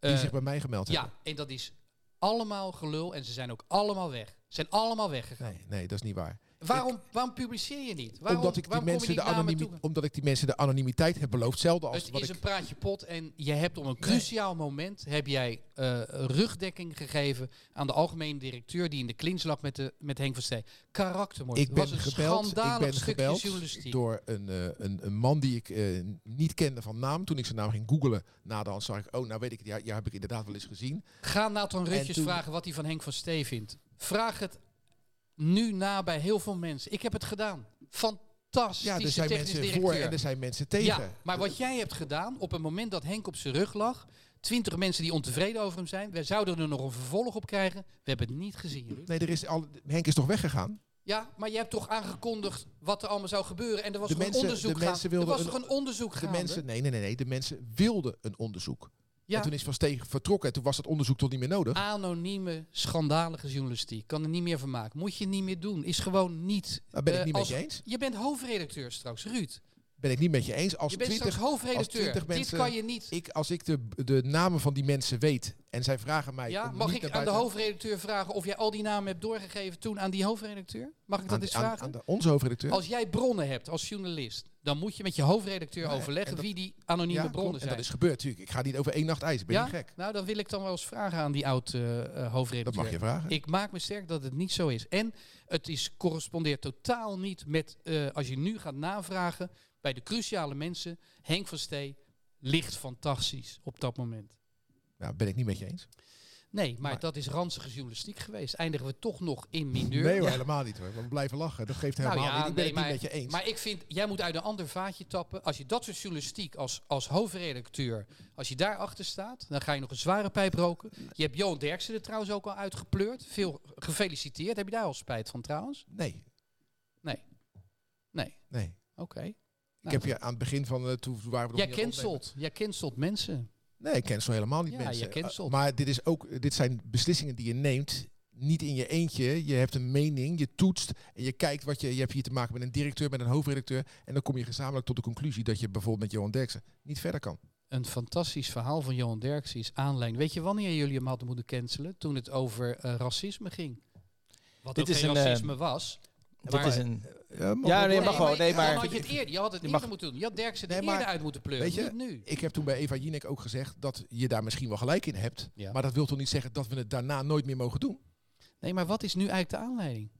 [SPEAKER 5] die
[SPEAKER 3] eh,
[SPEAKER 5] zich bij mij gemeld
[SPEAKER 3] ja,
[SPEAKER 5] hebben.
[SPEAKER 3] en dat is allemaal gelul en ze zijn ook allemaal weg. Ze zijn allemaal weggegaan.
[SPEAKER 5] Nee, nee, dat is niet waar.
[SPEAKER 3] Waarom, waarom publiceer je niet? Waarom,
[SPEAKER 5] omdat, ik die
[SPEAKER 3] waarom kom
[SPEAKER 5] mensen
[SPEAKER 3] je
[SPEAKER 5] de anonimi- omdat ik die mensen de anonimiteit heb beloofd. Hetzelfde als
[SPEAKER 3] Het
[SPEAKER 5] wat
[SPEAKER 3] is
[SPEAKER 5] ik...
[SPEAKER 3] een praatje pot en je hebt op een cruciaal moment heb jij eh, rugdekking gegeven aan de algemene directeur die in de clinch lag met, de, met Henk van Stee. Karaktermoord.
[SPEAKER 5] Ik ben
[SPEAKER 3] was een
[SPEAKER 5] gebeld, ik ben
[SPEAKER 3] stukje
[SPEAKER 5] gebeld
[SPEAKER 3] journalistiek.
[SPEAKER 5] door een, eh, een, een man die ik eh, niet kende van naam. Toen ik zijn naam ging googelen, na de hand zag ik, oh, nou weet ik ja, ja heb ik inderdaad wel eens gezien.
[SPEAKER 3] Ga Nathan Rutjes
[SPEAKER 5] toen-
[SPEAKER 3] vragen wat hij van Henk van Stee vindt. Vraag het nu na bij heel veel mensen. Ik heb het gedaan. Fantastisch.
[SPEAKER 5] Ja, er zijn mensen voor en er zijn mensen tegen.
[SPEAKER 3] Ja, maar wat jij hebt gedaan op het moment dat Henk op zijn rug lag, twintig mensen die ontevreden over hem zijn, wij zouden er nog een vervolg op krijgen. We hebben het niet gezien.
[SPEAKER 5] Nee, er is al, Henk is toch weggegaan?
[SPEAKER 3] Ja, maar je hebt toch aangekondigd wat er allemaal zou gebeuren en er was
[SPEAKER 5] De
[SPEAKER 3] toch
[SPEAKER 5] mensen-
[SPEAKER 3] een onderzoek
[SPEAKER 5] de mensen
[SPEAKER 3] Er was
[SPEAKER 5] een-
[SPEAKER 3] toch een onderzoek
[SPEAKER 5] De
[SPEAKER 3] gaande?
[SPEAKER 5] mensen, nee, nee, nee, nee, de mensen wilden een onderzoek.
[SPEAKER 3] Ja,
[SPEAKER 5] En toen is Van Steeg vertrokken en toen was dat onderzoek toch niet meer nodig.
[SPEAKER 3] anonieme, schandalige journalistiek. Kan er niet meer van maken. Moet je niet meer doen. Is gewoon niet.
[SPEAKER 5] Daar ben ik
[SPEAKER 3] eh,
[SPEAKER 5] niet
[SPEAKER 3] als-
[SPEAKER 5] met je eens.
[SPEAKER 3] Je bent hoofdredacteur straks, Ruud.
[SPEAKER 5] Ben ik niet met je eens. Als
[SPEAKER 3] je bent
[SPEAKER 5] 20,
[SPEAKER 3] straks hoofdredacteur.
[SPEAKER 5] 20
[SPEAKER 3] Dit
[SPEAKER 5] mensen-
[SPEAKER 3] kan je niet.
[SPEAKER 5] ik, als ik de, de namen van die mensen weet en zij vragen mij...
[SPEAKER 3] Ja, mag ik aan de hoofdredacteur vragen of jij al die namen hebt doorgegeven toen aan die hoofdredacteur? Mag ik dat
[SPEAKER 5] aan,
[SPEAKER 3] eens vragen?
[SPEAKER 5] aan de, onze hoofdredacteur.
[SPEAKER 3] Als jij bronnen hebt als journalist, dan moet je met je hoofdredacteur
[SPEAKER 5] Ja,
[SPEAKER 3] overleggen
[SPEAKER 5] en dat-
[SPEAKER 3] wie die anonieme
[SPEAKER 5] ja,
[SPEAKER 3] bronnen
[SPEAKER 5] klopt. En
[SPEAKER 3] zijn.
[SPEAKER 5] dat is gebeurd natuurlijk. Ik ga niet over één nacht ijs. Ben
[SPEAKER 3] ja?
[SPEAKER 5] niet gek.
[SPEAKER 3] Nou, dan wil ik dan wel eens vragen aan die oud eh, eh,
[SPEAKER 5] Dat
[SPEAKER 3] hoofdredacteur.
[SPEAKER 5] mag je vragen.
[SPEAKER 3] Ik maak me sterk dat het niet zo is. En het is, correspondeert totaal niet met, eh, als je nu gaat navragen bij de cruciale mensen, Henk van Stee ligt fantastisch op dat moment.
[SPEAKER 5] Nou, ben ik niet met je eens.
[SPEAKER 3] Nee, maar,
[SPEAKER 5] Maar-
[SPEAKER 3] dat is ranzige journalistiek geweest. Eindigen we toch nog in mineur.
[SPEAKER 5] Nee hoor,
[SPEAKER 3] Ja.
[SPEAKER 5] helemaal niet hoor. We blijven lachen. Dat geeft
[SPEAKER 3] Nou
[SPEAKER 5] helemaal
[SPEAKER 3] ja,
[SPEAKER 5] niet. Ik ben
[SPEAKER 3] nee,
[SPEAKER 5] het
[SPEAKER 3] maar,
[SPEAKER 5] niet met je eens.
[SPEAKER 3] maar ik vind, jij moet uit een ander vaatje tappen. Als je dat soort journalistiek als, als hoofdredacteur, als je daarachter staat, dan ga je nog een zware pijp roken. Je hebt Johan Derksen er trouwens ook al uitgepleurd. Veel gefeliciteerd. Heb je daar al spijt van trouwens?
[SPEAKER 5] Nee,
[SPEAKER 3] Nee.
[SPEAKER 5] nee.
[SPEAKER 3] Oké.
[SPEAKER 5] Ik
[SPEAKER 3] Nou,
[SPEAKER 5] heb je aan het begin van... eh toen waren we nog
[SPEAKER 3] Jij cancelt. Jij cancelt mensen.
[SPEAKER 5] Nee, cancel helemaal niet
[SPEAKER 3] Ja,
[SPEAKER 5] mensen.
[SPEAKER 3] je cancelt.
[SPEAKER 5] Uh, maar dit, is ook, dit zijn beslissingen die je neemt. Niet in je eentje. Je hebt een mening, je toetst en je kijkt wat je... Je hebt hier te maken met een directeur, met een hoofdredacteur. En dan kom je gezamenlijk tot de conclusie dat je bijvoorbeeld met Johan Derksen niet verder kan.
[SPEAKER 3] Een fantastisch verhaal van Johan Derksen is aanleiding. Weet je wanneer jullie hem hadden moeten cancelen? Toen het over eh, racisme ging. Wat
[SPEAKER 2] Dit
[SPEAKER 3] ook
[SPEAKER 2] is
[SPEAKER 3] geen
[SPEAKER 2] een,
[SPEAKER 3] racisme was. Maar-
[SPEAKER 2] is een...
[SPEAKER 5] Ja,
[SPEAKER 2] nee, mag wel. Nee, maar-
[SPEAKER 3] had je het eerder. Je had het
[SPEAKER 2] mag-
[SPEAKER 3] moeten doen. Je had Derksen
[SPEAKER 5] Nee,
[SPEAKER 3] er
[SPEAKER 5] maar-
[SPEAKER 3] eerder uit moeten pleuren.
[SPEAKER 5] weet je,
[SPEAKER 3] niet nu.
[SPEAKER 5] Ik heb toen bij Eva Jinek ook gezegd dat je daar misschien wel gelijk in hebt.
[SPEAKER 3] Ja.
[SPEAKER 5] Maar dat wil toch niet zeggen dat we het daarna nooit meer mogen doen?
[SPEAKER 3] Nee, maar wat is nu eigenlijk de aanleiding?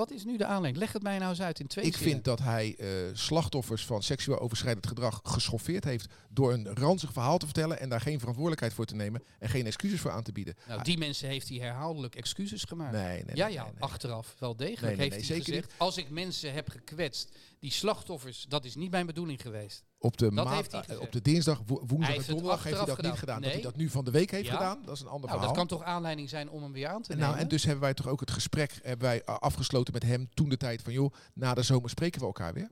[SPEAKER 3] Wat is nu de aanleiding? Leg het mij nou eens uit in twee
[SPEAKER 5] Ik
[SPEAKER 3] zinnen.
[SPEAKER 5] vind dat hij eh, slachtoffers van seksueel overschrijdend gedrag geschoffeerd heeft door een ranzig verhaal te vertellen en daar geen verantwoordelijkheid voor te nemen en geen excuses voor aan te bieden.
[SPEAKER 3] Nou, die mensen heeft hij herhaaldelijk excuses gemaakt.
[SPEAKER 5] Nee, nee, nee.
[SPEAKER 3] ja, ja,
[SPEAKER 5] nee.
[SPEAKER 3] achteraf wel degelijk heeft
[SPEAKER 5] nee,
[SPEAKER 3] hij
[SPEAKER 5] zeker
[SPEAKER 3] gezegd... als ik mensen heb gekwetst, die slachtoffers, dat is niet mijn bedoeling geweest.
[SPEAKER 5] Op de, maand- eh, op de dinsdag, wo- woensdag en donderdag heeft hij dat niet gedaan. Dat hij dat nu van de week heeft
[SPEAKER 3] Ja.
[SPEAKER 5] gedaan, dat is een ander
[SPEAKER 3] Nou,
[SPEAKER 5] verhaal.
[SPEAKER 3] dat kan toch aanleiding zijn om hem weer aan te nemen?
[SPEAKER 5] Nou, en dus hebben wij toch ook het gesprek hebben wij uh, afgesloten met hem toen de tijd van joh, na de zomer spreken we elkaar weer.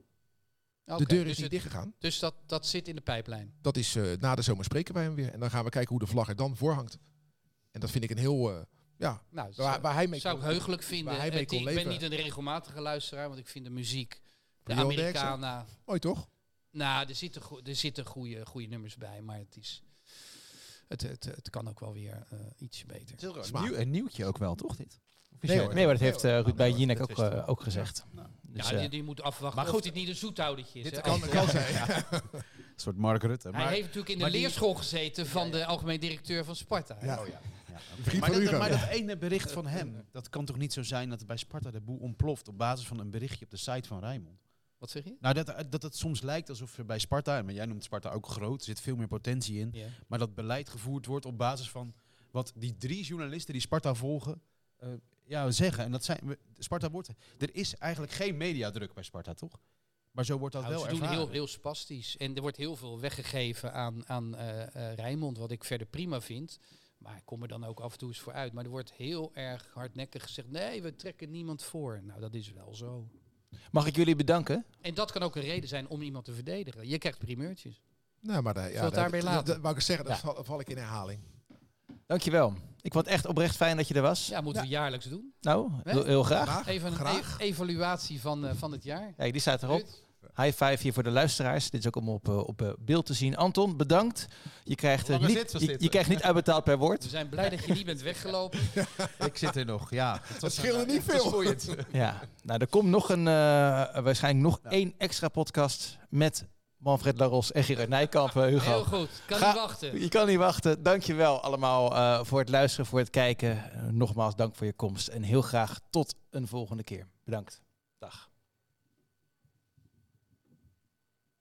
[SPEAKER 5] De deur is
[SPEAKER 3] dus
[SPEAKER 5] niet dichtgegaan.
[SPEAKER 3] Dus dat, dat zit in de pijplijn.
[SPEAKER 5] Dat is eh, na de zomer spreken wij hem weer. En dan gaan we kijken hoe de vlag er dan voor hangt. En dat vind ik een heel, eh, ja,
[SPEAKER 3] Nou,
[SPEAKER 5] waar, hij mee
[SPEAKER 3] zou ik
[SPEAKER 5] kon-
[SPEAKER 3] heugelijk vinden.
[SPEAKER 5] hij mee kon
[SPEAKER 3] ik ben niet een regelmatige luisteraar, want ik vind de muziek, de? Americana...
[SPEAKER 5] Mooi toch?
[SPEAKER 3] Nou, er zitten, go- er zitten goede, goede nummers bij, maar het is... Het, het, het kan ook wel weer eh, ietsje beter.
[SPEAKER 4] Nieuw, een nieuwtje ook wel, toch dit?
[SPEAKER 5] Nee.
[SPEAKER 2] Nee, maar dat heeft eh, Ruud bij
[SPEAKER 4] hoor,
[SPEAKER 2] Jinek ook, eh, ook gezegd. Dus,
[SPEAKER 3] ja,
[SPEAKER 2] eh,
[SPEAKER 3] die, die moet afwachten
[SPEAKER 4] maar goed,
[SPEAKER 3] dit niet een zoethoudertje is.
[SPEAKER 4] dit kan-
[SPEAKER 5] kan zijn.
[SPEAKER 4] Een soort Mark Rutte.
[SPEAKER 3] Hij
[SPEAKER 4] Maar,
[SPEAKER 3] heeft natuurlijk in de leerschool gezeten van de algemeen directeur van Sparta.
[SPEAKER 5] Ja.
[SPEAKER 4] Oh ja. ja.
[SPEAKER 5] Vriend
[SPEAKER 4] Maar, dat, maar dat ene bericht van hem, dat kan toch niet zo zijn dat bij Sparta de boel ontploft op basis van een berichtje op de site van Rijnmond?
[SPEAKER 3] Wat zeg je?
[SPEAKER 4] Nou, dat, dat het soms lijkt alsof er bij Sparta, maar jij noemt Sparta ook groot, er zit veel meer potentie in, maar dat beleid gevoerd wordt op basis van wat die drie journalisten die Sparta volgen, eh, ja, zeggen. En dat zijn, we- Sparta wordt, er is eigenlijk geen mediadruk bij Sparta, toch? Maar zo wordt dat
[SPEAKER 3] Nou,
[SPEAKER 4] wel
[SPEAKER 3] ze doen heel, heel spastisch. En er wordt heel veel weggegeven aan, aan eh eh, Rijnmond, wat ik verder prima vind. Maar ik kom er dan ook af en toe eens voor uit. Maar er wordt heel erg hardnekkig gezegd, nee, we trekken niemand voor. Nou, dat is wel zo.
[SPEAKER 2] Mag ik jullie bedanken?
[SPEAKER 3] En dat kan ook een reden zijn om iemand te verdedigen. Je krijgt primeurtjes.
[SPEAKER 5] Nou, maar daar, ja,
[SPEAKER 3] daarbij
[SPEAKER 5] dat-
[SPEAKER 3] laten?
[SPEAKER 5] dat wou ik zeggen, dan
[SPEAKER 2] Ja.
[SPEAKER 5] val, val ik in herhaling.
[SPEAKER 2] Dankjewel. Ik vond het echt oprecht fijn dat je er was.
[SPEAKER 3] Ja, moeten we jaarlijks doen.
[SPEAKER 2] Nou, heel, heel graag.
[SPEAKER 5] Graag.
[SPEAKER 3] Even een
[SPEAKER 5] Graag.
[SPEAKER 3] e- evaluatie van, eh, van het jaar.
[SPEAKER 2] Kijk, die staat erop.
[SPEAKER 3] Ruud?
[SPEAKER 2] High five hier voor de luisteraars. Dit is ook om op, eh, op eh, beeld te zien. Anton, bedankt. Je krijgt, eh, niet, je, je krijgt niet uitbetaald per woord.
[SPEAKER 3] We zijn blij dat je niet bent weggelopen.
[SPEAKER 4] Ik zit er nog, ja. Het,
[SPEAKER 5] scheelde niet veel.
[SPEAKER 2] Ja, nou, er komt nog een, eh, waarschijnlijk nog één extra podcast met Manfred Laros en Gerard Nijkamp, Hugo.
[SPEAKER 3] Heel goed. Kan
[SPEAKER 2] Ga-
[SPEAKER 3] niet wachten.
[SPEAKER 2] Je kan niet wachten. Dankjewel allemaal eh, voor het luisteren, voor het kijken. Nogmaals, dank voor je komst. En heel graag tot een volgende keer. Bedankt. Dag.